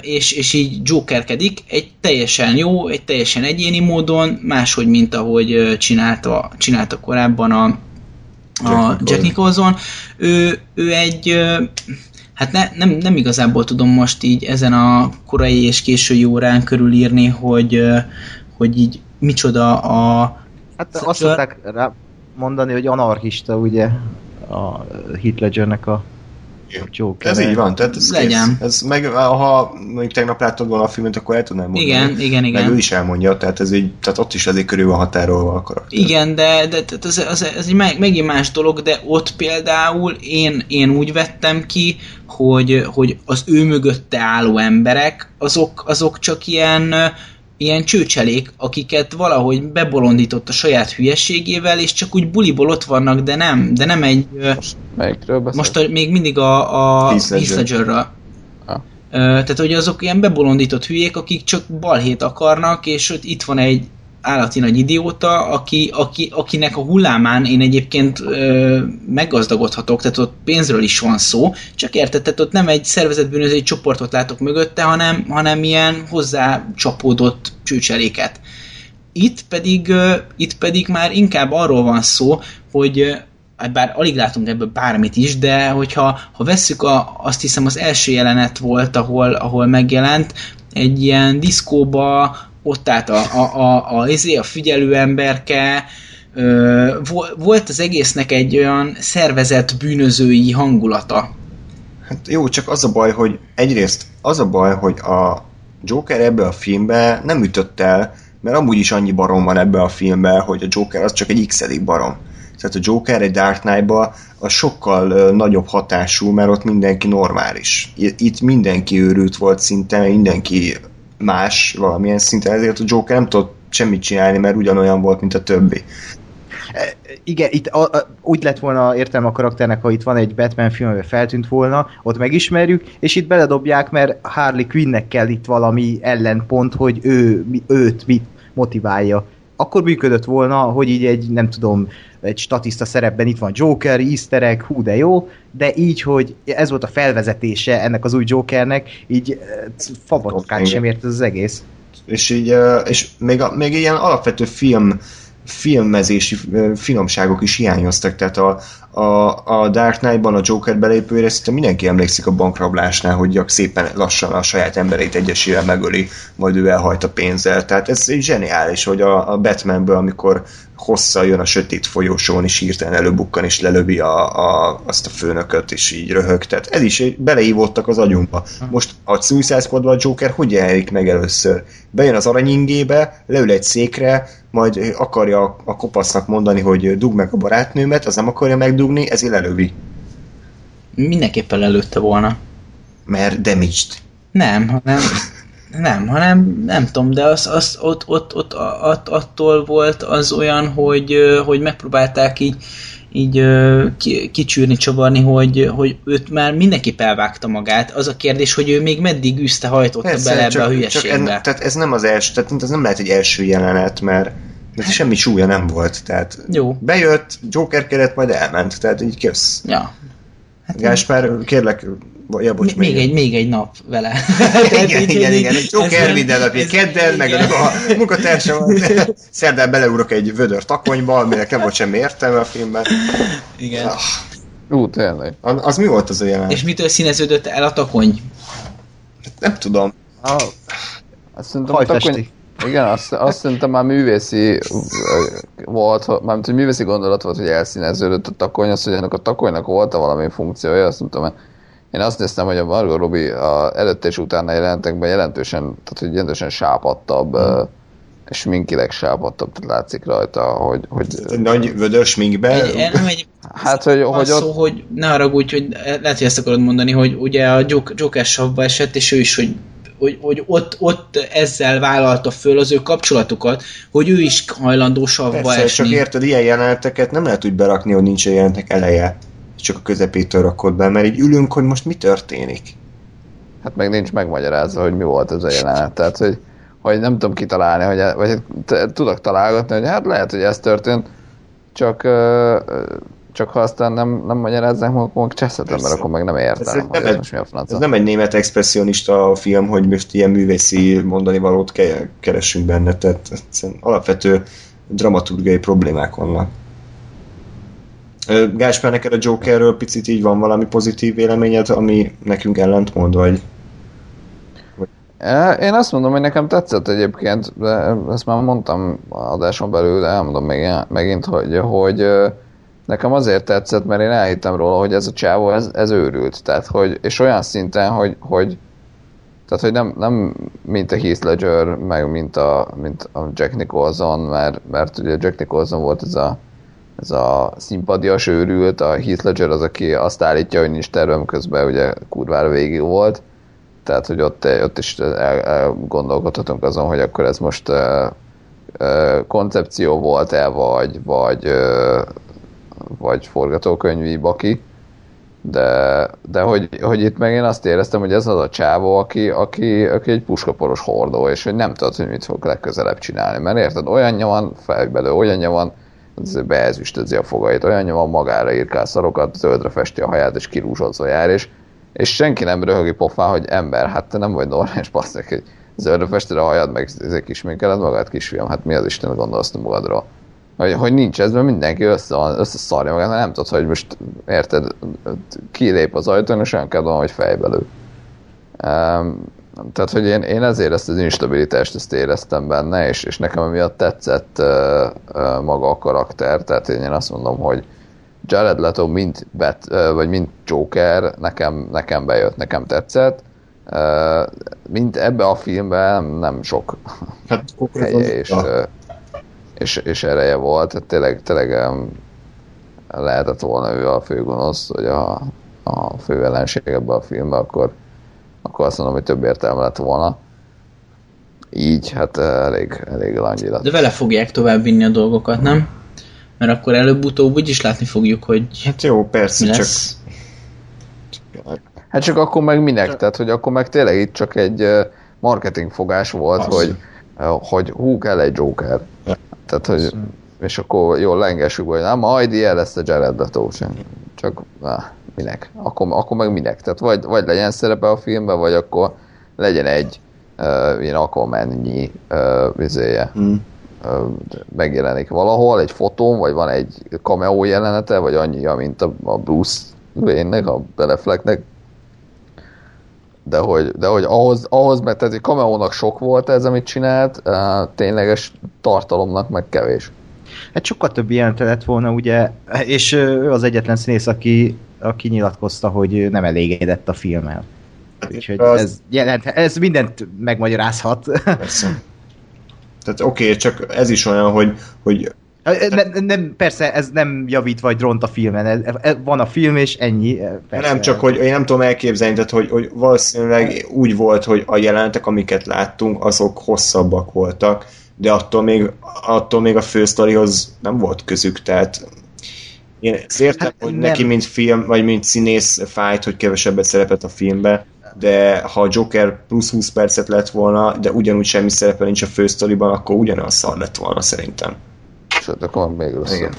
és, és így Jokerkedik egy teljesen jó, egy teljesen egyéni módon, máshogy, mint ahogy csinálta, csinálta korábban a, a. Jack Nicholson. Ő, ő egy, hát ne, nem, nem igazából tudom most így ezen a korai és késői órán körülírni, hogy, hogy így micsoda a... Hát azt szokták rá mondani, hogy anarchista, ugye, a Heath Ledgernek a Joker. Ez így van, tehát ez, Legyen. ez, ez meg, ha mondjuk tegnap láttad volna a filmet, akkor el tudnám mondani. Igen, igen, Meg ő igen. is elmondja, tehát, ez így, tehát ott is azért körül van határolva a karakter. Igen, de, de, de ez, ez, ez egy meg- megint más dolog, de ott például én, én úgy vettem ki, hogy, hogy az ő mögötte álló emberek, azok, azok csak ilyen, ilyen csőcselék, akiket valahogy bebolondított a saját hülyeségével, és csak úgy buliból ott vannak, de nem, de nem egy... Melyikről beszél? most a, még mindig a, a Heath Ledger. Heath Ledgerről. Ah. Tehát, hogy azok ilyen bebolondított hülyék, akik csak balhét akarnak, és ott itt van egy állati nagy idióta, aki, aki, akinek a hullámán én egyébként ö, meggazdagodhatok, tehát ott pénzről is van szó, csak érted, tehát ott nem egy szervezetbűnözői csoportot látok mögötte, hanem, hanem ilyen hozzá csapódott csőcseléket. Itt pedig, ö, itt pedig már inkább arról van szó, hogy hát bár alig látunk ebből bármit is, de hogyha ha vesszük, a, azt hiszem az első jelenet volt, ahol, ahol megjelent, egy ilyen diszkóba ott állt a, a, a, a, izé, a figyelő emberke, ö, volt az egésznek egy olyan szervezett bűnözői hangulata. Hát jó, csak az a baj, hogy egyrészt az a baj, hogy a Joker ebbe a filmbe nem ütött el, mert amúgy is annyi barom van ebbe a filmbe, hogy a Joker az csak egy x barom. Tehát a Joker egy Dark Knight-ba az sokkal nagyobb hatású, mert ott mindenki normális. Itt mindenki őrült volt szinte, mindenki más valamilyen szinten, ezért a Joker nem tudott semmit csinálni, mert ugyanolyan volt, mint a többi. E, igen, itt a, a, úgy lett volna értelme a karakternek, ha itt van egy Batman film, amivel feltűnt volna, ott megismerjük, és itt beledobják, mert Harley Quinnnek kell itt valami ellenpont, hogy ő, őt mit motiválja. Akkor működött volna, hogy így egy, nem tudom, egy statiszta szerepben itt van Joker, easter egg, hú de jó, de így, hogy ez volt a felvezetése ennek az új Jokernek, így eh, fabatkát sem ért az egész. És így, eh, és még, a, még ilyen alapvető film filmezési finomságok is hiányoztak, tehát a, a, a Dark Knight-ban a Joker belépőre szinte mindenki emlékszik a bankrablásnál, hogy szépen lassan a saját embereit egyesével megöli, majd ő elhajt a pénzzel. Tehát ez zseniális, hogy a, a Batmanből, amikor hossza jön a sötét folyosón, és hirtelen előbukkan, és lelövi a, a, azt a főnököt, és így röhög. Tehát ez is beleívottak az agyunkba. Most a Suicide squad a Joker hogy jelenik meg először? Bejön az aranyingébe, leül egy székre, majd akarja a kopasznak mondani, hogy dug meg a barátnőmet, az nem akarja megdugni, ezért lelövi. Mindenképpen lelőtte volna. Mert damaged. Nem, hanem nem, hanem nem tudom, de az, az ott, ott, ott, ott, attól volt az olyan, hogy, hogy megpróbálták így, így kicsűrni, csavarni, hogy, hogy őt már mindenképp elvágta magát. Az a kérdés, hogy ő még meddig űzte, hajtotta Persze, bele ebbe a hülyeségbe. Csak en, tehát ez nem az első, tehát ez nem lehet egy első jelenet, mert mert semmi súlya nem volt, tehát Jó. bejött, Joker keret, majd elment, tehát így kösz. Ja. Hát Gáspár, kérlek, Ja, bocs, még, még, egy, még egy nap vele. igen, igen, igen, igen, egy Joker minden napja, kedden, meg a munkatársam, szerdán beleúrok egy vödör takonyba, aminek nem volt semmi értelme a filmben. Igen. Ah. Ú, tényleg. Az, az mi volt az a jelenet? És mitől színeződött el a takony? Nem tudom. Ah, azt szerintem a takony... Igen, azt, azt szerintem már művészi volt, mármint, hogy művészi gondolat volt, hogy elszíneződött a takony, az, hogy ennek a takonynak volt valami funkciója, azt nem tudom, én azt néztem, hogy a Margot Robbie a előtte és utána jelentekben jelentősen, tehát hogy jelentősen sápadtabb, mm. és minkileg sápadtabb, tehát látszik rajta, hogy... hogy nagy vödör sminkbe? Egy, nem egy, hát, hogy, hogy ott... szó, hogy ne haragudj, hogy lehet, hogy ezt akarod mondani, hogy ugye a Joker savba esett, és ő is, hogy hogy, hogy ott, ott ezzel vállalta föl az ő kapcsolatukat, hogy ő is hajlandó savba Persze, esni. csak érted, ilyen jeleneteket nem lehet úgy berakni, hogy nincs jelentek eleje csak a közepétől rakod be, mert így ülünk, hogy most mi történik. Hát meg nincs megmagyarázva, hogy mi volt ez a jelenet. Tehát, hogy, hogy nem tudom kitalálni, hogy, vagy tudok találgatni, hogy hát lehet, hogy ez történt, csak, csak ha aztán nem, nem magyarázzák, akkor cseszetem, mert akkor meg nem értem, ez hogy nem ez most mi a franca. Ez nem egy német expressionista film, hogy most ilyen művészi mondani valót keresünk benne, tehát alapvető dramaturgiai problémák vannak. Gáspár, neked a Jokerről picit így van valami pozitív véleményed, ami nekünk ellentmond, vagy? Én azt mondom, hogy nekem tetszett egyébként, de ezt már mondtam adáson belül, de elmondom még, megint, hogy, hogy nekem azért tetszett, mert én elhittem róla, hogy ez a csávó, ez, ez őrült. Tehát, hogy, és olyan szinten, hogy, hogy tehát, hogy nem, nem mint a Heath Ledger, meg mint a, mint a Jack Nicholson, mert, mert ugye Jack Nicholson volt ez a ez a szimpadias őrült, a Heath Ledger az, aki azt állítja, hogy nincs tervem, közben ugye kurvára végig volt, tehát, hogy ott, ott is gondolkodhatunk azon, hogy akkor ez most uh, uh, koncepció volt-e, vagy, vagy, uh, vagy forgatókönyvi baki, de, de hogy, hogy itt meg én azt éreztem, hogy ez az a csávó, aki, aki, aki egy puskaporos hordó, és hogy nem tudod, hogy mit fog legközelebb csinálni, mert érted, olyanja van fejbelő, olyanja van, beezüstözi a fogait, olyanja van magára írkál szarokat, zöldre festi a haját, és kirúzsozva jár, és, és senki nem röhögi pofán, hogy ember, hát te nem vagy normális, basszak, hogy zöldre fested a hajad, meg ezek kisminkeled magad, kisfiam, hát mi az Isten gondolsz magadról? Hogy, hogy nincs ez, mert mindenki össze, összeszarja magát, nem tudod, hogy most érted, kilép az ajtón, és olyan kell hogy fejbelő. Um, Nem, tehát, hogy én, én ezért ezt az instabilitást ezt éreztem benne, és, és nekem emiatt tetszett uh, uh, maga a karakter, tehát én azt mondom, hogy Jared Leto mint, Bat, uh, vagy mint Joker nekem, nekem bejött, nekem tetszett, uh, mint ebbe a filmben nem, nem sok Hát, helye és, uh, és, és ereje volt, tehát tényleg, tényleg lehetett volna ő a főgonosz, vagy a, a fő ellenség ebbe a filmbe, akkor akkor azt mondom, hogy több értelme lett volna. Így, hát elég, elég langyi lett. De vele fogják tovább vinni a dolgokat, nem? Mert akkor előbb-utóbb úgy is látni fogjuk, hogy Hát jó, persze, mi csak. Hát csak akkor meg minek? Tehát, hogy akkor meg tényleg itt csak egy ö, marketing fogás volt, Az. hogy, ö, hogy hú, kell egy Joker. Tehát, hogy és akkor jól lengessük, hogy nem, majd ilyen lesz a Jared Leto. Csak, na, minek? Akkor, akkor meg minek? Tehát vagy, vagy legyen szerepe a filmben, vagy akkor legyen egy uh, ilyen Aquaman-nyi uh, vizéje. hm. Ö, megjelenik valahol, egy fotón, vagy van egy cameo jelenete, vagy annyi, mint a, a Bruce Wayne-nek, a Beleflecknek. De hogy, de hogy ahhoz, ahhoz mert tehát egy cameo sok volt ez, amit csinált, uh, tényleges tartalomnak meg kevés. Hát sokkal több jelente lett volna, ugye, és ő az egyetlen színész, aki, aki nyilatkozta, hogy nem elégedett a filmmel. Úgyhogy Az- ez, jelent, ez mindent megmagyarázhat. Persze. Tehát oké, okay, csak ez is olyan, hogy, hogy nem, nem, persze ez nem javít vagy ront a filmen, ez, ez, van a film és ennyi. Persze. nem csak, hogy én nem tudom elképzelni, tehát hogy, hogy valószínűleg úgy volt, hogy a jelenetek, amiket láttunk, azok hosszabbak voltak, de attól még, attól még a fősztorihoz nem volt közük, tehát én értem, Hát hogy nem. neki mint film, vagy mint színész fájt, hogy kevesebbet szerepet a filmbe, de ha a Joker plusz 20 percet lett volna, de ugyanúgy semmi szerepe nincs a fősztoriban, akkor ugyanaz szar lett volna szerintem. Sőt, akkor még rosszabb. Igen.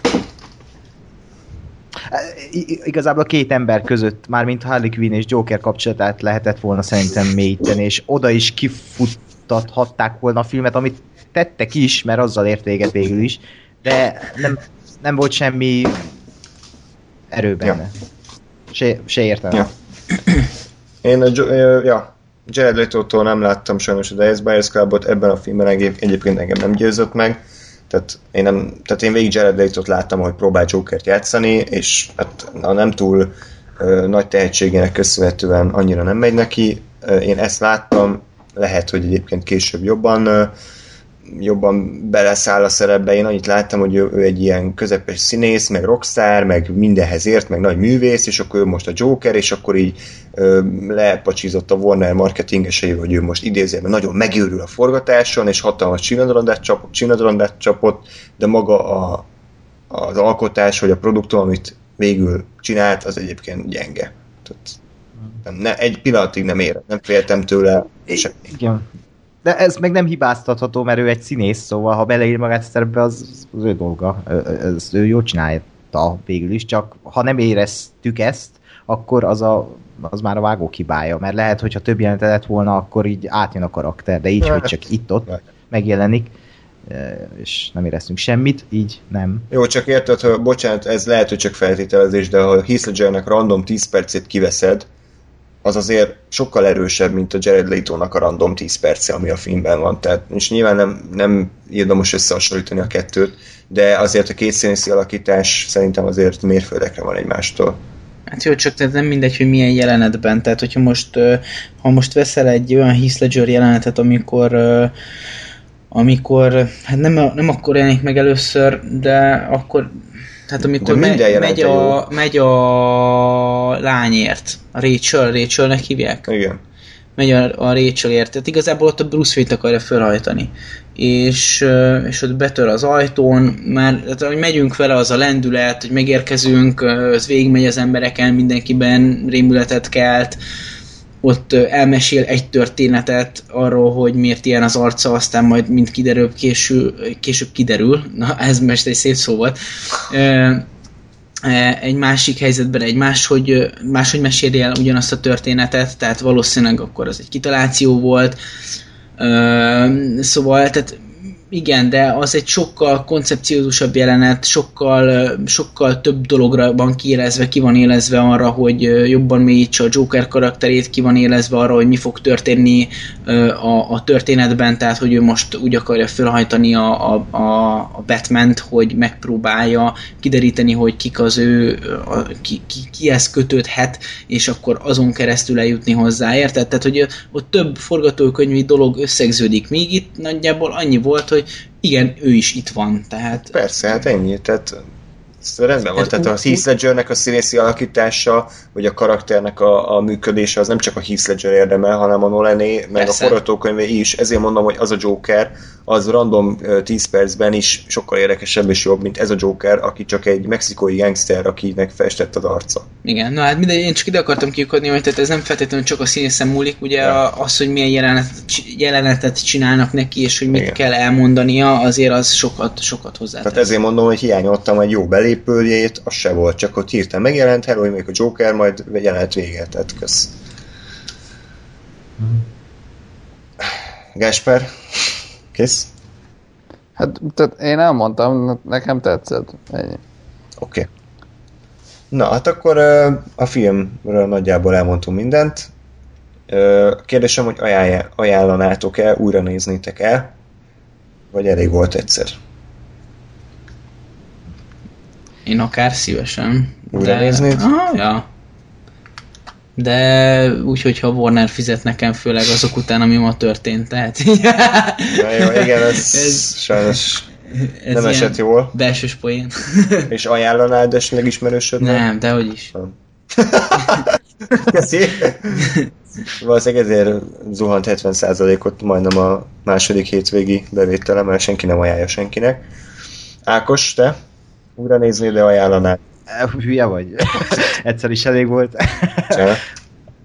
I- i- igazából a két ember között, mármint Harley Quinn és Joker kapcsolatát lehetett volna szerintem mélyíteni, és oda is kifuttathatták volna a filmet, amit tettek is, mert azzal ért véget végül is, de nem, nem volt semmi erő benne. Se, se értem. Ja. Én a, ja, Jared Leto-tól nem láttam sajnos a Dice Buyers Clubot, ebben a filmben egyéb, egyébként engem nem győzött meg, tehát én, nem, tehát én végig Jared Leto-t láttam, hogy próbál Jokert játszani, és hát a nem túl ö, nagy tehetségének köszönhetően annyira nem megy neki. Én ezt láttam, lehet, hogy egyébként később jobban jobban beleszáll a szerepbe. Én annyit láttam, hogy ő, ő egy ilyen közepes színész, meg rockstar, meg mindenhez ért, meg nagy művész, és akkor ő most a Joker, és akkor így ö, lepacsizott a Warner marketingesei, hogy ő most idézőben nagyon megőrül a forgatáson, és hatalmas csinadrondát csapott, csinadrondát csapott, de maga a, az alkotás, vagy a produktum, amit végül csinált, az egyébként gyenge. Tehát, nem, ne, egy pillanatig nem ér, nem féltem tőle semmi. Igen. De ez meg nem hibáztatható, mert ő egy színész, szóval ha beleír magát a szerepbe, az, az ő dolga. Ez ő jól csinálta végül is, csak ha nem éreztük ezt, akkor az, a, az már a vágó hibája, mert lehet, hogyha több jelenet lett volna, akkor így átjön a karakter, de így, hogy csak itt-ott megjelenik, és nem éreztünk semmit, így nem. Jó, csak érted, hogy bocsánat, ez lehet, hogy csak feltételezés, de ha Heath Ledgernek random 10 percét kiveszed, az azért sokkal erősebb, mint a Jared Leto-nak a random 10 perce, ami a filmben van. Tehát, és nyilván nem, nem érdemes összehasonlítani a kettőt, de azért a két színészi alakítás szerintem azért mérföldekre van egymástól. Hát jó, csak tehát nem mindegy, hogy milyen jelenetben. Tehát, hogyha most, ha most veszel egy olyan Heath Ledger jelenetet, amikor amikor, hát nem, nem akkor jelenik meg először, de akkor, tehát amikor megy, megy, a, megy a lányért, a Rachel, Rachelnek hívják? Igen. megy a, a Rachelért, tehát igazából ott a Bruce Wayne-t akarja felhajtani. És, és ott betör az ajtón, már tehát, hogy megyünk vele az a lendület, hogy megérkezünk, az végigmegy az embereken, mindenkiben rémületet kelt, ott elmesél egy történetet arról, hogy miért ilyen az arca, aztán majd mind kiderül, késő, később kiderül, na ez most egy szép szó volt, egy másik helyzetben egy máshogy, máshogy meséli el ugyanazt a történetet, tehát valószínűleg akkor az egy kitaláció volt. Szóval, tehát igen, de az egy sokkal koncepciózusabb jelenet, sokkal, sokkal több dologra van kiélezve, ki van élezve arra, hogy jobban mélyítse a Joker karakterét, ki van élezve arra, hogy mi fog történni a, a történetben, tehát hogy ő most úgy akarja felhajtani a, a, a, Batman-t, hogy megpróbálja kideríteni, hogy kik az ő, a, ki, ki, kihez kötődhet, és akkor azon keresztül eljutni hozzá, érted? Tehát, hogy ott több forgatókönyvi dolog összegződik, míg itt nagyjából annyi volt, hogy igen, ő is itt van, tehát... Persze, hát ennyi, tehát ez rendben van, tehát a Heath Ledgernek a színészi alakítása, vagy a karakternek a, a működése, az nem csak a Heath Ledger érdeme, hanem a Nolané, meg Persze. a forgatókönyvé is. Ezért mondom, hogy az a Joker, az random ö, 10 percben is sokkal érdekesebb és jobb, mint ez a Joker, aki csak egy mexikói gangster, akinek festett az arca. Igen, na hát mindegy, én csak ide akartam kiukadni, hogy tehát ez nem feltétlenül csak a színészen múlik, ugye Ja. az, hogy milyen jelenetet, jelenetet csinálnak neki, és hogy mit Igen. kell elmondania, azért az sokat, sokat hozzátesz. Tehát ezért mondom, hogy hiányoltam egy jó belépőjét, az se volt, csak ott hirtelen megjelent, hello, még a Joker, majd jelent vége, tehát kösz. Gáspár, kész? Hát, tehát én elmondtam, nekem tetszett. Ennyi. Oké. Okay. Na, hát akkor a filmről nagyjából elmondtunk mindent. Kérdésem, hogy ajánl- ajánlanátok-e, újra néznétek-e, vagy elég volt egyszer? Én akár szívesen. Újra néznéd? Aha, ja. De úgy, hogyha Warner fizet nekem, főleg azok után, ami ma történt, tehát Na jó, igen, ez, Ez- sajnos ez nem esett jól. Belsős poén. És ajánlanád esetleg ismerősödnek? nem, de hogy is. Köszi. Valószínűleg ezért zuhant 70%-ot majdnem a második hétvégi bevétele, mert senki nem ajánlja senkinek. Ákos, te? Újra nézni, de ajánlanád. Eh, Hülye vagy. Egyszer is elég volt.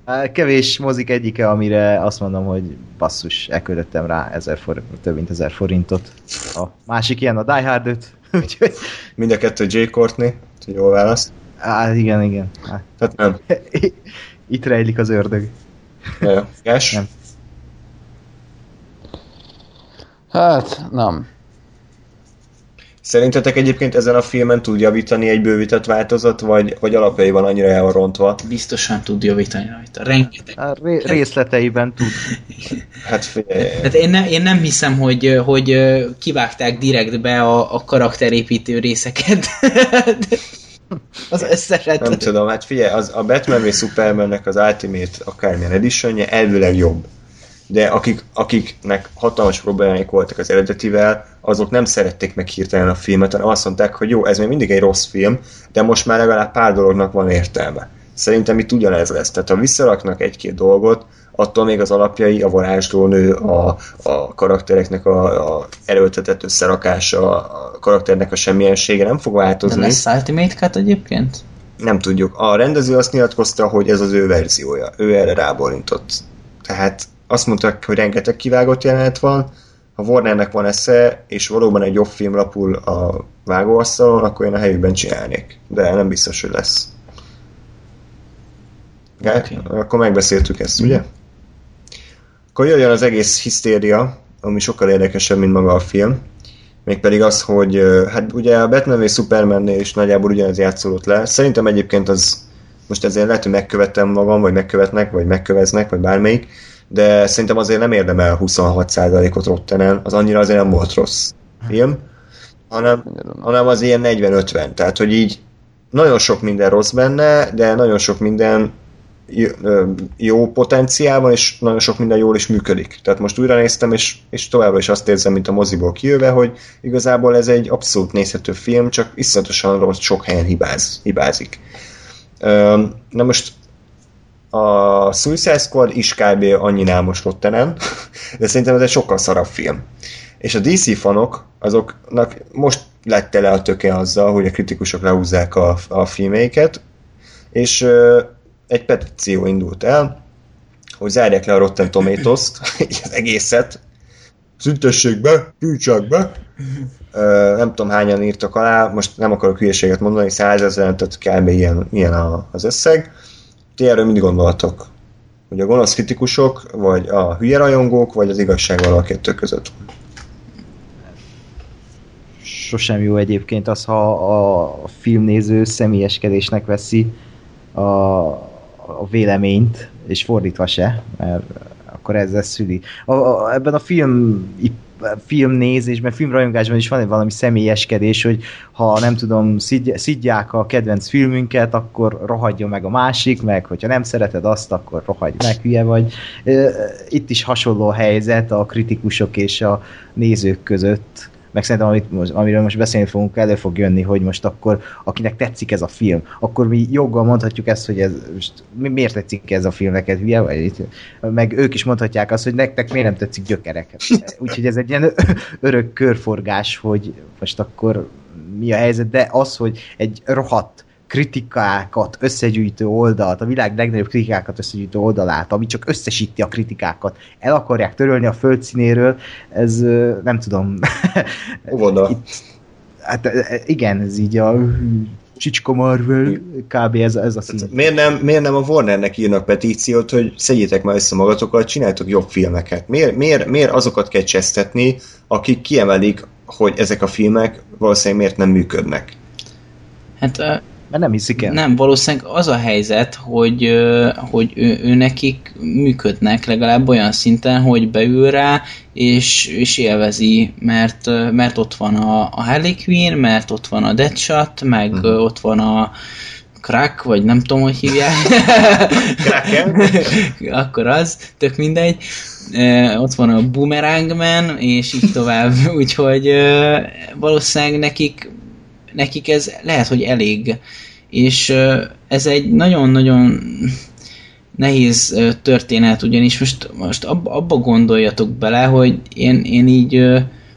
Á, Kevés mozik egyike, amire azt mondom, hogy basszus, elköltöttem rá ezer for, több mint ezer forintot. A másik ilyen a Die Hard 5, úgyhogy Mind a kettő J. Courtney, jól választ. á, igen, igen. Á, Tehát nem. Itt rejlik az ördög. Nem. Hát, nem. Szerintetek egyébként ezen a filmen tud javítani egy bővített változat, vagy, vagy alapjaiban annyira el van rontva? Biztosan tud javítani rajta. Rengeteg. A ré- részleteiben tud. Hát figyelj, Tehát én, ne, én nem hiszem, hogy, hogy kivágták direktbe a, a karakterépítő részeket. az összeset. Nem tudom, hát figyelj, az, a Batman v Supermannek az Ultimate akármilyen editionje elvileg jobb. De akik, akiknek hatalmas problémáik voltak az eredetivel, azok nem szerették meg hirtelen a filmet, hanem azt mondták, hogy jó, ez még mindig egy rossz film, de most már legalább pár dolognak van értelme. Szerintem itt ugyanez lesz. Tehát ha visszaraknak egy-két dolgot, attól még az alapjai, a varázslónő, a, a karaktereknek a, a erőltetett összerakása, a karakternek a semmilyensége nem fog De változni. lesz Ultimate Cut egyébként? Nem tudjuk. A rendező azt nyilatkozta, hogy ez az ő verziója. Ő erre rábólintott. Tehát azt mondták, hogy rengeteg kivágott jelenet van, ha Warnernek van esze, és valóban egy jobb film lapul a vágóasztalon, akkor én a helyükben csinálnék. De nem biztos, hogy lesz. Oké. Akkor megbeszéltük ezt, ugye? Akkor jöjjön az egész hisztéria, ami sokkal érdekesebb, mint maga a film. Mégpedig az, hogy hát ugye a Batman és Supermannél is nagyjából ugyanez játszódott le. Szerintem egyébként az, most ezért lehet, hogy megkövettem magam, vagy megkövetnek, vagy megköveznek, vagy bármelyik, de szerintem azért nem érdemel 26%-ot Rottenen, az annyira azért nem volt rossz film, hanem, hanem az ilyen 40-50, tehát hogy így nagyon sok minden rossz benne, de nagyon sok minden jó- ö, jó potenciál van, és nagyon sok minden jól is működik. Tehát most újra néztem, és, és továbbra is azt érzem, mint a moziból kijöve, hogy igazából ez egy abszolút nézhető film, csak iszonyatosan rossz, sok helyen hibáz, hibázik. Na most a Suicide Squad is kb. annyinál most Rottenen, de szerintem ez egy sokkal szarabb film. És a DC fanok, azoknak most lett tele a töke azzal, hogy a kritikusok lehúzzák a, a filmeiket, és ö, egy petíció indult el, hogy zárják le a Rotten Tomatoes-t, így az egészet, szüntessék be, gyűjtsák be. Ö, nem tudom hányan írtak alá, most nem akarok hülyeséget mondani, százezeren, tehát kb. ilyen, ilyen a, az összeg. Ti erről mit gondoltok? Hogy a gonosz kritikusok, vagy a hülye rajongók, vagy az igazság valahol kettő között? sosem jó egyébként az, ha a filmnéző személyeskedésnek veszi a, a véleményt, és fordítva se, mert akkor ez szüli. A, a, ebben a film filmnézésben, filmrajongásban is van egy valami személyeskedés, hogy ha nem tudom, szidják a kedvenc filmünket, akkor rohadjon meg a másik, meg hogyha nem szereted azt, akkor rohadj meg, hülye vagy. Itt is hasonló a helyzet a kritikusok és a nézők között meg szerintem amit most, amiről most beszélni fogunk, elő fog jönni, hogy most akkor akinek tetszik ez a film, akkor mi joggal mondhatjuk ezt, hogy ez most miért tetszik ez a film neked, hülye vagy? Meg ők is mondhatják azt, hogy nektek miért nem tetszik gyökerek. Úgyhogy ez egy ilyen örök körforgás, hogy most akkor mi a helyzet, de az, hogy egy rohadt kritikákat összegyűjtő oldalt, a világ legnagyobb kritikákat összegyűjtő oldalát, ami csak összesíti a kritikákat, el akarják törölni a földszínéről, ez nem tudom. Oda. hát igen, ez így a Csicska Marvel, kb. ez, ez a szín. Miért nem, miért nem a Warnernek írnak petíciót, hogy szedjétek már össze magatokat, csináljátok jobb filmeket? Miért, miért, miért azokat kell csesztetni, akik kiemelik, hogy ezek a filmek valószínűleg miért nem működnek? Hát mert nem hiszik el. Nem, valószínűleg az a helyzet, hogy, hogy ő, ő nekik működnek legalább olyan szinten, hogy beül rá, és, és élvezi, mert, mert ott van a, a Harley Quinn, mert ott van a Deadshot, meg uh-huh. ott van a Crack, vagy nem tudom, hogy hívják. Akkor az, tök mindegy. ott van a Boomerang Man, és így tovább. Úgyhogy valószínűleg nekik nekik ez lehet, hogy elég. És ez egy nagyon-nagyon nehéz történet, ugyanis most, most abba, gondoljatok bele, hogy én, én így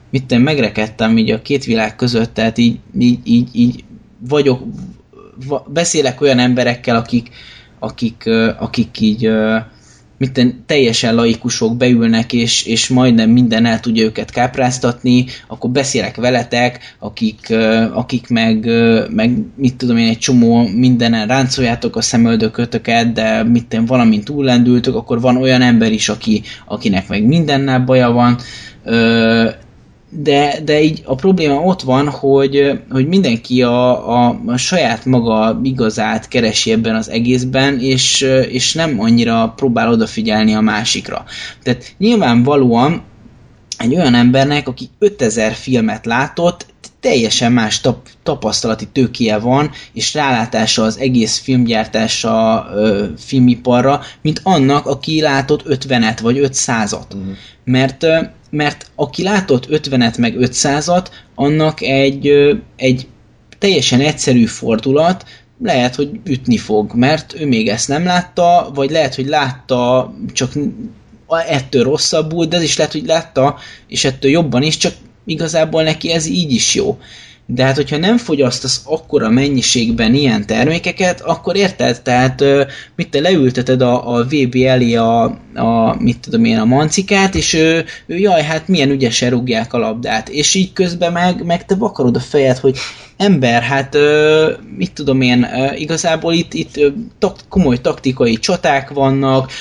mit én megrekedtem így a két világ között, tehát így, így, így, így vagyok, beszélek olyan emberekkel, akik, akik, akik így mitten teljesen laikusok beülnek, és, és majdnem minden el tudja őket kápráztatni, akkor beszélek veletek, akik, akik meg, meg mit tudom én, egy csomó mindenen ráncoljátok a szemöldökötöket, de mitten valamint túllendültök, akkor van olyan ember is, aki, akinek meg mindennel baja van, de, de így a probléma ott van, hogy, hogy mindenki a, a, a saját maga igazát keresi ebben az egészben, és, és nem annyira próbál odafigyelni a másikra. Tehát nyilvánvalóan egy olyan embernek, aki 5000 filmet látott, teljesen más tap, tapasztalati tőkéje van, és rálátása az egész filmgyártása, ö, filmiparra, mint annak, aki látott 50-et vagy 500-at. Uh-huh. Mert mert aki látott 50-et meg 500-at, annak egy, egy teljesen egyszerű fordulat, lehet, hogy ütni fog, mert ő még ezt nem látta, vagy lehet, hogy látta, csak ettől rosszabbul, de ez is lehet, hogy látta, és ettől jobban is, csak igazából neki ez így is jó de hát hogyha nem fogyasztasz akkora mennyiségben ilyen termékeket, akkor érted? Tehát mit te leülteted a, a VB elé a, a, mit tudom én, a mancikát, és ő, ő jaj, hát milyen ügyesen rúgják a labdát, és így közben meg, meg te vakarod a fejed, hogy ember, hát mit tudom én, igazából itt, itt tak, komoly taktikai csaták vannak,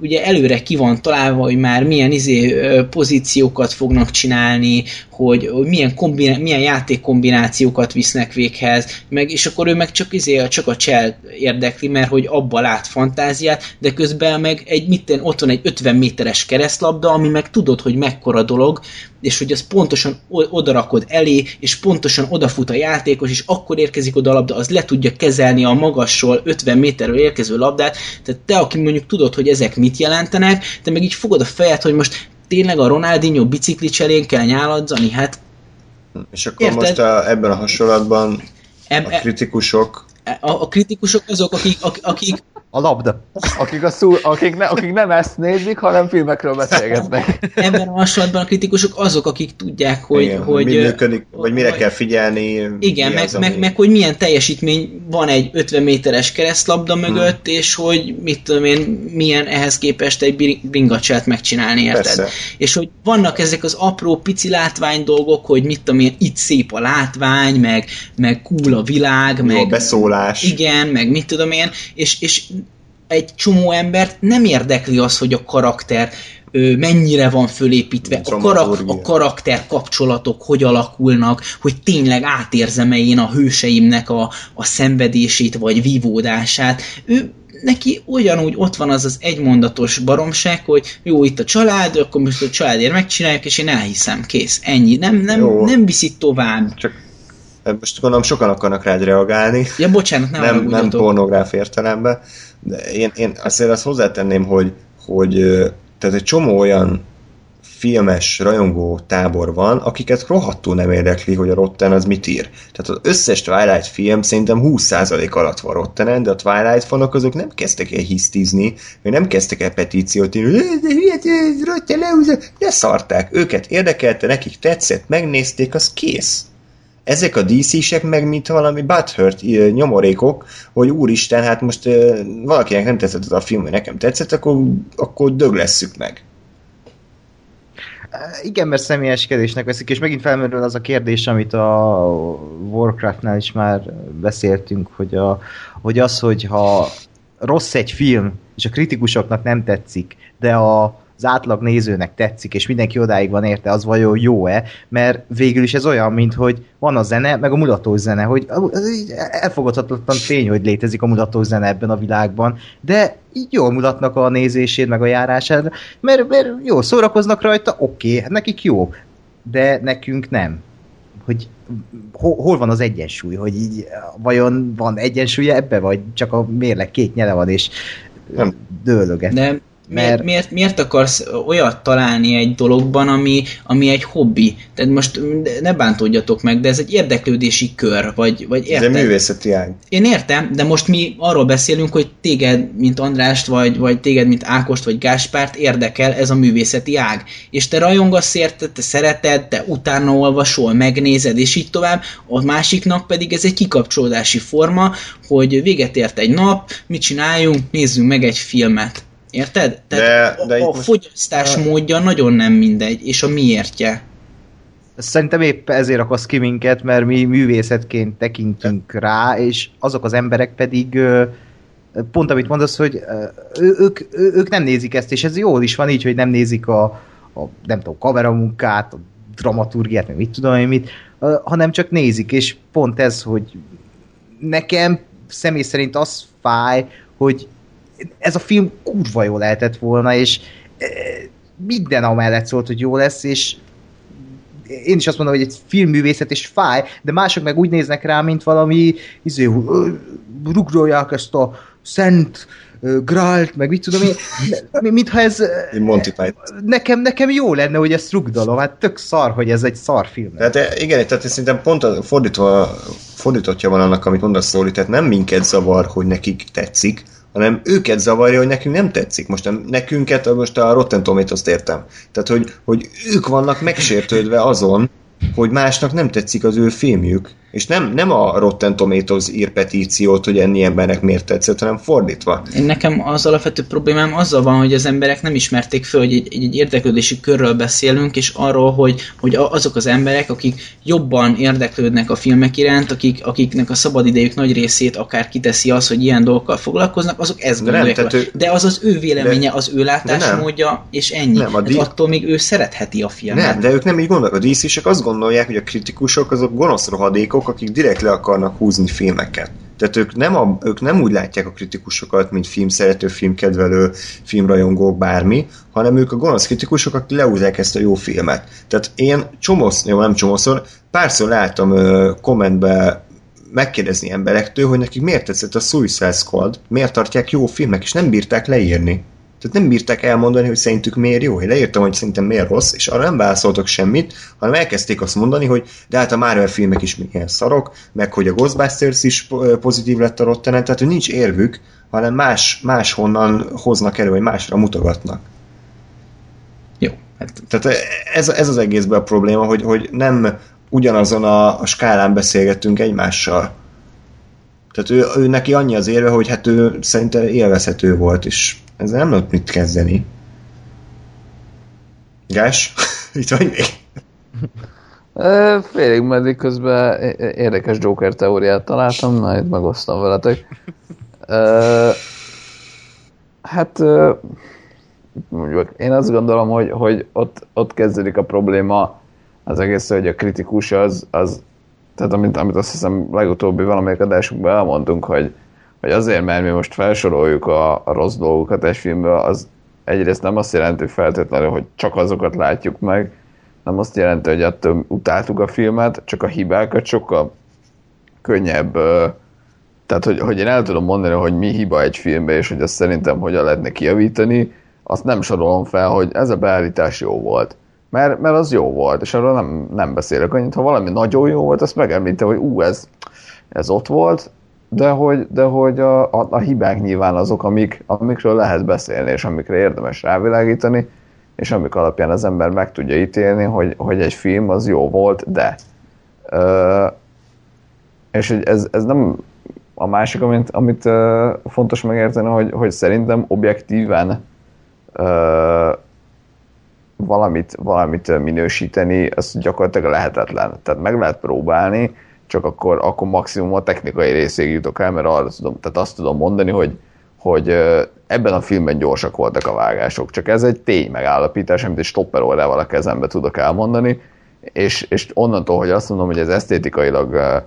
ugye előre ki van találva, hogy már milyen izé pozíciókat fognak csinálni, hogy, hogy milyen, kombiná- milyen játékkombinációkat visznek véghez, meg, és akkor ő meg csak, izé, csak a csel érdekli, mert hogy abba lát fantáziát, de közben meg egy mitten, ott van egy 50 méteres keresztlabda, ami meg tudod, hogy mekkora dolog, és hogy az pontosan odarakod elé, és pontosan odafut a játékos, és akkor érkezik oda a labda, az le tudja kezelni a magasról 50 méterről érkező labdát, tehát te, aki mondjuk tudod, hogy ezek mit jelentenek, te meg így fogod a fejed, hogy most tényleg a Ronaldinho bicikli cselén kell nyáladzani, hát és akkor érted? most a, ebben a hasonlatban a kritikusok a, a kritikusok azok, akik, akik, a labda. Akik, a szú, akik, ne, akik nem ezt nézik, hanem filmekről beszélgetnek. Ebben a hasonlatban a kritikusok azok, akik tudják, hogy... Igen, hogy mi működik, vagy mire hogy, kell figyelni. Igen, meg, az, meg, ami... meg, hogy milyen teljesítmény van egy 50 méteres keresztlabda hmm. mögött, hmm. és hogy mit tudom én, milyen ehhez képest egy bringacsát megcsinálni, érted? Persze. És hogy vannak ezek az apró, pici látvány dolgok, hogy mit tudom én, itt szép a látvány, meg, meg cool a világ, Jó, meg... A beszólás. Igen, meg mit tudom én, és, és egy csomó embert nem érdekli az, hogy a karakter ö, mennyire van fölépítve, a, karak, a karakter kapcsolatok hogy alakulnak, hogy tényleg átérzem-e én a hőseimnek a, a szenvedését vagy vívódását. Ő neki ugyanúgy ott van az az egymondatos baromság, hogy jó, itt a család, akkor most a családért megcsináljuk, és én elhiszem, kész, ennyi. Nem, nem, nem viszi tovább. Csak most gondolom sokan akarnak rád reagálni. Ja, bocsánat, nem Nem, nem pornográf értelemben. Én, én azért azt hozzátenném, hogy, hogy tehát egy csomó olyan filmes rajongó tábor van, akiket rohadtul nem érdekli, hogy a Rotten az mit ír. Tehát az összes Twilight film szerintem 20% alatt van Rottenen, de a Twilight fanok azok nem kezdtek el hisztizni, vagy nem kezdtek el petíciót írni, Rotten de szarták. Őket érdekelte, nekik tetszett, megnézték, az kész ezek a DC-sek meg mint valami butthurt nyomorékok, hogy úristen, hát most valakinek nem tetszett az a film, hogy nekem tetszett, akkor, akkor döglesszük meg. Igen, mert személyeskedésnek veszik, és megint felmerül az a kérdés, amit a Warcraftnál is már beszéltünk, hogy, a, hogy az, hogy ha rossz egy film, és a kritikusoknak nem tetszik, de a az átlag nézőnek tetszik, és mindenki odáig van érte, az vajon jó-e, mert végül is ez olyan, mint hogy van a zene, meg a mulatós zene, hogy elfogadhatatlan tény, hogy létezik a mulatós zene ebben a világban, de így jól mutatnak a nézését, meg a járását, mert, mert jól szórakoznak rajta, oké, okay, hát nekik jó, de nekünk nem hogy hol, hol van az egyensúly, hogy így vajon van egyensúlya ebbe, vagy csak a mérleg két nyele van, és nem. dőlöget. Nem, mert... Miért, miért akarsz olyat találni egy dologban, ami, ami egy hobbi? Tehát most ne bántódjatok meg, de ez egy érdeklődési kör, vagy, vagy érted? Ez egy művészeti ág. Én értem, de most mi arról beszélünk, hogy téged, mint Andrást, vagy, vagy téged, mint Ákost, vagy Gáspárt érdekel ez a művészeti ág. És te rajongasz érte, te szereted, te utána olvasol, megnézed, és így tovább. A másiknak pedig ez egy kikapcsolódási forma, hogy véget ért egy nap, mit csináljunk, nézzünk meg egy filmet Érted? Tehát de, de a, a fogyasztás most... módja nagyon nem mindegy, és a miértje. Szerintem épp ezért akarsz ki minket, mert mi művészetként tekintünk rá, és azok az emberek pedig pont amit mondasz, hogy ők, ők nem nézik ezt, és ez jól is van így, hogy nem nézik a, a nem tudom, kameramunkát, a dramaturgiát, meg mit tudom én mit, hanem csak nézik, és pont ez, hogy nekem személy szerint az fáj, hogy ez a film kurva jó lehetett volna, és e, minden amellett szólt, hogy jó lesz, és én is azt mondom, hogy egy filmművészet és fáj, de mások meg úgy néznek rá, mint valami izé, rugrolják ezt a szent Gralt, meg mit tudom én, mintha ez nekem, nekem jó lenne, hogy ezt rugdalom, hát tök szar, hogy ez egy szar film. Tehát igen, tehát szerintem pont fordítva, fordítottja van annak, amit mondasz Szóli, tehát nem minket zavar, hogy nekik tetszik, hanem őket zavarja, hogy nekünk nem tetszik. Most nem, nekünket, most a Rotten Tomatoes-t értem. Tehát, hogy, hogy ők vannak megsértődve azon, hogy másnak nem tetszik az ő filmjük, és nem, nem a Rotten Tomatoes ír petíciót, hogy ennyi embernek miért tetszett, hanem fordítva. Én nekem az alapvető problémám azzal van, hogy az emberek nem ismerték föl, hogy egy, egy érdeklődési körről beszélünk, és arról, hogy, hogy azok az emberek, akik jobban érdeklődnek a filmek iránt, akik, akiknek a szabadidejük nagy részét akár kiteszi az, hogy ilyen dolgokkal foglalkoznak, azok ezt gondolják. Nem, ő, de az az ő véleménye, de, az ő látásmódja, és ennyi. Nem, a D... attól még ő szeretheti a filmet. Nem, de ők nem így gondolnak. A DC-sek azt gondolják, hogy a kritikusok azok gonosz rohadékok, olyanok, akik direkt le akarnak húzni filmeket. Tehát ők nem, a, ők nem úgy látják a kritikusokat, mint filmszerető, filmkedvelő, filmrajongók, bármi, hanem ők a gonosz kritikusok, akik leúzzák ezt a jó filmet. Tehát én csomósz, jó, nem csomószor, párszor láttam ö, kommentbe megkérdezni emberektől, hogy nekik miért tetszett a Suicide Squad, miért tartják jó filmek, és nem bírták leírni. Tehát nem bírták elmondani, hogy szerintük miért jó. Én leírtam, hogy szerintem miért rossz, és arra nem válaszoltak semmit, hanem elkezdték azt mondani, hogy de hát a Marvel filmek is milyen szarok, meg hogy a Ghostbusters is pozitív lett a Rottenen, tehát hogy nincs érvük, hanem más, más honnan hoznak elő, vagy másra mutogatnak. Jó. Hát... Tehát ez, ez az egészben a probléma, hogy, hogy nem ugyanazon a, a skálán beszélgettünk egymással. Tehát ő, ő neki annyi az érve, hogy hát ő szerinte élvezhető volt, és ezzel nem lehet mit kezdeni. Gás? Itt vagy még? Félig meddig közben érdekes Joker teóriát találtam, na itt megosztom veletek. hát mondjuk, én azt gondolom, hogy, hogy ott, ott kezdődik a probléma az egész, hogy a kritikus az, az tehát amit, amit azt hiszem legutóbbi valamelyik adásunkban elmondtunk, hogy, hogy azért, mert mi most felsoroljuk a, a rossz dolgokat egy filmből, az egyrészt nem azt jelenti feltétlenül, hogy csak azokat látjuk meg, nem azt jelenti, hogy attól utáltuk a filmet, csak a hibákat sokkal könnyebb, tehát hogy, hogy én el tudom mondani, hogy mi hiba egy filmbe, és hogy azt szerintem hogyan lehetne kijavítani, azt nem sorolom fel, hogy ez a beállítás jó volt. Mert, mert az jó volt, és arról nem, nem beszélek annyit. Ha valami nagyon jó volt, azt megemlítem, hogy ú, ez, ez ott volt, de hogy, de hogy a, a, a hibák nyilván azok, amik, amikről lehet beszélni, és amikre érdemes rávilágítani, és amik alapján az ember meg tudja ítélni, hogy, hogy egy film az jó volt, de. Ö, és ez, ez nem a másik, amit, amit uh, fontos megérteni, hogy, hogy szerintem objektíven uh, valamit, valamit minősíteni, az gyakorlatilag lehetetlen. Tehát meg lehet próbálni, csak akkor, akkor maximum a technikai részéig jutok el, mert arra tudom, tehát azt tudom mondani, hogy, hogy ebben a filmben gyorsak voltak a vágások. Csak ez egy tény megállapítás, amit egy stopper órával a kezembe tudok elmondani, és, és onnantól, hogy azt mondom, hogy ez esztétikailag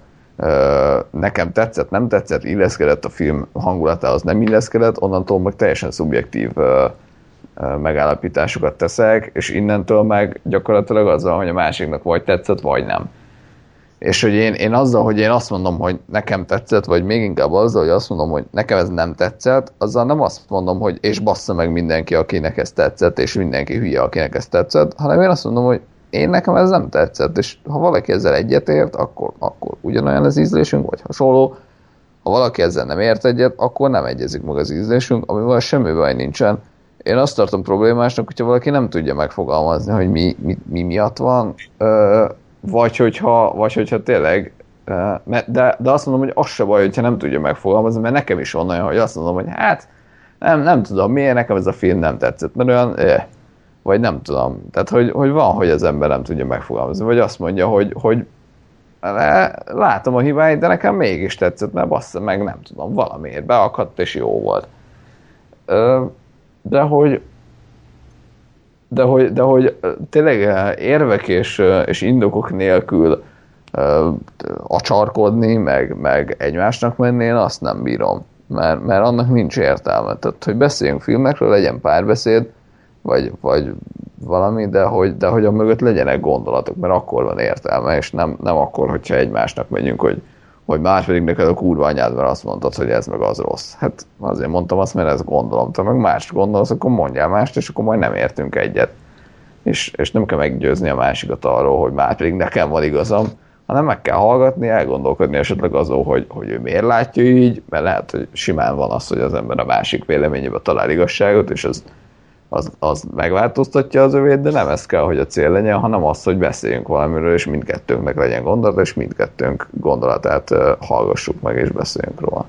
nekem tetszett, nem tetszett, illeszkedett a film hangulatához, nem illeszkedett, onnantól meg teljesen szubjektív megállapításokat teszek, és innentől meg gyakorlatilag azzal, hogy a másiknak vagy tetszett, vagy nem. És hogy én, én azzal, hogy én azt mondom, hogy nekem tetszett, vagy még inkább azzal, hogy azt mondom, hogy nekem ez nem tetszett, azzal nem azt mondom, hogy és bassza meg mindenki, akinek ez tetszett, és mindenki hülye, akinek ez tetszett, hanem én azt mondom, hogy én nekem ez nem tetszett, és ha valaki ezzel egyetért, akkor, akkor ugyanolyan az ízlésünk, vagy hasonló, ha valaki ezzel nem ért egyet, akkor nem egyezik meg az ízlésünk, amivel semmi baj nincsen. Én azt tartom problémásnak, hogyha valaki nem tudja megfogalmazni, hogy mi, mi, mi miatt van, vagy hogyha, vagy hogyha tényleg de, de azt mondom, hogy az se baj, hogyha nem tudja megfogalmazni, mert nekem is van olyan, hogy azt mondom, hogy hát nem, nem tudom miért, nekem ez a film nem tetszett, mert olyan, eh, vagy nem tudom. Tehát, hogy, hogy van, hogy az ember nem tudja megfogalmazni, vagy azt mondja, hogy, hogy látom a hibáit, de nekem mégis tetszett, mert bassza meg, nem tudom, valamiért beakadt, és jó volt. De hogy de hogy, de hogy tényleg érvek és, és indokok nélkül acsarkodni, meg, meg egymásnak menni, én azt nem bírom. Mert, mert annak nincs értelme. Tehát, hogy beszéljünk filmekről, legyen párbeszéd, vagy, vagy valami, de hogy, de hogy a mögött legyenek gondolatok, mert akkor van értelme, és nem, nem akkor, hogyha egymásnak megyünk, hogy, más pedig neked a kurva anyád, mert azt mondtad, hogy ez meg az rossz. Hát azért mondtam azt, mert ezt gondolom. Te meg mást gondolsz, akkor mondjál mást, és akkor majd nem értünk egyet. És, és nem kell meggyőzni a másikat arról, hogy már pedig nekem van igazam, hanem meg kell hallgatni, elgondolkodni esetleg azon, hogy, hogy ő miért látja így, mert lehet, hogy simán van az, hogy az ember a másik véleményébe talál igazságot, és az az, az megváltoztatja az övét, de nem ez kell, hogy a cél legyen, hanem az, hogy beszéljünk valamiről, és mindkettőnknek legyen gondolat, és mindkettőnk gondolatát hallgassuk meg, és beszéljünk róla.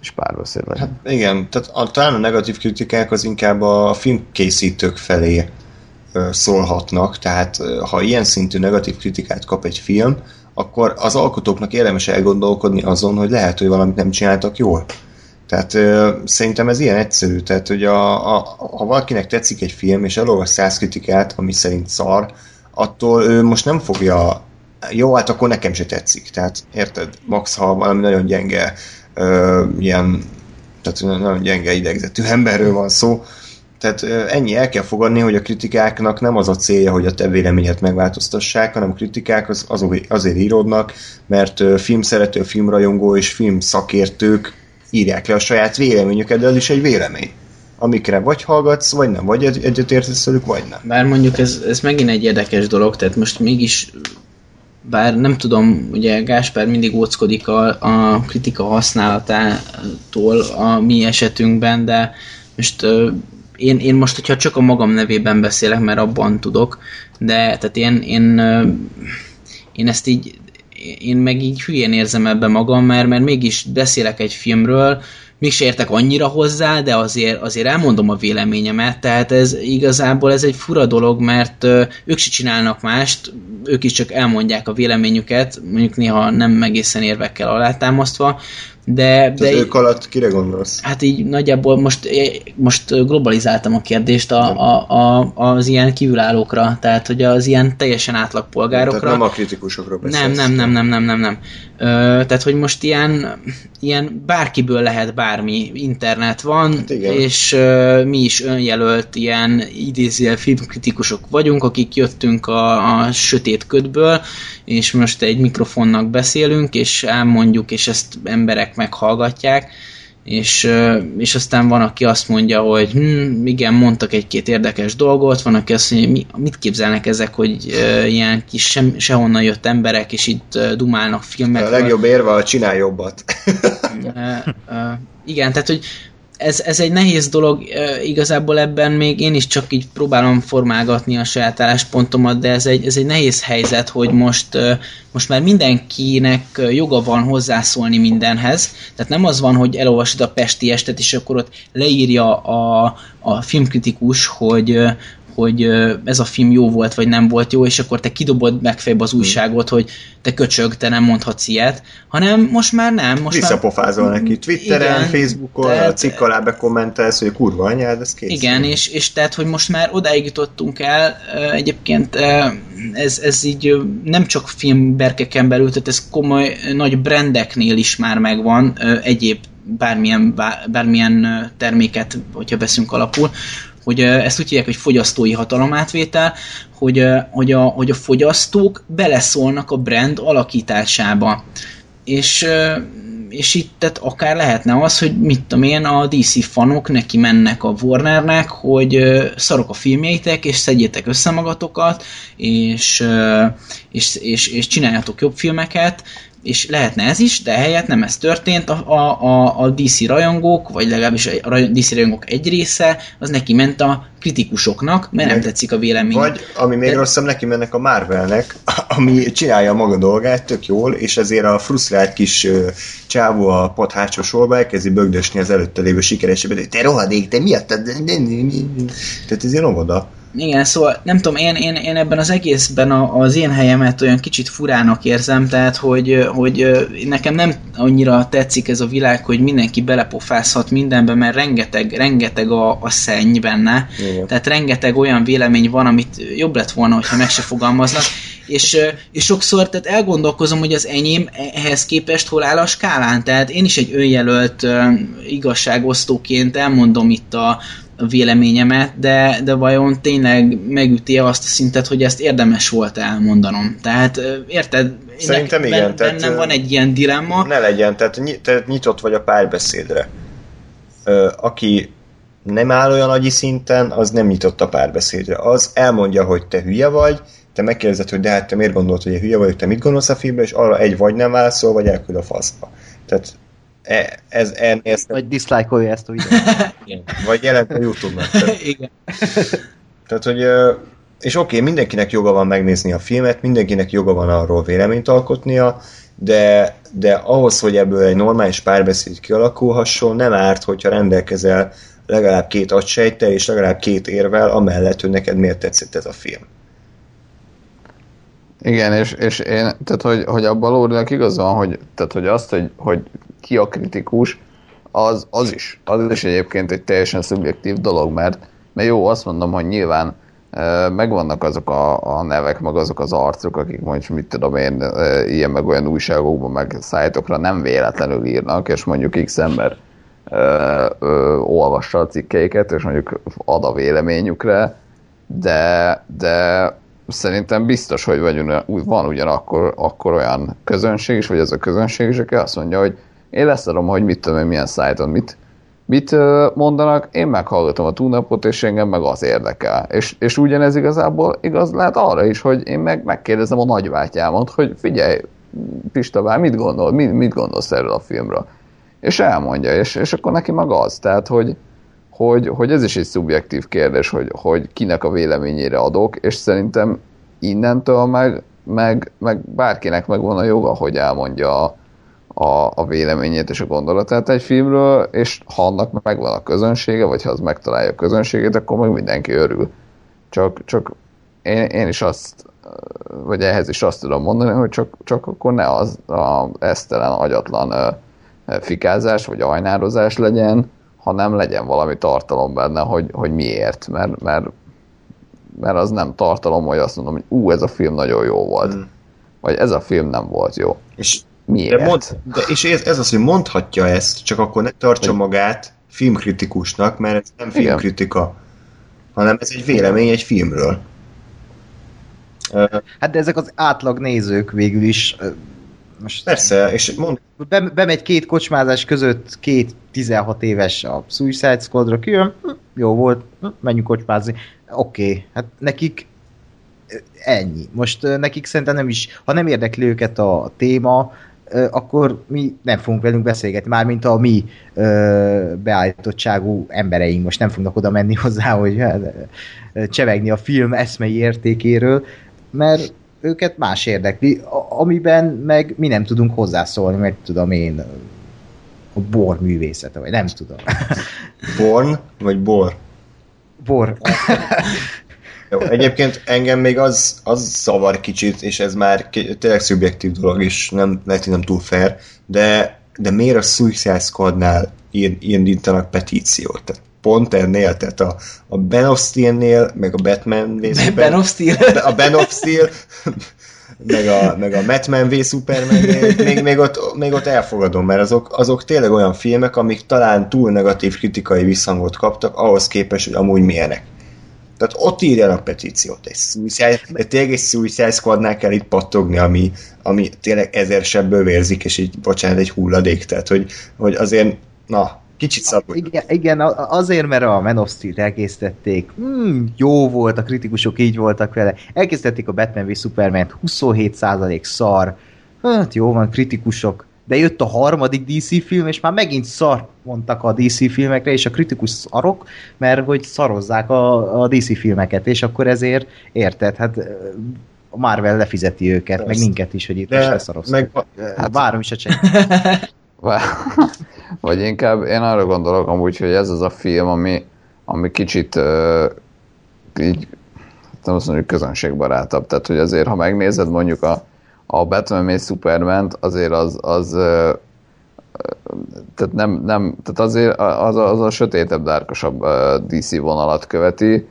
És párbeszéd legyen. Hát igen, tehát a, talán a negatív kritikák az inkább a filmkészítők felé szólhatnak, tehát ha ilyen szintű negatív kritikát kap egy film, akkor az alkotóknak érdemes elgondolkodni azon, hogy lehet, hogy valamit nem csináltak jól tehát ö, szerintem ez ilyen egyszerű, tehát hogy a, a, ha valakinek tetszik egy film, és elolvas száz kritikát, ami szerint szar, attól ő most nem fogja jó, hát akkor nekem se tetszik. Tehát érted? Max, ha valami nagyon gyenge ö, ilyen, tehát nagyon gyenge idegzetű emberről van szó, tehát ennyi el kell fogadni, hogy a kritikáknak nem az a célja, hogy a te véleményet megváltoztassák, hanem a kritikák az, az azért íródnak, mert filmszerető, filmrajongó és filmszakértők írják le a saját véleményüket, de az is egy vélemény amikre vagy hallgatsz, vagy nem, vagy egy, egyetértesz velük, vagy nem. Bár mondjuk ez, ez megint egy érdekes dolog, tehát most mégis bár nem tudom, ugye Gáspár mindig óckodik a, a kritika használatától a mi esetünkben, de most uh, én, én most, hogyha csak a magam nevében beszélek, mert abban tudok, de tehát én, én, uh, én ezt így én meg így hülyén érzem ebbe magam, mert, mert mégis beszélek egy filmről, mégis értek annyira hozzá, de azért, azért elmondom a véleményemet, tehát ez igazából ez egy fura dolog, mert ők se csinálnak mást, ők is csak elmondják a véleményüket, mondjuk néha nem egészen érvekkel alátámasztva, De, de Az ők alatt kire gondolsz? Hát így nagyjából most, most globalizáltam a kérdést a, a, a, az ilyen kívülállókra, tehát hogy az ilyen teljesen átlagpolgárokra. Tehát nem a kritikusokról beszélsz. Nem, nem, nem, nem, nem, nem, nem. Ö, tehát, hogy most ilyen, ilyen bárkiből lehet bármi, internet van, Hát igen. és ö, mi is önjelölt ilyen idézőjel filmkritikusok vagyunk, akik jöttünk a, a sötét ködből, és most egy mikrofonnak beszélünk, és elmondjuk, és ezt emberek meghallgatják, és, és aztán van, aki azt mondja, hogy hm, igen, mondtak egy-két érdekes dolgot, van, aki azt mondja, mi, mit képzelnek ezek, hogy ilyen kis sem, sehonnan jött emberek, és itt dumálnak A filmekről. legjobb érve a csinálj jobbat. Igen, tehát, hogy ez, ez egy nehéz dolog, igazából ebben még én is csak így próbálom formálgatni a saját álláspontomat, de ez egy, ez egy nehéz helyzet, hogy most, most már mindenkinek joga van hozzászólni mindenhez, tehát nem az van, hogy elolvasod a Pesti estet, és akkor ott leírja a, a filmkritikus, hogy, hogy ez a film jó volt, vagy nem volt jó, és akkor te kidobod megfejbe az újságot, hogy te köcsög, te nem mondhatsz ilyet, hanem most már nem. Most már, Visszapofázol neki. Twitteren, Igen, Facebookon, tehát- a cikk alá bekommentelsz, hogy kurva anyád, ez kész. Igen, és, és tehát, hogy most már odáig jutottunk el, egyébként ez, ez így nem csak filmberkeken belül, tehát ez komoly nagy brandeknél is már megvan, egyéb bármilyen, bár- bármilyen terméket, hogyha veszünk alapul, hogy ezt úgy hívják, hogy fogyasztói hatalomátvétel, hogy, hogy, a, hogy a fogyasztók beleszólnak a brand alakításába. És és itt tehát akár lehetne az, hogy mit tudom én, a DC fanok neki mennek a Warnernek, hogy szarok a filmjeitek, és szedjétek össze magatokat, és, és, és, és csináljatok jobb filmeket, és lehetne ez is, de helyett nem ez történt, a, a, a, DC rajongók, vagy legalábbis a DC rajongók egy része, az neki ment a kritikusoknak, mert nem Meg- tetszik a vélemény. Vagy, ami még De- rosszabb, neki mennek a Marvelnek, ami csinálja a maga dolgát tök jól, és ezért a frusztrált kis ö, csávó a pad hátsó sorba elkezdi bögdösni az előtte lévő sikeresebben, hogy te rohadék, te miattad? Tehát ez ilyen óvoda. Igen, szóval nem tudom, én, én, én ebben az egészben a, az én helyemet olyan kicsit furának érzem, tehát hogy, hogy nekem nem annyira tetszik ez a világ, hogy mindenki belepofázhat mindenbe, mert rengeteg, rengeteg a, a szenny benne, Igen. tehát rengeteg olyan vélemény van, amit jobb lett volna, hogyha meg se fogalmaznak, és, és sokszor tehát elgondolkozom, hogy az enyém ehhez képest hol áll a skálán, tehát én is egy önjelölt igazságosztóként elmondom itt a véleményemet, de, de vajon tényleg megüti azt a szintet, hogy ezt érdemes volt elmondanom. Tehát érted? Szerintem Ben- igen, tehát, Bennem van egy ilyen dilemma. Ne legyen, tehát, ny- tehát nyitott vagy a párbeszédre. Ö, aki nem áll olyan agyi szinten, az nem nyitott a párbeszédre. Az elmondja, hogy te hülye vagy, te megkérdezed, hogy de hát te miért gondolod, hogy én hülye vagyok, te mit gondolsz a filmbe, és arra egy vagy nem válaszol, vagy elküld a faszba. Tehát e- ez ennél Vagy dislike-olja ezt a videót. vagy jelent a Youtube-nak. Tehát, Igen. tehát hogy és oké, okay, mindenkinek joga van megnézni a filmet, mindenkinek joga van arról véleményt alkotnia, de, de ahhoz, hogy ebből egy normális párbeszéd kialakulhasson, nem árt, hogyha rendelkezel legalább két agysejttel és legalább két érvel, amellett, hogy neked miért tetszett ez a film. Igen, és, és én, tehát hogy, hogy abban Lórinak igaz van, hogy, tehát, hogy azt, hogy, hogy ki a kritikus, az, az, is, az is egyébként egy teljesen szubjektív dolog, mert, mert jó, azt mondom, hogy nyilván e, megvannak azok a, a nevek, meg azok az arcok, akik mondjuk, mit tudom én, e, ilyen meg olyan újságokban, meg szájtokra nem véletlenül írnak, és mondjuk X ember e, ö, olvassa a cikkeiket, és mondjuk ad a véleményükre, de, de szerintem biztos, hogy vagy ugyan- úgy- van ugyanakkor akkor olyan közönség is, vagy az a közönség is, aki azt mondja, hogy én leszarom, hogy mit tudom én, milyen szájton mit, mit mondanak, én meghallgatom a túnapot, és engem meg az érdekel. És, és ugyanez igazából igaz lehet arra is, hogy én meg megkérdezem a nagybátyámat, hogy figyelj, Pista bár, mit gondol, mit, mit gondolsz erről a filmről? És elmondja, és, és akkor neki meg az. Tehát, hogy, hogy, hogy ez is egy szubjektív kérdés, hogy, hogy kinek a véleményére adok, és szerintem innentől meg, meg, meg bárkinek megvan a joga, hogy elmondja a, a, a véleményét és a gondolatát egy filmről, és ha annak megvan a közönsége, vagy ha az megtalálja a közönségét, akkor meg mindenki örül. Csak, csak én, én is azt, vagy ehhez is azt tudom mondani, hogy csak, csak akkor ne az a esztelen, agyatlan ö, fikázás vagy ajnározás legyen, hanem legyen valami tartalom benne, hogy, hogy miért, mert, mert, mert az nem tartalom, hogy azt mondom, hogy ú, ez a film nagyon jó volt, mm. vagy ez a film nem volt jó. És Miért? De mond, de, és ez, ez az, hogy mondhatja ezt, csak akkor ne tartsa hogy... magát filmkritikusnak, mert ez nem filmkritika, Igen. hanem ez egy vélemény egy filmről. Hát de ezek az átlag nézők végül is most Persze, és mond... Be, bemegy két kocsmázás között két 16 éves a Suicide Squadra, kijön, hm, jó volt, hm, menjünk kocsmázni. Oké, okay, hát nekik ennyi. Most nekik szerintem nem is, ha nem érdekli őket a téma, akkor mi nem fogunk velünk beszélgetni, mármint a mi beállítottságú embereink most nem fognak oda menni hozzá, hogy csevegni a film eszmei értékéről, mert őket más érdekli, amiben meg mi nem tudunk hozzászólni, mert tudom én a bor művészete, vagy nem tudom. Born, vagy bor? Bor. Jó, egyébként engem még az, az zavar kicsit, és ez már tényleg szubjektív dolog, és nem, lehet, nem túl fair, de, de miért a Suicide Squadnál indítanak petíciót? Tehát pont ennél, tehát a, a Ben of Steel-nél, meg a Batman v Ben of Steel. A Ben of Steel, meg a, meg a Batman v Superman még, még, ott, még ott elfogadom, mert azok, azok tényleg olyan filmek, amik talán túl negatív kritikai visszhangot kaptak, ahhoz képest, hogy amúgy milyenek. Tehát ott írjanak petíciót, egy Suicide, de tényleg egy Suicide Squadnál kell itt pattogni, ami, ami tényleg ezer sebből vérzik, és így, bocsánat, egy hulladék, tehát hogy, hogy azért, na, Kicsit szarul. Igen, igen, azért, mert a Man of Steel-t elkészítették. Hmm, jó volt, a kritikusok így voltak vele. Elkészítették a Batman v Superman 27% szar. Hát jó van, kritikusok. De jött a harmadik DC film, és már megint szar mondtak a DC filmekre, és a kritikus szarok, mert hogy szarozzák a, a DC filmeket, és akkor ezért érted, hát a Marvel lefizeti őket, Persze. meg minket is, hogy itt is leszaroztak. Meg, hát, várom is a. Vagy inkább én arra gondolok amúgy, hogy ez az a film, ami, ami kicsit uh, így nem azt mondjuk közönségbarátabb. Tehát, hogy azért, ha megnézed mondjuk a, a Batman és Superman, azért az, az tehát nem, nem tehát azért az, az a sötétebb, dárkosabb DC vonalat követi,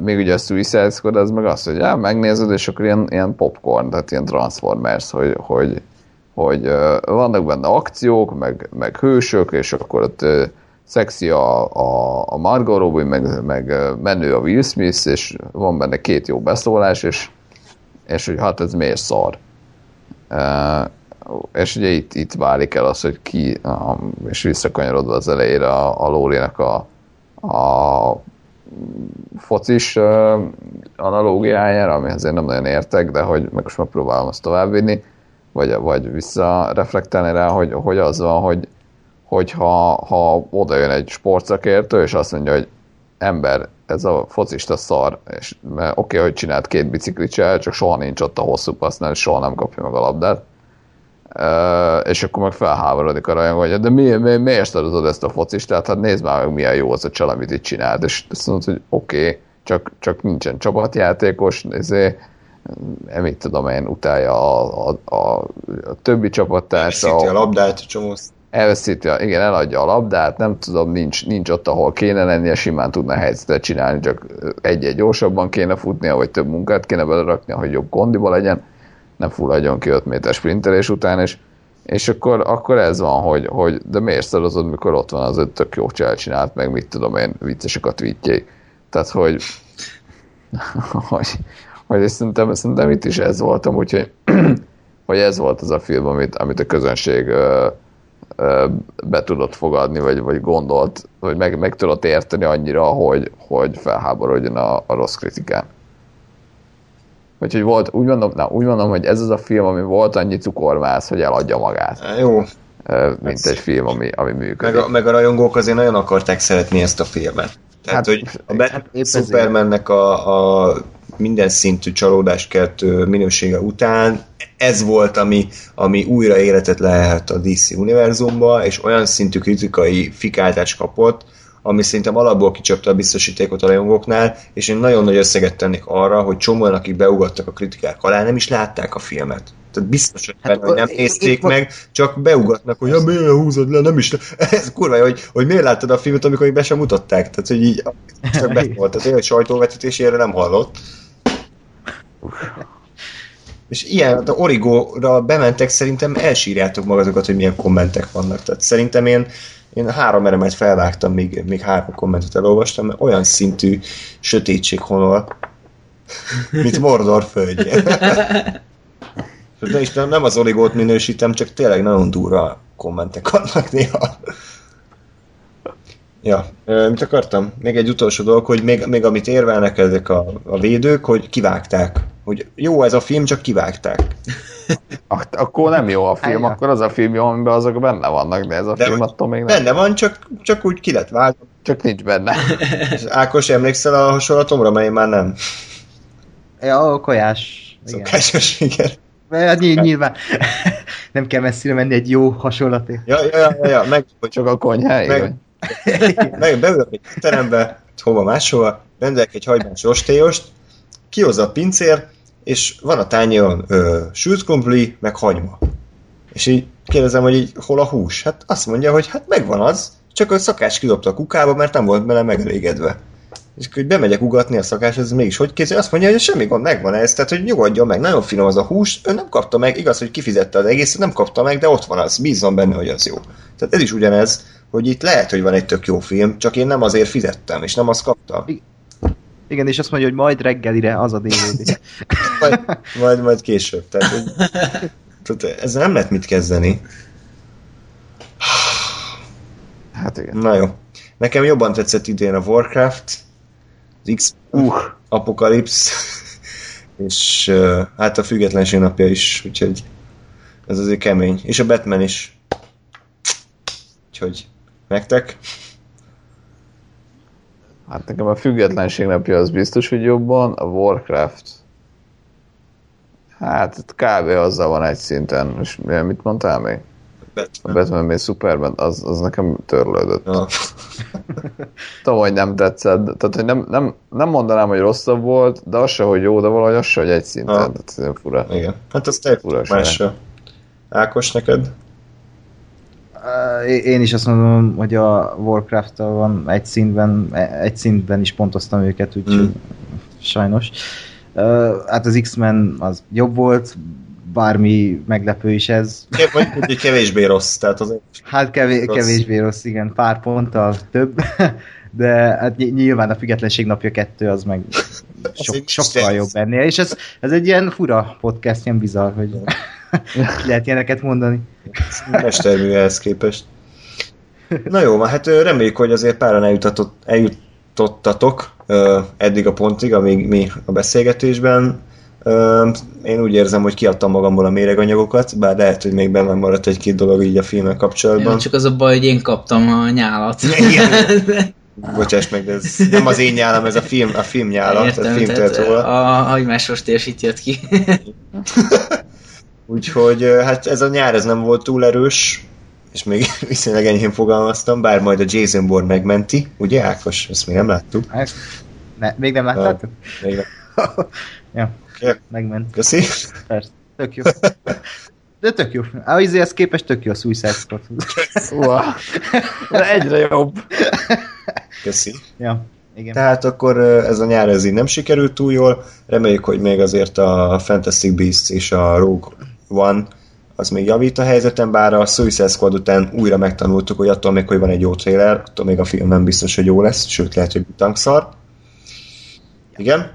még ugye a Suicide Squad az meg az, hogy já, megnézed, és akkor ilyen, ilyen popcorn, tehát ilyen Transformers, hogy, hogy hogy vannak benne akciók, meg, meg hősök, és akkor ott szexi a, a, a Margot Robbie, meg, meg menő a Will Smith, és van benne két jó beszólás, és, és hogy hát ez miért szar. Uh, és ugye itt, itt válik el az, hogy ki, uh, és visszakanyarodva az elejére a, a Lórinak a, a focis uh, analógiájára, ami azért nem nagyon értek, de hogy meg most megpróbálom azt továbbvinni, vagy, vagy visszareflektálni rá, hogy, hogy az van, hogy, hogy ha, ha oda jön egy sportszakértő, és azt mondja, hogy ember, ez a focista szar, és oké, okay, hogy csinált két biciklit csinál, csak soha nincs ott a hosszú passznál, és soha nem kapja meg a labdát. Uh, és akkor meg felháborodik a rajongó, hogy de mi, mi, miért szarozod ezt a focistát? Hát nézd már meg, milyen jó az a csal, amit itt csinált. És azt mondod, hogy oké, okay, csak, csak nincsen csapatjátékos, ezért mit tudom én, utálja a, a, a, a többi csapattársa. Elveszíti a labdát, csomó. Elveszíti, igen, eladja a labdát, nem tudom, nincs, nincs ott, ahol kéne lennie, simán tudna helyzetet csinálni, csak egy-egy gyorsabban kéne futnia, vagy több munkát kéne belerakni, hogy jobb kondiba legyen, nem fulladjon ki 5 méter sprintelés után, és, és akkor, akkor ez van, hogy, hogy de miért szarozod, mikor ott van az öt tök jó csinált, meg mit tudom én, viccesek a tweetjék. Tehát, hogy, hogy, hogy szerintem, szerintem itt is ez volt amúgy, hogy, ez volt az a film, amit, amit a közönség ö, be tudott fogadni, vagy, vagy gondolt, vagy meg, meg tudott érteni annyira, hogy, hogy felháborodjon a, a rossz kritikán. Úgyhogy volt, úgy mondom, na, úgy mondom, hogy ez az a film, ami volt annyi cukormász, hogy eladja magát. Jó. Mint ez egy film, ami, ami működik. Meg a, meg a rajongók azért nagyon akarták szeretni ezt a filmet. Tehát, hát, hogy a Batman hát Supermannek a, a minden szintű csalódást keltő minősége után ez volt, ami, ami újra életet lehet a DC univerzumba, és olyan szintű kritikai fikáltást kapott, ami szerintem alapból kicsapta a biztosítékot a rajongóknál, és én nagyon nagy összeget tennék arra, hogy csomóan, akik beugattak a kritikák alá, nem is látták a filmet. Tehát biztos, hogy, Hát, benne, hogy nem én- nézték én- meg, csak beugatnak, hogy ja, miért húzod le, nem is le. Ez kurva, hogy, hogy miért láttad a filmet, amikor még be sem mutatták. Tehát, hogy így csak be volt. Tehát, hogy sajtóvetítésére nem hallott. És ilyen, hát a Origóra bementek, szerintem elsírjátok magatokat, hogy milyen kommentek vannak. Tehát szerintem én, én három eremet felvágtam, még, még három kommentet elolvastam, mert olyan szintű sötétség honol, mint Mordor földje. De is nem, nem az Origót minősítem, csak tényleg nagyon durva kommentek vannak néha. Ja, mit akartam? Még egy utolsó dolog, hogy még, még amit érvelnek ezek a, a védők, hogy kivágták. Hogy jó ez a film, csak kivágták. Ak- akkor nem jó a film, Állja. akkor az a film jó, amiben azok benne vannak, de ez a De film attól még nem. Benne van, csak, csak úgy ki lett vágva. Csak nincs benne. És Ákos, emlékszel a hasonlatomra, mely már nem? Ja, a kajás. Szokásos, igen. Hát ny- nyilván nem kell messzire menni egy jó hasonlatért. Ja, ja, ja, ja, meg, Csak a konyháig. Meg- meg beülök egy terembe, hova máshova, rendelek egy hagymás rostélyost, kihozza a pincér, és van a tányéron ö, sült krumpli, meg hagyma. És így kérdezem, hogy így hol a hús? Hát azt mondja, hogy hát megvan az, csak a szakács kidobta a kukába, mert nem volt bele megelégedve. És így bemegyek ugatni a szakás, ez mégis hogy kézzel, azt mondja, hogy semmi gond, megvan ez, tehát hogy nyugodjon meg, nagyon finom az a hús, ő nem kapta meg, igaz, hogy kifizette az egészet, nem kapta meg, de ott van az, bízzon benne, hogy az jó. Tehát ez is ugyanez, hogy itt lehet, hogy van egy tök jó film, csak én nem azért fizettem, és nem azt kaptam. Igen, és azt mondja, hogy majd reggelire az a DVD. Majd, majd, majd később. Tehát, hogy, tehát ezzel nem lehet mit kezdeni. Hát igen. Na jó. Nekem jobban tetszett idén a Warcraft, az X Uh, Apocalypse, és uh, hát a függetlenség napja is, úgyhogy ez azért kemény. És a Batman is. Úgyhogy nektek? Hát nekem a függetlenség napja az biztos, hogy jobban, a Warcraft hát kb. azzal van egy szinten. És mit mondtál még? A Batman. Batman még Superman, az, az nekem törlődött. Ja. Tudom, hogy nem tetszett, tehát hogy nem, nem, nem mondanám, hogy rosszabb volt, de az se, hogy jó, de valahogy az se, hogy egy szinten. Ah. Tehát ez fura. Igen. Hát az te Furaság. másra. Ákos, neked? Én is azt mondom, hogy a warcraft van egy szintben, egy szintben is pontoztam őket, úgyhogy Hmm. sajnos. Hát az X-Men az jobb volt, bármi meglepő is ez. Mondjuk, hogy kevésbé rossz, tehát az Hát kevés, Rossz. kevésbé rossz, igen, pár ponttal több, de hát ny- nyilván a függetlenség napja kettő az meg sok, sokkal jobb ennél, és ez, ez egy ilyen fura podcast, ilyen bizarr, hogy ki lehet ilyeneket mondani. mestermű ehhez képest. Na jó, hát reméljük, hogy azért páran eljutatott, eljutottatok eddig a pontig, amíg mi a beszélgetésben. Én úgy érzem, hogy kiadtam magamból a méreganyagokat, bár lehet, hogy még bennem maradt egy-két dolog így a filmmel kapcsolatban. Jó, csak az a baj, hogy én kaptam a nyálat. Igen. Bocsáss meg, de ez nem az én nyálam, ez a film, a film nyála, tehát a Értem, film tehát róla. a hagymásos térsít jött ki. Úgyhogy hát ez a nyár ez nem volt túl erős, és még viszonylag enyhén fogalmaztam, bár majd a Jason Bourne megmenti, ugye Ákos? Ezt még nem láttuk. Hát, ne, még nem láttátok? Még nem. ja, Oké. megment. Köszi. Persze, tök jó. De tök jó. A izéhez képest tök jó a Suicide Squad. Wow. De egyre jobb. Köszi. ja, igen. Tehát akkor ez a nyár ez így nem sikerült túl jól. Reméljük, hogy még azért a Fantastic Beasts és a Rogue One az még javít a helyzeten, bár a Suicide Squad után újra megtanultuk, hogy attól még, hogy van egy jó trailer, attól még a film nem biztos, hogy jó lesz, sőt lehet, hogy tankszar. Igen?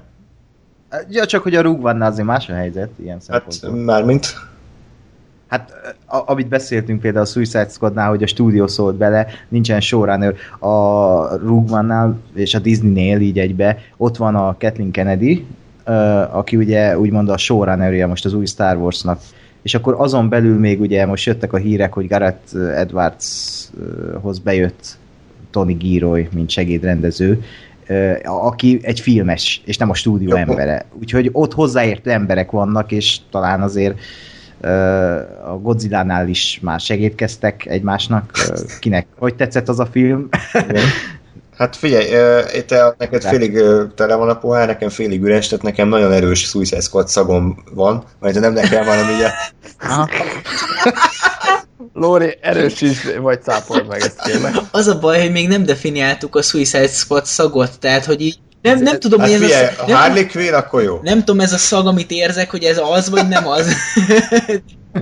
Ja, csak hogy a Rogue One azért más a helyzet, ilyen Hát szempontból. mármint Hát, a, amit beszéltünk például a Suicide Squadnál, hogy a stúdió szólt bele, nincsen showrunner. A Rogue One-nál és a Disney-nél így egybe, ott van a Kathleen Kennedy, aki ugye úgymond a showrunnerje most az új Star Warsnak. És akkor azon belül még ugye most jöttek a hírek, hogy Gareth Edwardshoz bejött Tony Giroy, mint segédrendező, ö, aki egy filmes, és nem a stúdió embere. Úgyhogy ott hozzáértő emberek vannak, és talán azért a Godzilla-nál is már segítkeztek egymásnak. Kinek? Hogy tetszett az a film? Hát figyelj, ö, te, neked félig ö, tele van a pohár, nekem félig üres, tehát nekem nagyon erős Suicide Squad szagom van, majd nem nekem van, ami ugye... Lóri, erősíts, vagy cápold meg ezt kérlek. Az a baj, hogy még nem definiáltuk a Suicide Squad szagot, tehát hogy így nem, nem tudom, Hát hogy ez figyelj, a, a nem, Harley Quinn, akkor jó. nem tudom, ez a szag, amit érzek, hogy ez az, vagy nem az.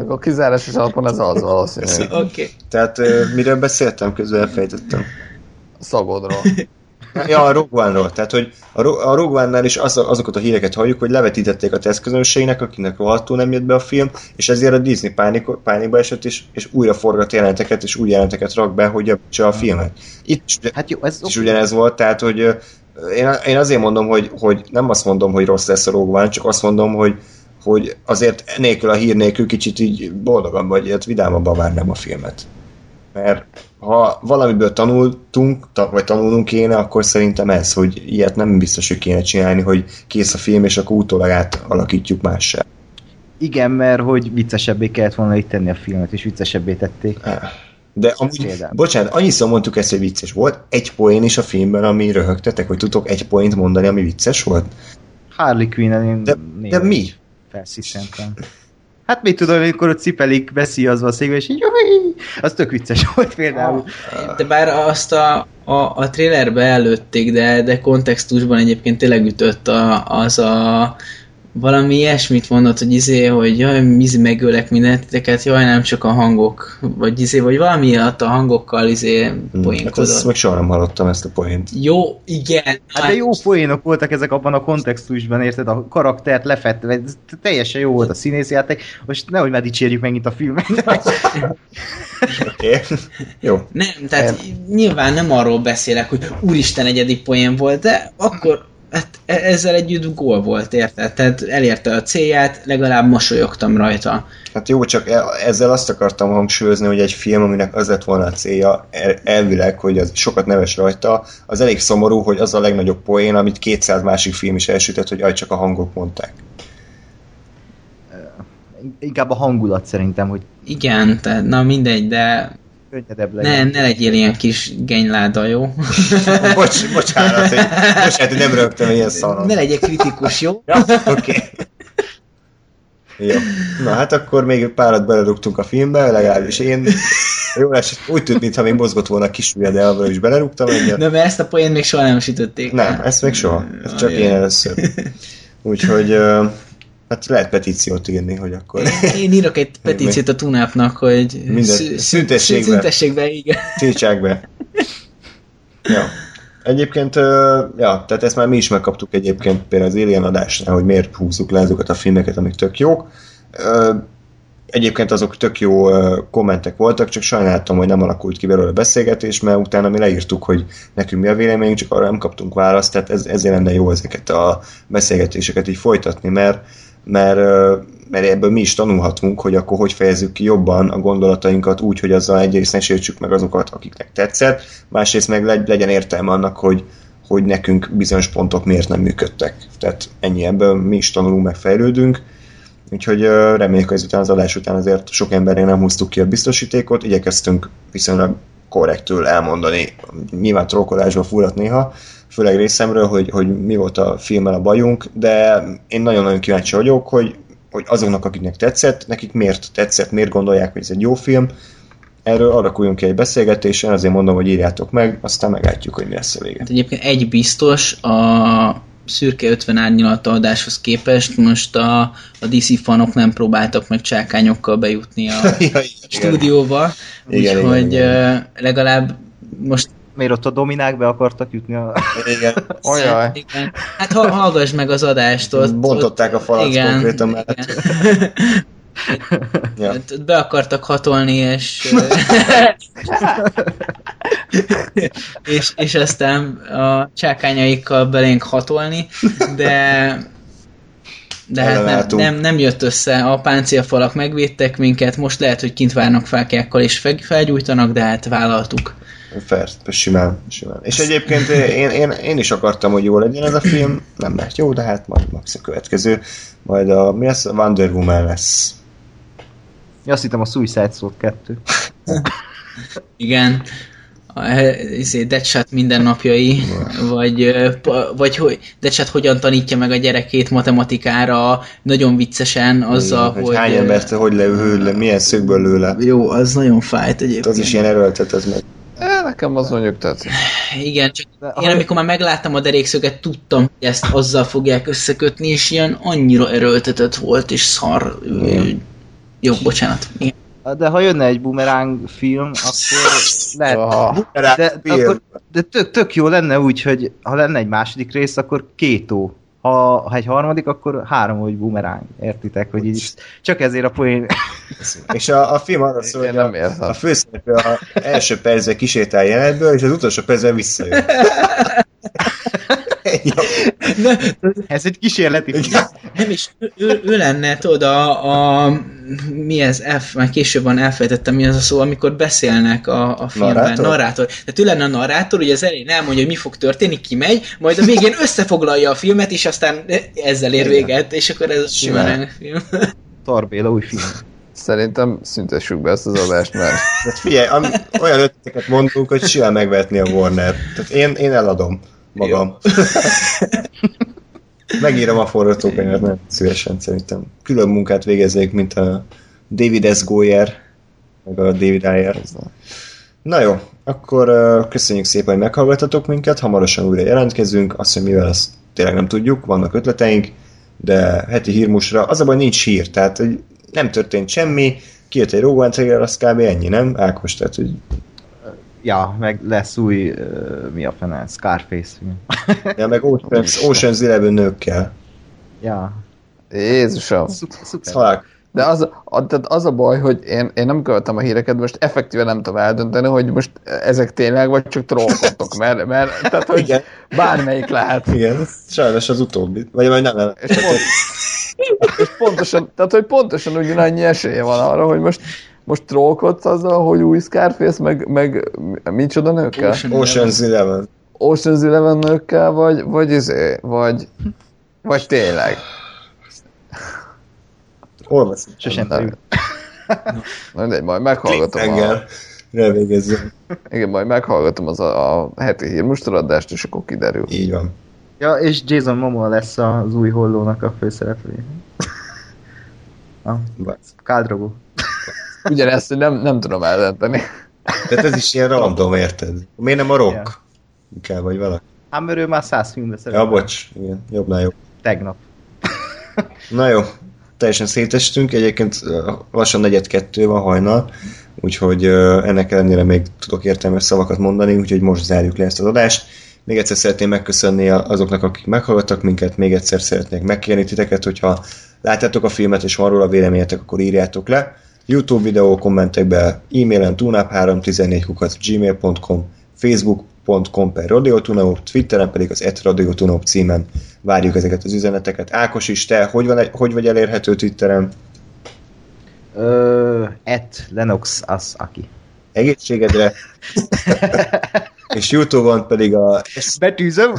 A kizárásos alapon ez az valószínű. Oké. Okay. Tehát miről beszéltem, közben elfejtettem. Szagodról. Ja, a Rogue One-ról. Tehát, hogy a, Ro- a Rogue One-nál is az, azokat a híreket halljuk, hogy levetítették a tesztközönségnek, akinek rohadtul nem jött be a film, és ezért a Disney pánik, pánikba esett, és, és újra forgat jelenteket, és új jelenteket rak be, hogy javítsa a filmet. Itt is, Hát jó, ez is ugyanez volt, tehát, hogy én, én azért mondom, hogy, hogy nem azt mondom, hogy rossz lesz a Rogue One, csak azt mondom, hogy hogy azért nélkül a hír nélkül kicsit így boldogabb vagy, ilyet vidámabban várnám a filmet. Mert ha valamiből tanultunk, ta, vagy tanulnunk kéne, akkor szerintem ez, hogy ilyet nem biztos, hogy kéne csinálni, hogy kész a film, és akkor utólag átalakítjuk mássá. igen, mert hogy viccesebbé kellett volna itt tenni a filmet, és viccesebbé tették. De amúgy, Például. bocsánat, annyiszor mondtuk ezt, hogy vicces volt. Egy poén is a filmben, ami röhögtetek, hogy tudtok egy poént mondani, ami vicces volt? Harley Quinn-en én De, de mi? Felsziszentem. Hát mit tudom, amikor ott cipelik beszíjazva a székbe, és így az tök vicces volt például. De bár azt a, a, a trailerbe előtték, de, de kontextusban egyébként tényleg ütött a, az a valami ilyesmit mondott, hogy izé, hogy jaj, izé megölek mindentiteket, jaj, nem csak a hangok, vagy izé, vagy valami miatt a hangokkal izé Hát ezt poénkodott. meg soha nem hallottam ezt a poént. Jó, igen. Hát de jó poénok voltak ezek abban a kontextusban, érted? A karaktert lefette, ez teljesen jó volt a színészjáték. Most nehogy már dicsérjük megint a filmet. Oké. Okay. Jó. Nem, tehát nyilván nem arról beszélek, hogy úristen egyedik poén volt, de akkor hát e- ezzel együtt gól volt, érted? Tehát elérte a célját, legalább mosolyogtam rajta. Hát jó, csak e- ezzel azt akartam hangsúlyozni, hogy egy film, aminek az lett volna a célja el- elvileg, hogy az sokat neves rajta, az elég szomorú, hogy az a legnagyobb poén, amit 200 másik film is elsütött, hogy aj, csak a hangok mondták. Inkább a hangulat szerintem, hogy Igen, tehát na mindegy, de könnyedebb legyen. ne, ne legyél ilyen kis genyláda, jó? Bocs, bocsánat, hogy, bocsánat, hogy nem rögtem ilyen szaron. Ne legyél kritikus, jó? Ja, oké. Okay. Jó. Na hát akkor még párat belerúgtunk a filmbe, legalábbis én jó esett, úgy tűnt, mintha még mozgott volna a kis ujjad, de abban is belerúgtam egyet. De mert ezt a poént még soha nem sütötték. Nem, ezt még soha. Ez csak én először. Úgyhogy hát lehet petíciót írni, hogy akkor Én írok egy petíciót a Tunápnak, hogy Minden- szü- szüntessék be. szüntessék be, igen. tiltsák be. Ja. Egyébként, ja, tehát ezt már mi is megkaptuk egyébként például az Alien adásnál, hogy miért húzzuk le azokat a filmeket, amik tök jók. Egyébként azok tök jó kommentek voltak, csak sajnáltam, hogy nem alakult ki belőle beszélgetés, mert utána mi leírtuk, hogy nekünk mi a véleményünk, csak arra nem kaptunk választ, tehát ez, ezért lenne jó ezeket a beszélgetéseket így folytatni, mert, mert, mert ebből mi is tanulhatunk, hogy akkor hogy fejezzük ki jobban a gondolatainkat úgy, hogy azzal egyrészt ne sértsük meg azokat, akiknek tetszett, másrészt meg legy- legyen értelme annak, hogy, hogy nekünk bizonyos pontok miért nem működtek. Tehát ennyi ebből mi is tanulunk, meg fejlődünk, Úgyhogy reméljük, hogy ezután az adás után azért sok embernél nem húztuk ki a biztosítékot, igyekeztünk viszonylag korrektül elmondani, nyilván trollkodásba fúrat néha, főleg részemről, hogy, hogy mi volt a filmmel a bajunk, de én nagyon-nagyon kíváncsi vagyok, hogy, hogy azoknak, akiknek tetszett, nekik miért tetszett, miért gondolják, hogy ez egy jó film, erről alakuljunk ki egy beszélgetésen, azért mondom, hogy írjátok meg, aztán meglátjuk, hogy mi lesz a vége. Hát egyébként egy biztos, a szürke 50 árnyalata adáshoz képest most a, a DC fanok nem próbáltak meg csákányokkal bejutni a Ja, igen. stúdióba, úgyhogy legalább most Miért ott a dominák be akartak jutni a... Igen. Olyaj. igen. Hát ha, hallgass meg az adást ott. Bontották a falat igen, konkrétan igen. mellett. Ja. Hát ott Be akartak hatolni, és, és, és aztán a csákányaikkal belénk hatolni, de de hát nem, nem, nem jött össze, a páncélfalak megvédtek minket, most lehet, hogy kint várnak fákjákkal és fel- felgyújtanak, de hát vállaltuk. Fair, simán, simán. És egyébként én, én, én is akartam, hogy jó legyen ez a film, nem lett jó, de hát majd max a következő. Majd a, mi lesz? Wonder Woman lesz. Azt hittem a Suicide Squad 2. Igen. a izé, Deadshot mindennapjai, vagy, pa- vagy hogy Deadshot hogyan tanítja meg a gyerekét matematikára, nagyon viccesen azzal, hogy hogy... hány embert hogy lő le, milyen szögből lő le. Jó, az nagyon fájt egyébként. Az is ilyen erőltet, az meg. E, nekem az mondjuk tetszik. Igen, csak De én ha- amikor már megláttam a derékszöget, tudtam, hogy ezt azzal fogják összekötni, és ilyen annyira erőltetett volt, és szar. Jó, bocsánat. Igen. De ha jönne egy boomerang film, akkor lehet... Aha. De, akkor, de tök, tök jó lenne úgy, hogy ha lenne egy második rész, akkor két ó. Ha, ha egy harmadik, akkor három, hogy boomerang. Értitek, hogy így csak ezért a poén... És a, a film arra szól, hogy nem a, a főszereplő a első percben kisétál jelenetből, és az utolsó percben visszajön. Ennyi. Ez egy kísérleti film. Nem is, ő, ő, lenne, tudod, a, a mi ez, F, már később van elfelejtettem, mi az a szó, amikor beszélnek a, a filmben. Narrátor? narrátor. Tehát ő lenne a narrátor, hogy az elején elmondja, hogy mi fog történni, kimegy, majd a végén összefoglalja a filmet, és aztán ezzel ér véget, és akkor ez a Simán. film. Tarbéla új film. Szerintem szüntessük be ezt az adást, mert Tehát figyelj, ami, olyan ötleteket mondunk, hogy simán megvetni a Warner. Tehát én, én eladom magam. Megírom a forgatókönyvet, nem szívesen szerintem. Külön munkát végeznék, mint a David S. Goyer, meg a David Ayer. Na jó, akkor köszönjük szépen, hogy meghallgatatok minket, hamarosan újra jelentkezünk, azt hiszem, mivel ezt tényleg nem tudjuk, vannak ötleteink, de heti hírmusra, az a baj, nincs hír, tehát hogy nem történt semmi, kijött egy Rogue One trailer, az kb. ennyi, nem? Ákos, tehát hogy Ja, meg lesz új, uh, mi a fene, Scarface film. ja, meg Ocean's, Ocean's Eleven nőkkel. ja, Jézusom. szuper. szuper. Halál. De az, a, tehát az a baj, hogy én, én nem követem a híreket, most effektíven nem tudom eldönteni, hogy most ezek tényleg, vagy csak trollkodtok, mert, mert tehát, hogy Igen. bármelyik lehet. Igen, sajnos az utóbbi. Vagy majd nem, nem. És, pont, és pontosan, tehát, hogy pontosan ugyanannyi esélye van arra, hogy most, most trollkodsz azzal, hogy új Scarface, meg, meg micsoda nőkkel? Ocean's Eleven. Ocean's Eleven nőkkel, vagy, vagy, izé, vagy, vagy tényleg. Olvaszom. Sosem tudjuk. Na mindegy, majd meghallgatom a, Engel. Revégezzünk. igen, majd meghallgatom az a, a heti hírmustaradást, és akkor kiderül. Így van. Ja, és Jason Momoa lesz az új hollónak a főszereplője. A Khal Drogo. Ugyanezt nem, nem tudom eldönteni. Tehát ez is ilyen random, érted? Miért nem a rock? Ja. Inkább, vagy valaki. Hát mert ő már száz filmbe szerepel. Ja, bocs. Igen, jobbnál jobb. Tegnap. Na jó, teljesen szétestünk, egyébként lassan negyed kettő van hajnal, úgyhogy ennek ellenére még tudok értelmes szavakat mondani, úgyhogy most zárjuk le ezt az adást. Még egyszer szeretném megköszönni azoknak, akik meghallgattak minket, még egyszer szeretnék megkérni titeket, hogyha láttátok a filmet és van róla véleményetek, akkor írjátok le. YouTube videó kommentekbe, e-mailen tunap314 kukat gmail.com, facebook.com per radiotunaup, Twitteren pedig az et radiotunaup címen várjuk ezeket az üzeneteket. Ákos is, te hogy, van, hogy vagy elérhető Twitteren? Ö, et Lennox az aki. Egészségedre. és Youtube-on pedig a Betűzöm?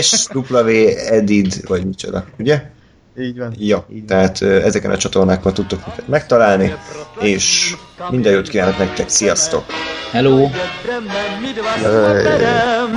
SW Edid, vagy micsoda, ugye? Így van. Ja, Így van. tehát ezeken a csatornákon tudtok minket megtalálni, és minden jót kívánok nektek, sziasztok! Hello! Chaperem.